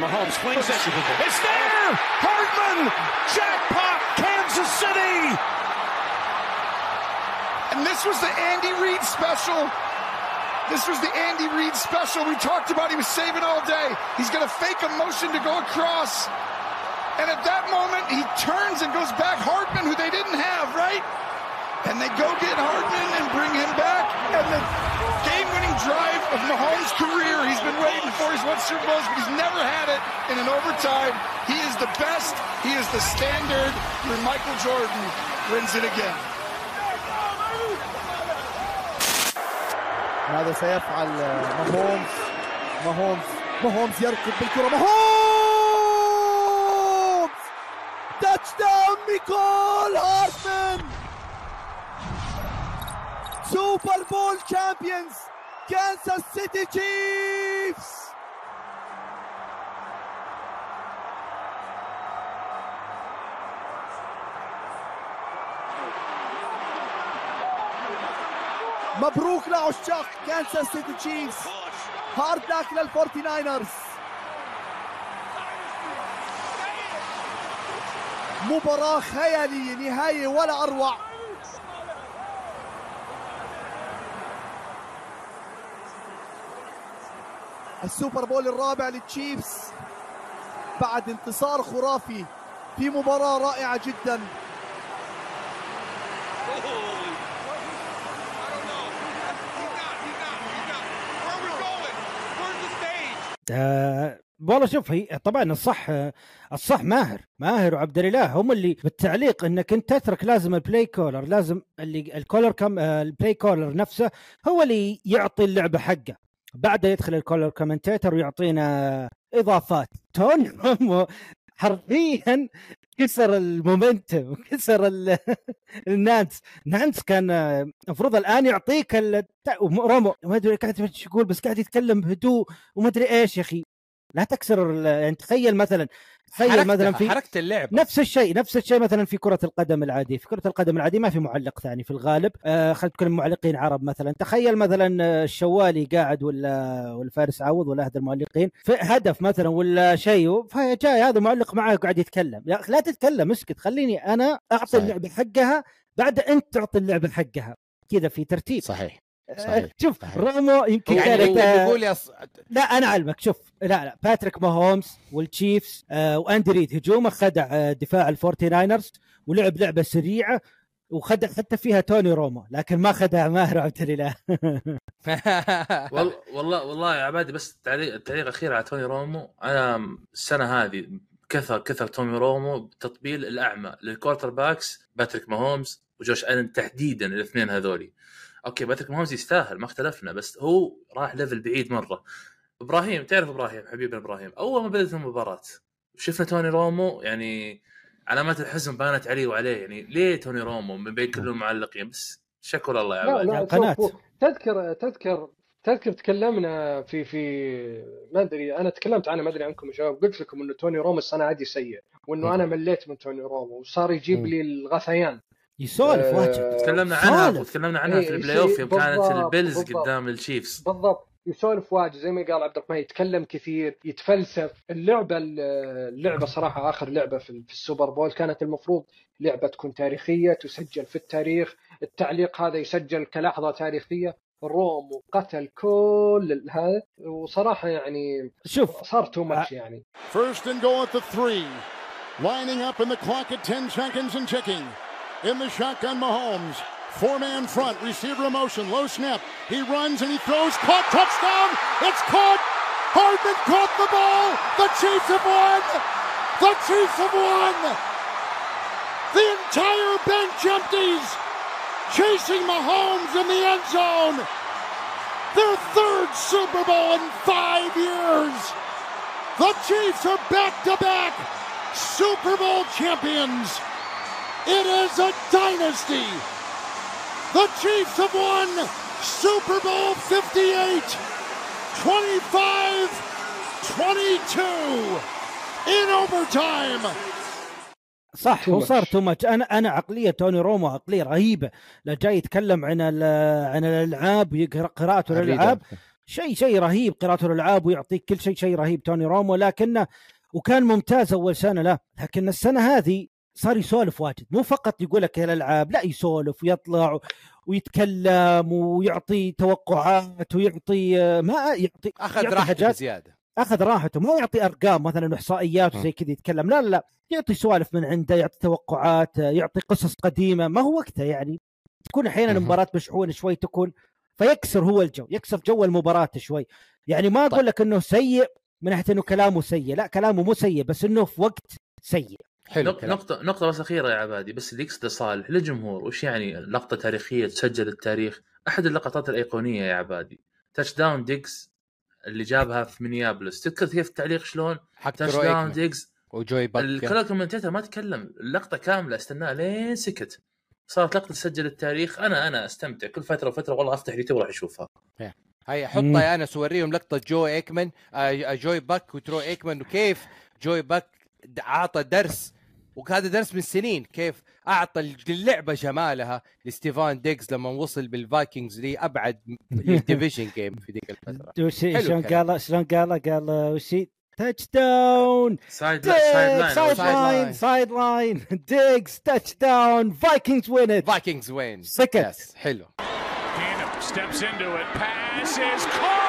Mahomes flings it. It's there! Hardman! Jackpot! Kansas City! And this was the Andy Reid special. This was the Andy Reid special we talked about. He was saving all day. He's going to fake a motion to go across. And at that moment, he turns and goes back Hartman, who they didn't have, right? And they go get Hardman and bring him back. And the game-winning drive of Mahomes' career, he's been waiting for. He's won Super Bowls, but he's never had it in an overtime. He is the best. He is the standard. When Michael Jordan wins it again. ماذا سيفعل ماهومز ماهومز ماهومز يركض بالكرة ماهومز تاتش داون ميكول هارتمان سوبر بول champions كانساس سيتي تشيفز مبروك لعشاق كانساس سيتي تشيفز hard luck للفورتي ناينرز مباراة خيالية نهاية ولا أروع. السوبر بول الرابع للتشيفز. بعد انتصار خرافي في مباراة رائعة جدا. آه والله شوف هي طبعا الصح الصح ماهر ماهر وعبد الإله هم اللي بالتعليق إنك أنت تترك لازم ال play caller لازم اللي ال color com آه، ال play caller نفسه هو اللي يعطي اللعبة حقه. بعدها يدخل ال color commentator ويعطينا إضافات. توني حرفيا كسر ال momentum وكسر ال- النانس. نانس كان المفروض الآن يعطيك ال- رومو ما أدري قاعد إيش يقول بس قاعد يتكلم بهدوء وما أدري إيش يا أخي. لا تكسر يعني تخيل مثلا تخيل مثلا في حركة اللعب. نفس الشيء نفس الشيء مثلا في كرة القدم العادية. في كرة القدم العادية ما في معلق ثاني في الغالب. آه خلينا نتكلم معلقين عرب مثلا. تخيل مثلا آه، الشوالي قاعد ولا ولا فارس عوض ولا أحد المعلقين في هدف مثلا ولا شيء فجاي هذا معلق معك وقاعد يتكلم. يا أخي لا تتكلم اسكت. خليني أنا أعطي صحيح. اللعبة حقها بعد أنت تعطي اللعبة حقها. كذا في ترتيب. صحيح. آه، صحيح. شوف صحيح. رومو يمكن يعني كانت آه، يقول يا ص... لا أنا أعلمك. شوف لا لا باتريك ماهومز والتشيفز آه وأندي ريد هجومه خدع آه دفاع الفورتي ناينرز ولعب لعبة سريعة وخدع حتى فيها توني رومو لكن ما خدع ماهر عبد الاله والله والله والله يا عبادي بس تعليق التعليق الأخير على توني رومو أنا السنة هذه كثر كثر توني رومو بتطبيل الأعمى لل quarterbacks باتريك ماهومز وجوش ألن تحديدا الاثنين هذولي. okay باتريك ماهومز يستاهل ما اختلفنا بس هو راح level بعيد مرة. إبراهيم تعرف إبراهيم حبيبنا إبراهيم. أول ما بدأت المباراة شفنا توني رومو يعني علامات الحزن بانت عليه وعليه. يعني ليه توني رومو؟ من بين كل المعلقين. بس شكر الله يا لا لا هو تذكر تذكر تذكر تكلمنا في في ما أدري أنا تكلمت عنه ما أدري عنكم يا شباب. قلت لكم إنه توني رومو السنة هذه سيء وإنه أنا مليت من توني رومو وصار يجيب مم. لي الغثيان. يسولف آه، واجد. تكلمنا عنها سولف. وتكلمنا عنها في ال playoff يوم كانت البيلز بالضبط. قدام الشيفز بالضبط. يسولف واجد زي ما قال عبد الرحمن يتكلم كثير يتفلسف اللعبة اللعبة صراحة آخر لعبة في في السوبر بول كانت المفروض لعبة تكون تاريخية تسجل في التاريخ التعليق هذا يسجل كلحظة تاريخية روم وقتل كل هذا وصراحة يعني شوف صار تو ماتش يعني First and goal at the three. Lining up in the clock at 10 seconds and ticking. In the shotgun, Mahomes. Four man front, receiver motion, low snap. He runs and he throws, caught, touchdown! It's caught! Hardman caught the ball! The Chiefs have won! The Chiefs have won! The entire bench empties! Chasing Mahomes in the end zone! Their third Super Bowl in five years! The Chiefs are back to back Super Bowl champions. It is a dynasty. The Chiefs have won Super Bowl 58, 25 22 in overtime. صح هو صار too much أنا أنا عقلية توني رومو عقلية رهيبة. لا جاي يتكلم عن ال- عن الألعاب ويقرا قراءته للالعاب شيء شيء رهيب قراءته للالعاب ويعطيك كل شيء شيء رهيب توني رومو. لكنه وكان ممتاز أول سنة لا لكن السنة هذه صار يسولف واجد مو فقط يقول لك الألعاب لا يسولف ويطلع ويتكلم ويعطي توقعات ويعطي ما يعطي أخذ يعطي راحته بزيادة. أخذ راحته ما يعطي أرقام مثلا إحصائيات وزي كذا يتكلم لا لا لا يعطي سوالف من عنده يعطي توقعات يعطي قصص قديمة ما هو وقته يعني تكون أحيانا المباراة مشحونة شوي تكون فيكسر هو الجو يكسر جو المباراة شوي. يعني ما أقول لك إنه سيء من ناحية إنه كلامه سيء لا كلامه مو سيء بس إنه في وقت سيء. نق- نقطة نقطة بس أخيرة يا عبادي بس اللي يقصده صالح للجمهور وش يعني لقطة تاريخية تسجل التاريخ؟ أحد اللقطات الأيقونية يا عبادي. touchdown ديجز اللي جابها في مينيابلس تذكر كيف التعليق شلون؟ حق touchdown إيكمان. ديجز وجوي باك ال color commentator ما تكلم اللقطة كاملة استناه لين سكت. صارت لقطة تسجل التاريخ. أنا أنا أستمتع. كل فترة وفترة والله أفتح اليوتيوب وأروح أشوفها. هيا حطها يا انس وريهم لقطة جو إيكمان آه، جوي باك وتروي إيكمان. وكيف جوي باك اعطى درس وهذا درس من سنين. كيف؟ أعطى اللعبة جمالها لستيفان ديجز لما وصل بالفايكنجز لابعد ال division game في ذيك الفترة. شلون. قال شلون قال قال وش touchdown sideline sideline ديجز touchdown فايكنجز win it فايكنجز win سكت حلو steps into it. Pass is caught.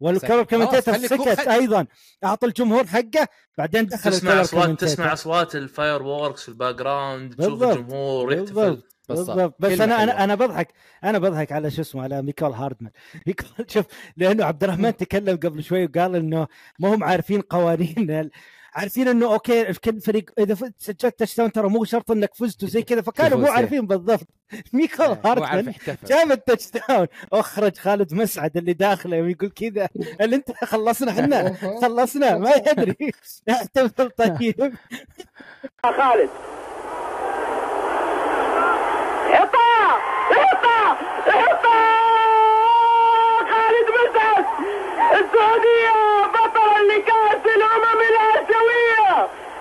وال color commentator سكت خل- أيضا. اعطى الجمهور حقه بعدين دخل تسمع اصوات تسمع أصوات ال fireworks في ال background تشوف. الجمهور يحتفل. بالضبط بالضبط. بس أنا. أنا أنا بضحك أنا بضحك على شو اسمه على ميكول هاردمان. شوف لأنه عبد الرحمن تكلم قبل شوي وقال إنه ما هم عارفين قوانين عارفين إنه okay في كل فريق إذا سجلت touchdown ترى مو شرط إنك فزت وزي كذا فكانوا مو إيه. عارفين بالضبط. عارف هاردمان يحتفل. جاب ال touchdown أخرج خالد مسعد اللي داخله يقول كذا. اللي أنت خلصنا إحنا خلصنا ما يدري. احتفل طيب. خالد. احطها احطها احطها خالد مسعد السعودية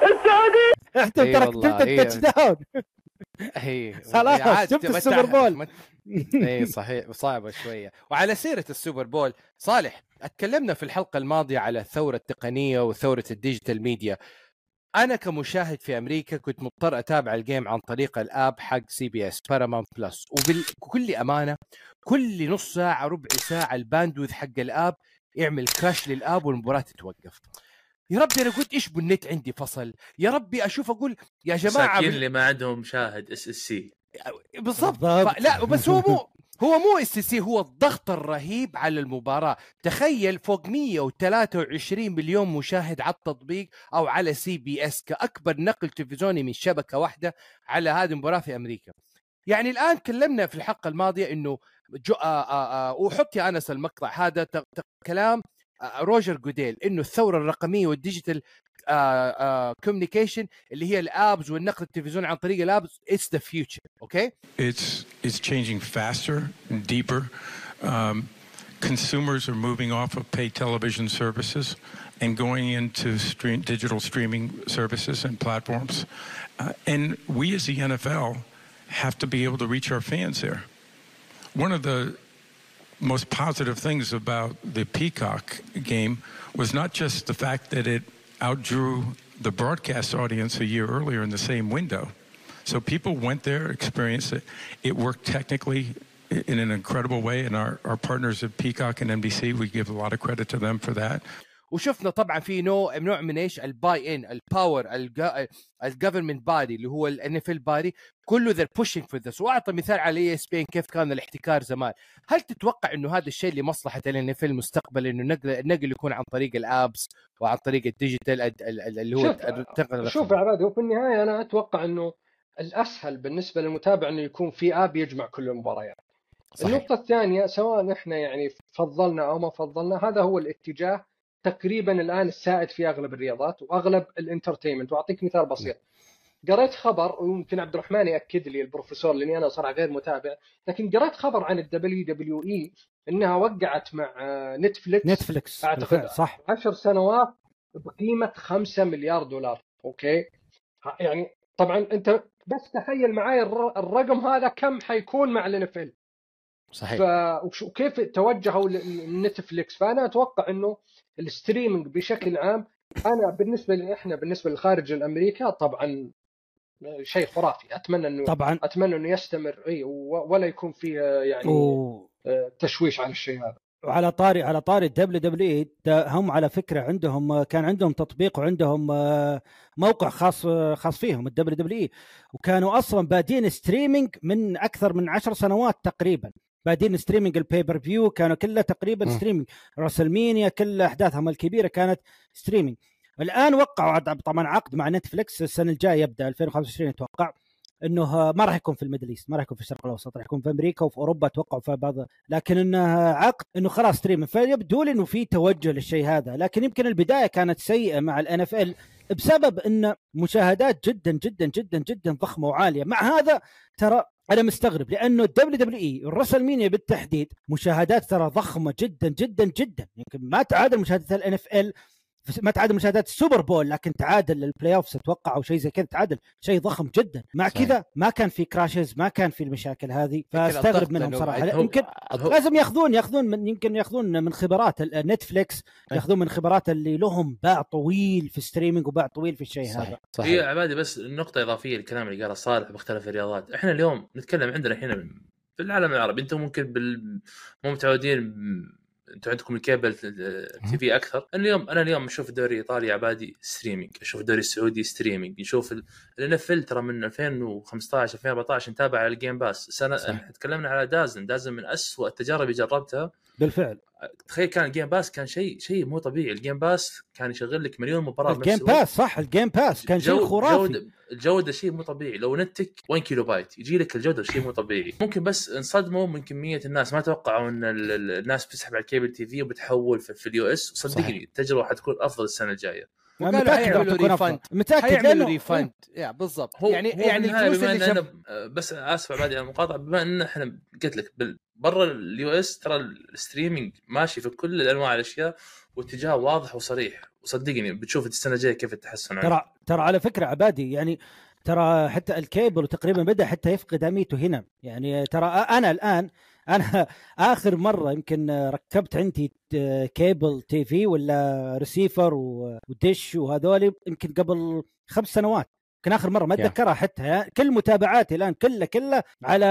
السعودية! احتفل إي ترى والله، كتبت إي. ال touchdown. هي خلاص، شفت السوبر بول. إي صحيح صعبة شوية. وعلى سيرة السوبر بول صالح أتكلمنا في الحلقة الماضية على الثورة التقنية وثورة ال digital media. أنا كمشاهد في أمريكا كنت مضطر أتابع ال game عن طريق ال app حق سي بي إس بارامونت بلس وبكل أمانة كل نص ساعة ربع ساعة ال bandwidth حق ال app يعمل crash لل app والمباراة تتوقف. يا ربي أنا قلت إيش بالنت عندي فصل؟ يا ربي أشوف أقول يا جماعة مساكين بال- اللي ما عندهم شاهد اس اس سي بالضبط. بالضبط. ف- لا بس هو مو هو مو اس سي هو الضغط الرهيب على المباراة. تخيل فوق 123 مليون مشاهد على التطبيق أو على سي بي اس كأكبر نقل تلفزيوني من شبكة واحدة على هذه المباراة في أمريكا. يعني الآن تكلمنا في الحلقة الماضية إنه جو آآ آآ وحط يا انس المقطع هذا كلام آه، روجر جوديل انه الثوره الرقميه وال digital communication اللي هي ال apps والنقل التلفزيوني عن طريق ال apps it's the future okay It's it's changing faster and deeper. Um, consumers are moving off of paid television services and going into stream, digital streaming services and platforms. Uh, and we, as the NFL, have to be able to reach our fans there. One of the most positive things about the Peacock game was not just the fact that it outdrew the broadcast audience a year earlier in the same window. So people went there, experienced it. It worked technically in an incredible way, and our, our partners at Peacock and NBC, we give a lot of credit to them for that. وشفنا طبعا في نوع نوع من إيش ال buy-in ال power ال government body اللي هو ال NFL body كله they're pushing for this وأعطى مثال على ESPN كيف كان الاحتكار زمان هل تتوقع إنه هذا الشيء لمصلحة ال NFL المستقبل إنه النقل النقل يكون عن طريق ال apps وعن طريق ال digital ال- ال- اللي هو شوف شوف يا عبادي وفي النهاية أنا أتوقع إنه الأسهل بالنسبة للمتابع إنه يكون في app يجمع كل المباريات. صحيح. النقطة الثانية سواء إحنا يعني فضلنا أو ما فضلنا هذا هو الاتجاه تقريبا الآن السائد في أغلب الرياضات وأغلب ال entertainment. وأعطيك مثال بسيط. قريت خبر ويمكن عبد الرحمن يأكد لي البروفيسور لأني أنا صراحة غير متابع لكن قريت خبر عن ال WWE إنها وقعت مع نتفليكس نتفلكس اعتقد صح. 10 سنوات بقيمة 5 مليار دولار. okay؟ يعني طبعا أنت بس تخيل معي الر- الرقم هذا كم حيكون مع ال NFL صحيح. ف... وكيف توجهوا لنتفليكس؟ فأنا أتوقع إنه ال streaming بشكل عام أنا بالنسبة لي إحنا بالنسبة لخارج الأمريكا طبعا شيء خرافي. أتمنى انه طبعا. أتمنى إنه يستمر. إي ولا يكون فيه يعني و... آه، تشويش على الشيء هذا. وعلى طاري على طاري ال WWE هم على فكرة عندهم كان عندهم تطبيق وعندهم آه، موقع خاص آه، خاص فيهم ال WWE. وكانوا أصلا بادين streaming من أكثر من عشر سنوات تقريبا. بادين streaming ال pay-per-view كانوا كلها تقريبا. streaming راسلمينيا كل احداثهم الكبيره كانت streaming الآن وقعوا طبعا عقد مع نتفلكس السنة الجاية يبدأ 2025 أتوقع إنه ما راح يكون في ال Middle East ما راح يكون في الشرق الأوسط راح يكون في أمريكا وفي أوروبا أتوقع في بعض لكن انه عقد إنه خلاص stream فيبدو لي إنه في توجه للشيء هذا لكن يمكن البداية كانت سيئة مع ال NFL بسبب إن مشاهدات جدا جدا جدا جدا ضخمة وعالية. مع هذا ترى أنا مستغرب لأنه ال WWE والرسلمينيا بالتحديد مشاهدات ترى ضخمة جدا جدا جدا. يمكن ما تعادل مشاهدات ال NFL ما تعادل مشاهدات السوبر بول لكن تعادل ال playoffs أتوقع أو شيء زي كذا تعادل. شيء ضخم جدا. مع صحيح. كذا ما كان في crashes ما كان في المشاكل هذه فاستغرب منهم صراحة. هو- يمكن هو- لازم ياخذون ياخذون من يمكن ياخذون من خبرات ال- نتفليكس ياخذون من خبرات اللي لهم باع طويل في ال streaming وباع طويل في الشيء هذا. هي عبادي بس نقطة إضافية للكلام اللي قاله صالح بمختلف الرياضات، إحنا اليوم نتكلم عندنا هنا في العالم العربي. أنتم ممكن بال... مو متعودين أنتم عندكم ال cable TV أكثر، أنا اليوم أنا اليوم أشوف الدوري الايطالي عبادي streaming، أشوف الدوري السعودي streaming، نشوف ال NFL ترى من 2015 2014 نتابع على ال Game Pass، صح. إحنا تكلمنا على دازن، دازن من أسوأ التجارب اللي جربتها. بالفعل. تخيل كان ال Game Pass كان شيء شيء مو طبيعي، ال Game Pass كان يشغل لك مليون مباراة بنفس الجيم. باس صح الجيم باس كان شيء خرافي. جودة الجودة شيء مو طبيعي. لو نتك 1 كيلو بايت يجي لك الجودة شيء مو طبيعي. ممكن بس انصدموا من كمية الناس. ما توقعوا إن ال- ال- الناس بتسحب على ال cable TV وبتحول في, في ال US. صدقني التجربة حتكون أفضل السنة الجاية. أفضل. refund حيعملوا لأنه- refund يا بالضبط. يعني هو يعني الفلوس بما اللي شف... أنا بس آسف بعد عن المقاطعة. بما إن إحنا قلت لك برا ال US ترى ال streaming ماشي في كل انواع الأشياء واتجاه واضح وصريح. وصدقني بتشوف السنة الجاية كيف التحسن عنده. ترى ترى على فكرة عبادي يعني ترى حتى الكيبل تقريبا بدأ حتى يفقد اهميته هنا. يعني ترى أنا الآن أنا آخر مرة يمكن ركبت عندي cable TV ولا ريسيفر ودش وهذول يمكن قبل خمس سنوات. يمكن آخر مرة ما. أتذكرها حتى. يعني كل متابعاتي الآن كلها كلها على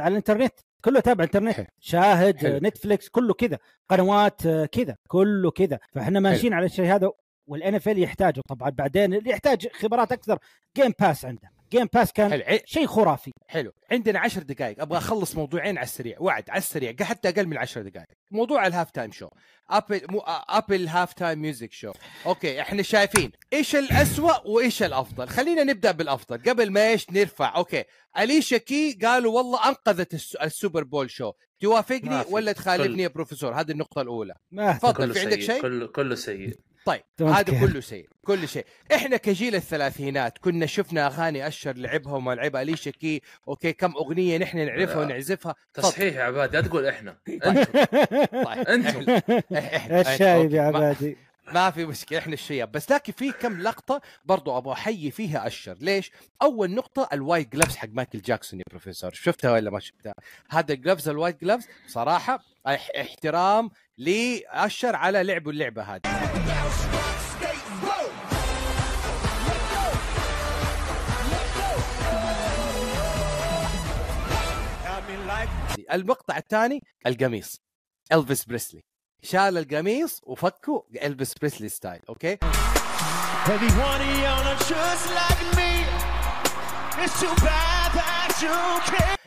على الإنترنت. كله تابع انترنت شاهد حلو. نتفليكس كله كذا. قنوات آه، كذا كله كذا. فإحنا ماشيين على الشيء هذا وال NFL يحتاجه طبعا بعدين اللي يحتاج خبرات أكثر. Game Pass عنده Game Pass كان حلو. شيء خرافي. حلو. عندنا عشر دقائق أبغى أخلص موضوعين على السريع. وعد على السريع. حتى أقل من عشر دقائق موضوع ال halftime show. Apple مو Apple halftime Music show. okay إحنا شايفين إيش الأسوأ وإيش الأفضل. خلينا نبدأ بالأفضل. قبل ما إيش نرفع. okay. أليشا كيز قالوا والله أنقذت الس- ال Super Bowl show. توافقني. ولا تخالفني كل- يا بروفيسور؟ هذه النقطة الأولى. ما تفضل في عندك شيء؟ كله كله سيء. طيب هذا. كله شيء كل شيء. إحنا كجيل الثلاثينات كنا شفنا أغاني اشر لعبها وما لعبها أليشا كيز okay كم أغنية نحن نعرفها لا. ونعزفها. تصحيح يا عباد لا تقول إحنا. طيب. أنتم الشايب يا عبادي. ما في مشكلة إحنا الشياب. بس لكن في كم لقطة برضو أبغى أحيي فيها اشر ليش؟ أول نقطة ال white gloves حق مايكل جاكسون يا بروفيسور. شفتها ولا ما شفتها؟ هذا ال gloves ال white gloves صراحة أح- احترام لاشر على لعبه اللعبة هذه. المقطع الثاني القميص. إلفيس بريسلي. شال القميص وفكه إلفيس بريسلي style okay.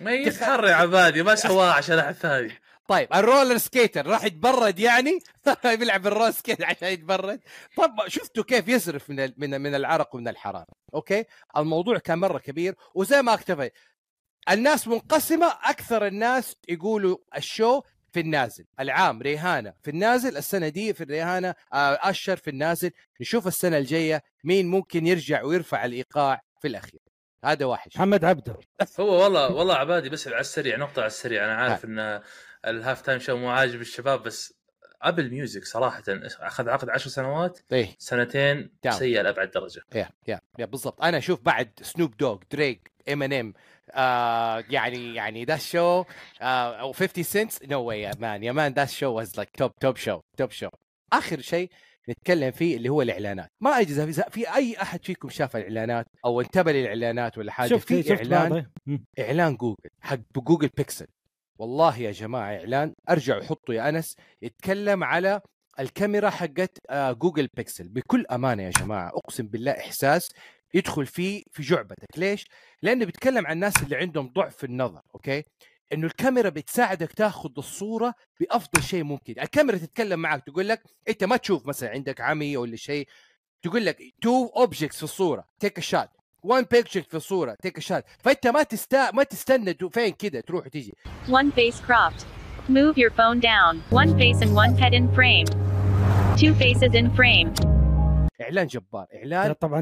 ما يا عبادي ما سواها عشان أحد ثاني. طيب ال roller skater راح يتبرد يعني؟ بيلعب ال roller skater عشان يتبرد. طب شفتوا كيف يصرف من من من العرق ومن الحرارة okay؟ الموضوع كان مرة كبير. وزي ما اكتفى الناس منقسمة أكثر الناس يقولوا ال show في النازل. العام ريهانا في النازل السنة دي في الريهانا آه، اشر في النازل. نشوف السنة الجاية مين ممكن يرجع ويرفع الإيقاع في الأخير. هذا واحد. محمد عبده. هو والله والله عبادي بس على السريع نقطة على السريع. أنا عارف أن ال halftime show مو عاجب الشباب بس Apple Music صراحة أخذ عقد 10 سنوات إيه. سنتين. سيء لأبعد درجة. يا يا يا بالضبط. أنا أشوف بعد سنوب دوغ دريك ام ان ام يعني يعني the show أو 50 Cents no way يا man. يا man the show was like top top show top show آخر شيء نتكلم فيه اللي هو الإعلانات. ما إذا في أي أحد فيكم شاف الإعلانات أو انتبه للإعلانات ولا حاجة؟ شفت في شفت اعلان بعض. إعلان جوجل حق Google Pixel والله يا جماعة إعلان ارجعوا حطوا يا أنس يتكلم على الكاميرا حقت آه، Google Pixel بكل أمانة يا جماعة أقسم بالله إحساس يدخل فيه في جعبتك ليش؟ لأنه بيتكلم عن الناس اللي عندهم ضعف النظر okay؟ إنه الكاميرا بتساعدك تاخذ الصورة بأفضل شيء ممكن، الكاميرا تتكلم معك تقول لك أنت ما تشوف مثلا عندك عمي ولا شيء تقول لك two objects في الصورة take shot one picture في الصورة take shot فأنت ما تستا ما تستنى تو- فين كده تروح وتيجي One face cropped. Move your phone down. One face and one pet in frame. Two faces in frame. إعلان جبار إعلان طبعا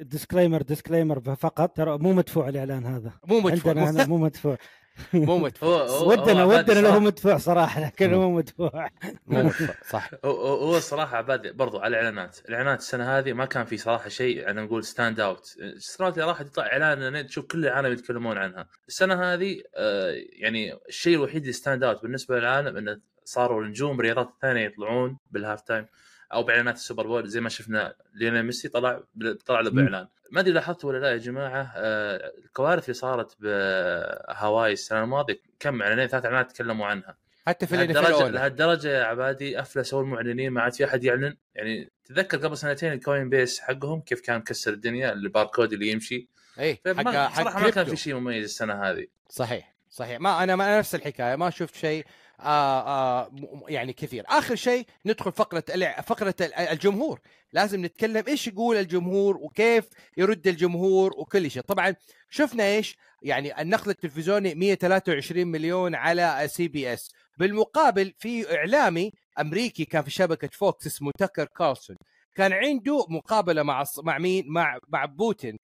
disclaimer disclaimer فقط ترى مو مدفوع الإعلان هذا مو مدفوع. عندنا مو مدفوع مو مدفوع. ودنا ودنا له صراحة. مدفوع صراحة لكن مو مدفوع. مو مدفوع صح. هو- الصراحه عبادي برضو على الإعلانات، الإعلانات السنة هذه ما كان في صراحة شيء أنا نقول stand out، السنوات اللي راحت يطلع إعلان تشوف كل العالم يتكلمون عنها، السنة هذه آه، يعني الشيء الوحيد اللي stand out بالنسبة للعالم إنه صاروا النجوم الرياضات الثانية يطلعون بال halftime أو بإعلانات ال Super Bowl زي ما شفنا ليونيل ميسي طلع طلع له. بإعلان، ما أدري لاحظتوا ولا لا يا جماعة آه، الكوارث اللي صارت بهاواي السنة الماضية كم إعلانين ثلاث إعلانات تكلموا عنها. حتى في لهالدرجه لهالدرجة يا عبادي أفلسوا المعلنين ما عاد في أحد يعلن. يعني تذكر قبل سنتين ال Coinbase حقهم كيف كان كسر الدنيا الباركود اللي يمشي. اي حق صراحة ما كان. في شيء مميز السنة هذه. صحيح صحيح. ما أنا ما نفس الحكاية ما شفت شيء آه آه يعني كثير. آخر شيء ندخل فقرة فقرة ال- الجمهور. لازم نتكلم إيش يقول الجمهور وكيف يرد الجمهور وكل شيء. طبعا شفنا إيش؟ يعني النقل التلفزيوني 123 مليون على CBS. بالمقابل في إعلامي أمريكي كان في شبكة Fox اسمه تاكر كارلسون كان عنده مقابلة مع مع مين؟ مع مع بوتين.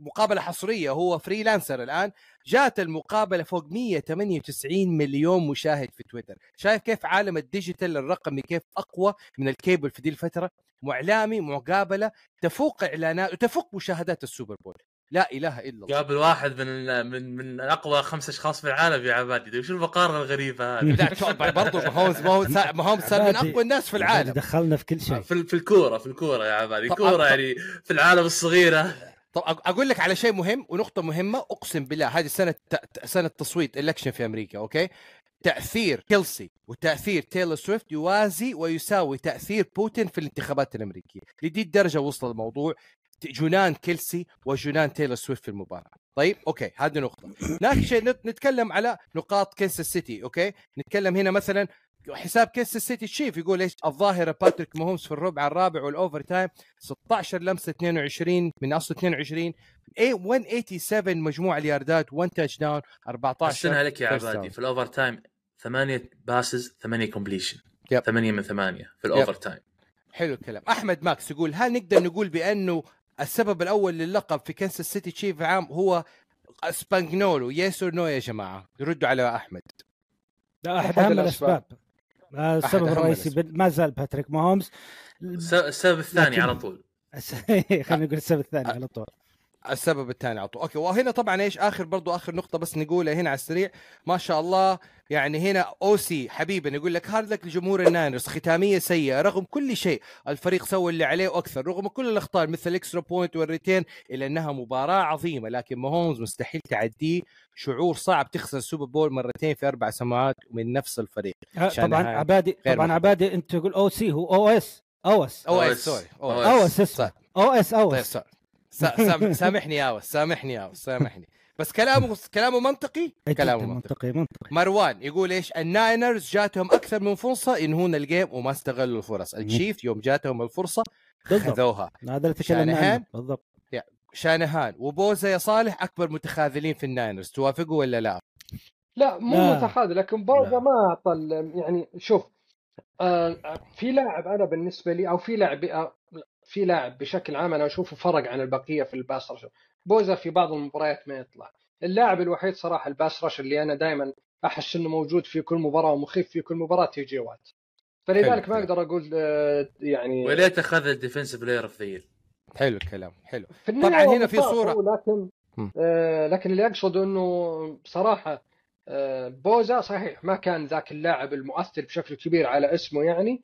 مقابلة حصرية هو freelancer الآن جات المقابلة فوق 198 مليون مشاهد في تويتر. شايف كيف عالم ال digital الرقمي كيف أقوى من الكيبل في دي الفترة؟ معلامي مقابلة تفوق إعلانات وتفوق مشاهدات ال Super Bowl. لا إله إلا الله. قابل واحد من من من أقوى خمس أشخاص في العالم يا عبادي. شو المقارنه الغريبة هذه؟ لا برضو ماهومز ماهومز ماهومز صار من أقوى الناس في العالم. دخلنا في كل شيء. في ال- في الكورة في الكورة يا عبادي. طب- كورة طب- يعني في العالم الصغيرة. طب أقول لك على شيء مهم ونقطة مهمة أقسم بالله هذه سنة سنة تصويت election في أمريكا okay؟ تأثير كيلسي وتأثير تايلور سويفت يوازي ويساوي تأثير بوتين في الانتخابات الأمريكية. لذي الدرجة وصل الموضوع. جنان كيلسي وجنان تايلور سويفت في المباراة. طيب okay هذه نقطة. آخر شيء نت- نتكلم على نقاط كنساس سيتي okay؟ نتكلم هنا مثلا حساب كنساس سيتي تشيف يقول إيش الظاهرة باتريك ماهومز في الربع الرابع وال overtime 16 لمسه 22 من أصل 22 اي 187 مجموع الياردات 1 touchdown 14 أحسنها لك يا عبادي. في ال overtime ثمانية passes ثمانية completion yep. ثمانية من ثمانية في ال overtime حلو الكلام. أحمد ماكس يقول هل نقدر نقول بأنه السبب الأول للقب في كنساس سيتي تشيف عام هو سباجنولو yes or no يا جماعة؟ ردوا على أحمد. لا أحد أحد أهم الأسباب. الأسباب. السبب أهم الرئيسي بال- ما زال باتريك ماهومز. الس- السبب الثاني لكن- على طول. خلينا نقول السبب الثاني على طول. السبب الثاني على طول. okay وهنا طبعا إيش؟ آخر برضو آخر نقطة بس نقولها هنا على السريع. ما شاء الله يعني هنا أوسي حبيبنا يقول لك hard luck لجمهور ال Niners ختامية سيئة رغم كل شيء الفريق سوى اللي عليه وأكثر رغم كل الأخطاء مثل ال extra point وال return إلا أنها مباراة عظيمة. لكن ماهومز مستحيل تعديه. شعور صعب تخسر ال Super Bowl مرتين في أربع سنوات من نفس الفريق. آه، طبعا عبادي طبعا. عبادي أنت تقول أو سي هو أو اس أو اس أو اس sorry أو اس أو اس أو اس سا- سا- سام- سامحني يا أوس سامحني يا أوس سامحني. بس كلامه كلامه منطقي؟ كلامه منطقي. منطقي مروان يقول إيش؟ ال Niners جاتهم أكثر من فرصة ينهون ال game وما استغلوا الفرص. التشيف يوم جاتهم الفرصة بالضبط. خذوها. هذا اللي تكلمنا بالضبط. يا شانهان. وبوزا يا صالح أكبر متخاذلين في ال Niners. توافقوا ولا لا؟ لا مو لا. متخاذل لكن بوزا ما اعطى يعني شوف آه في لاعب أنا بالنسبة لي أو في لاعب آه، في لاعب بشكل عام أنا أشوفه فرق عن البقية في ال pass rush. بوزا في بعض المباريات ما يطلع. اللاعب الوحيد صراحة ال pass rush اللي أنا دائما أحس إنه موجود في كل مباراة ومخيف في كل مباراة تي جي وات. فلذلك ما أقدر أقول آه، يعني وليت أخذ ال defensive player of the حلو الكلام حلو. في طبعا هنا في صورة. لكن آه لكن اللي اقصد إنه بصراحه آه بوزا صحيح ما كان ذاك اللاعب المؤثر بشكل كبير على اسمه يعني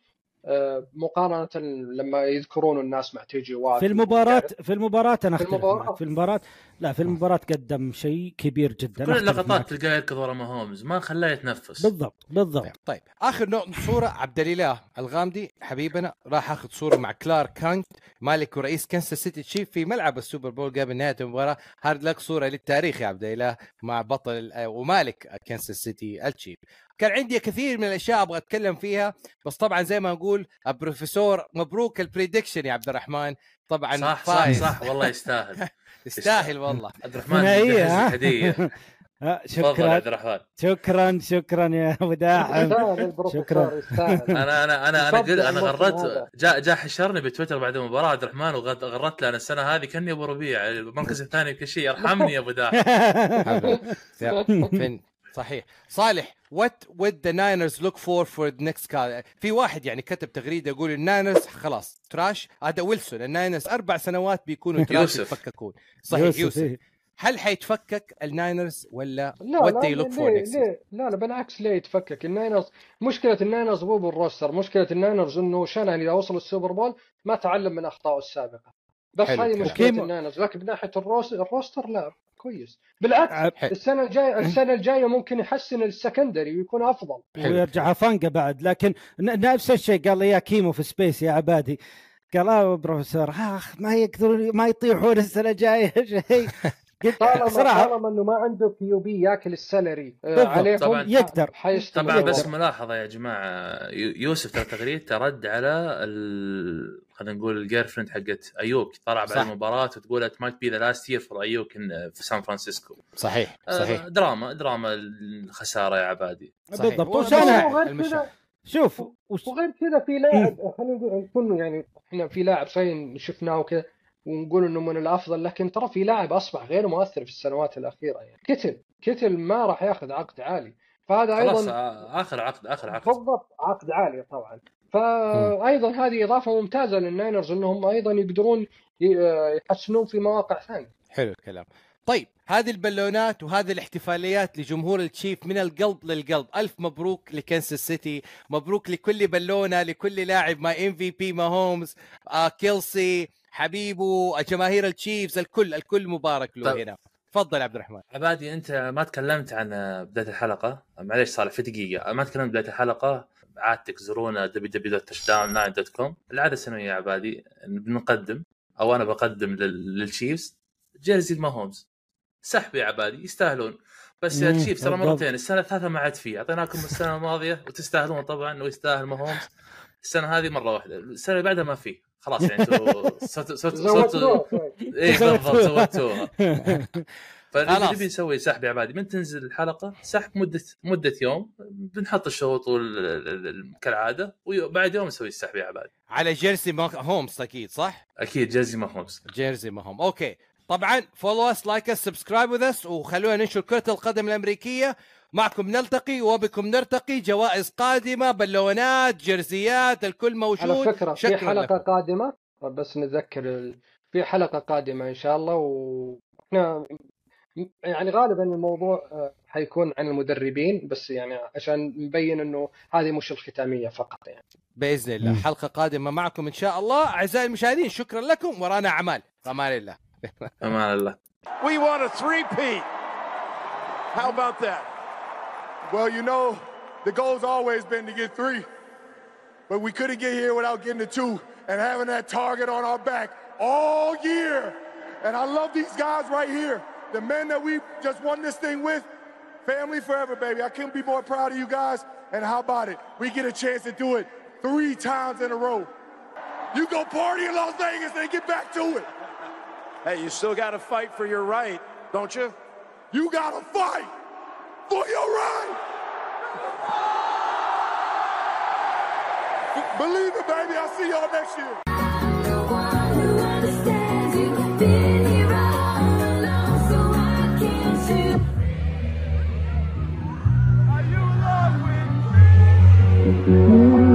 مقارنة لما يذكرون الناس مع تي جي وات في المباراة في المباراة أنا في أختلف المباراة. معك. في المباراة لا في المباراة قدم شيء كبير جدا. كل. اللقطات تلقاه يركض ورا ماهومز. ما خلاه يتنفس. بالضبط بالضبط. طيب آخر نوع صورة عبد الإله الغامدي حبيبنا راح آخذ صورة مع كلارك هانت مالك ورئيس كنساس سيتي تشيف في ملعب ال Super Bowl قبل نهاية المباراة. hard luck صورة للتاريخ يا عبد الإله مع بطل آه، ومالك كنساس سيتي التشيف. كان عندي كثير من الأشياء أبغى أتكلم فيها بس طبعا زي ما نقول البروفيسور مبروك ال prediction يا عبد الرحمن. طبعا صح صح فايز. صح والله يستاهل. يستاهل والله. عبد الرحمن؟ هديه آه، تفضل يا شكرا عبد الرحمن. شكرا شكرا يا أبو داحم. شكرا. أنا أنا أنا أنا أنا الموسم غردت. جاء جاء حشرني بتويتر بعد المباراة عبد الرحمن وغردت له أنا السنة هذه كأني أبو ربيع المركز الثاني كل شيء. ارحمني يا أبو داحم. صحيح. صالح وات would the Niners look for for the next call في واحد يعني كتب تغريدة يقول الناينرز خلاص تراش. هذا ويلسون. الناينرز أربع سنوات بيكونوا تراش يوسف. يتفككون. صحيح يوسف، يوسف, إيه. هل حيتفكك الناينرز ولا لا what لا they look for ليه next ليه لا لا بالعكس ليه يتفكك. ال Niners مشكلة ال Niners مو بال roster. مشكلة ال Niners إنه شانهان اذا وصل ال Super Bowl ما تعلم من أخطائه السابقة. بس هذه. مشكلة ال Niners. لكن من ناحية الروس ال roster لا. كويس. بالعكس. السنة الجاية السنة الجاية ممكن يحسن ال secondary ويكون أفضل. ويرجع فانقه بعد. لكن ن- نفس الشيء قال لي يا كيمو في space يا عبادي. قال آه بروفيسور آخ ما يقدرون ما يطيحون السنة الجاية شيء. قلت طالما صراحة. طالما إنه ما عنده QB ياكل ال salary آه،. عليهم طبعاً. يقدر. طبعا بس. ملاحظة يا جماعة يو- يوسف ترى تغريدته رد على ال... خلينا نقول ال girlfriend حقت أيوك طلع بعد صح. المباراة وتقول it might be the last year for أيوك in- في سان فرانسيسكو. صحيح آه، صحيح. دراما دراما الخسارة يا عبادي. بالضبط شوف وغير كذا في لاعب خلينا نقول نكون يعني إحنا في لاعب صحيح شفناه وكذا ونقول إنه من الأفضل لكن ترى في لاعب أصبح غير مؤثر في السنوات الأخيرة يعني. كتل كتل ما راح ياخذ عقد عالي. فهذا خلاص أيضا آه، آخر عقد آخر عقد. بالضبط عقد عالي طبعا. فايضا هذه إضافة ممتازة لل Niners إنهم أيضا يقدرون يحسنون في مواقع ثانية. حلو الكلام. طيب هذه البالونات وهذه الاحتفاليات لجمهور التشيف من القلب للقلب. ألف مبروك لكنساس سيتي مبروك لكل بالونة لكل لاعب ما إم في بي ما هومز آه كيلسي حبيبو جماهير ال Chiefs الكل الكل مبارك له طيب. هنا. تفضل عبد الرحمن. عبادي أنت ما تكلمت عن بداية الحلقة. معليش صالح في دقيقة. ما تكلمت بداية الحلقة. عادتك زورونا www.touchdown9.com العادة السنوية يا عبادي بنقدم أو أنا بقدم لل- لل Chiefs jersey الماهومز سحب يا عبادي يستاهلون. بس يا Chiefs ترى بالضبط. مرتين السنة الثالثة ما عاد فيه أعطيناكم السنة الماضية وتستاهلون طبعا ويستاهل ماهومز السنة هذه مرة واحدة. السنة اللي بعدها ما فيه خلاص يعني أنتوا صرتوا صرتوا. اي بالضبط زودتوها. فاللي خلاص. نبي نسوي سحب يا عبادي من تنزل الحلقة؟ سحب مدة مدة يوم. بنحط الشروط وال- ال- ال- كالعادة وبعد يوم نسوي السحب يا عبادي. على jersey ما- هومز أكيد صح؟ أكيد jersey ماهومز. jersey ماهومز okay. طبعا follow us like us subscribe with us وخلونا ننشر كرة القدم الأمريكية. معكم نلتقي وبكم نرتقي. جوائز قادمة بالونات جيرزيات الكل موجود. على فكرة في حلقه لكم. قادمة. بس نذكر في حلقة قادمة إن شاء الله وإحنا يعني غالبا الموضوع آه، حيكون عن المدربين بس يعني عشان نبين انه هذه مش الختاميه فقط يعني باذن الله. حلقه قادمه معكم ان شاء الله اعزائي المشاهدين شكرا لكم ورانا اعمال أمان الله أمان الله We want a three-peat. How about that? Well, you know, the goal's always been to get three, but we couldn't get here without getting the two and having that target on our back all year. And I love these guys right here, the men that we just won this thing with. Family forever, baby. I couldn't be more proud of you guys. And how about it? We get a chance to do it three times in a row. You go party in Las Vegas and get back to it. Hey, you still got to fight for your right, don't you? You got to fight for your right. Believe it, baby. I'll see y'all next year. Mm-hmm.